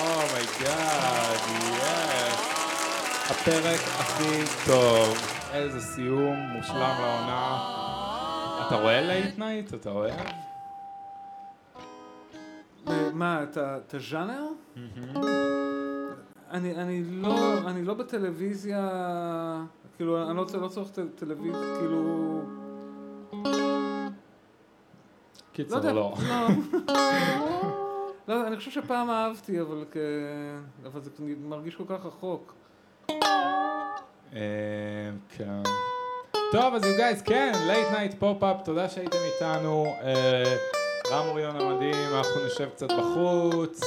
oh my God, yes! הפרק הכי טוב. איזה סיום מושלם לעונה. אתה רואה late night? אתה רואה? אה, מה, את הז'אנר? אני, אני, לא, אני לא בטלוויזיה, כאילו, אני לא, לא צורך טל- טלוויזיה, כאילו... קיצור, יודע, לא. לא, יודע, אני חושב שפעם אהבתי, אבל, כ... אבל זה מרגיש כל כך רחוק. אה, כן. טוב, אז you guys, כן, late night פופ-אפ, תודה שהייתם איתנו. אה, רם אוריון המדהים, אנחנו נשב קצת בחוץ,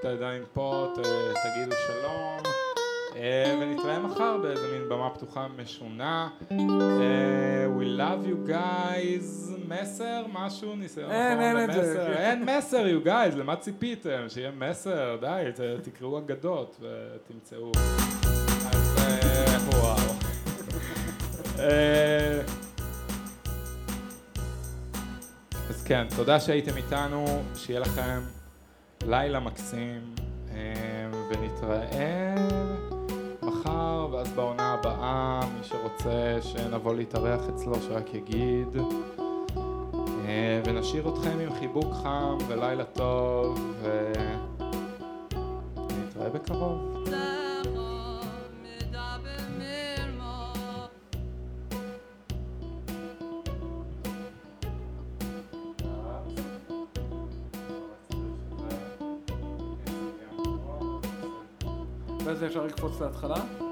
אתה עדיין פה, תגידו שלום. אה, ונתראה מחר באיזה מין במה פתוחה משונה. אה, we love you guys. מסר? משהו? ניסיון אין, אחרון אין את זה. אין מסר, you guys, למה ציפיתם? שיהיה מסר? די, תקראו אגדות ותמצאו. אז אה, וואו. אז כן, תודה שהייתם איתנו, שיהיה לכם לילה מקסים, אה, ונתראה מחר, ואז בעונה הבאה, מי שרוצה שנבוא להתארח אצלו, שרק יגיד. אה, ונשאיר אתכם עם חיבוק חם ולילה טוב, ונתראה בקרוב. אפשר לקפוץ להתחלה?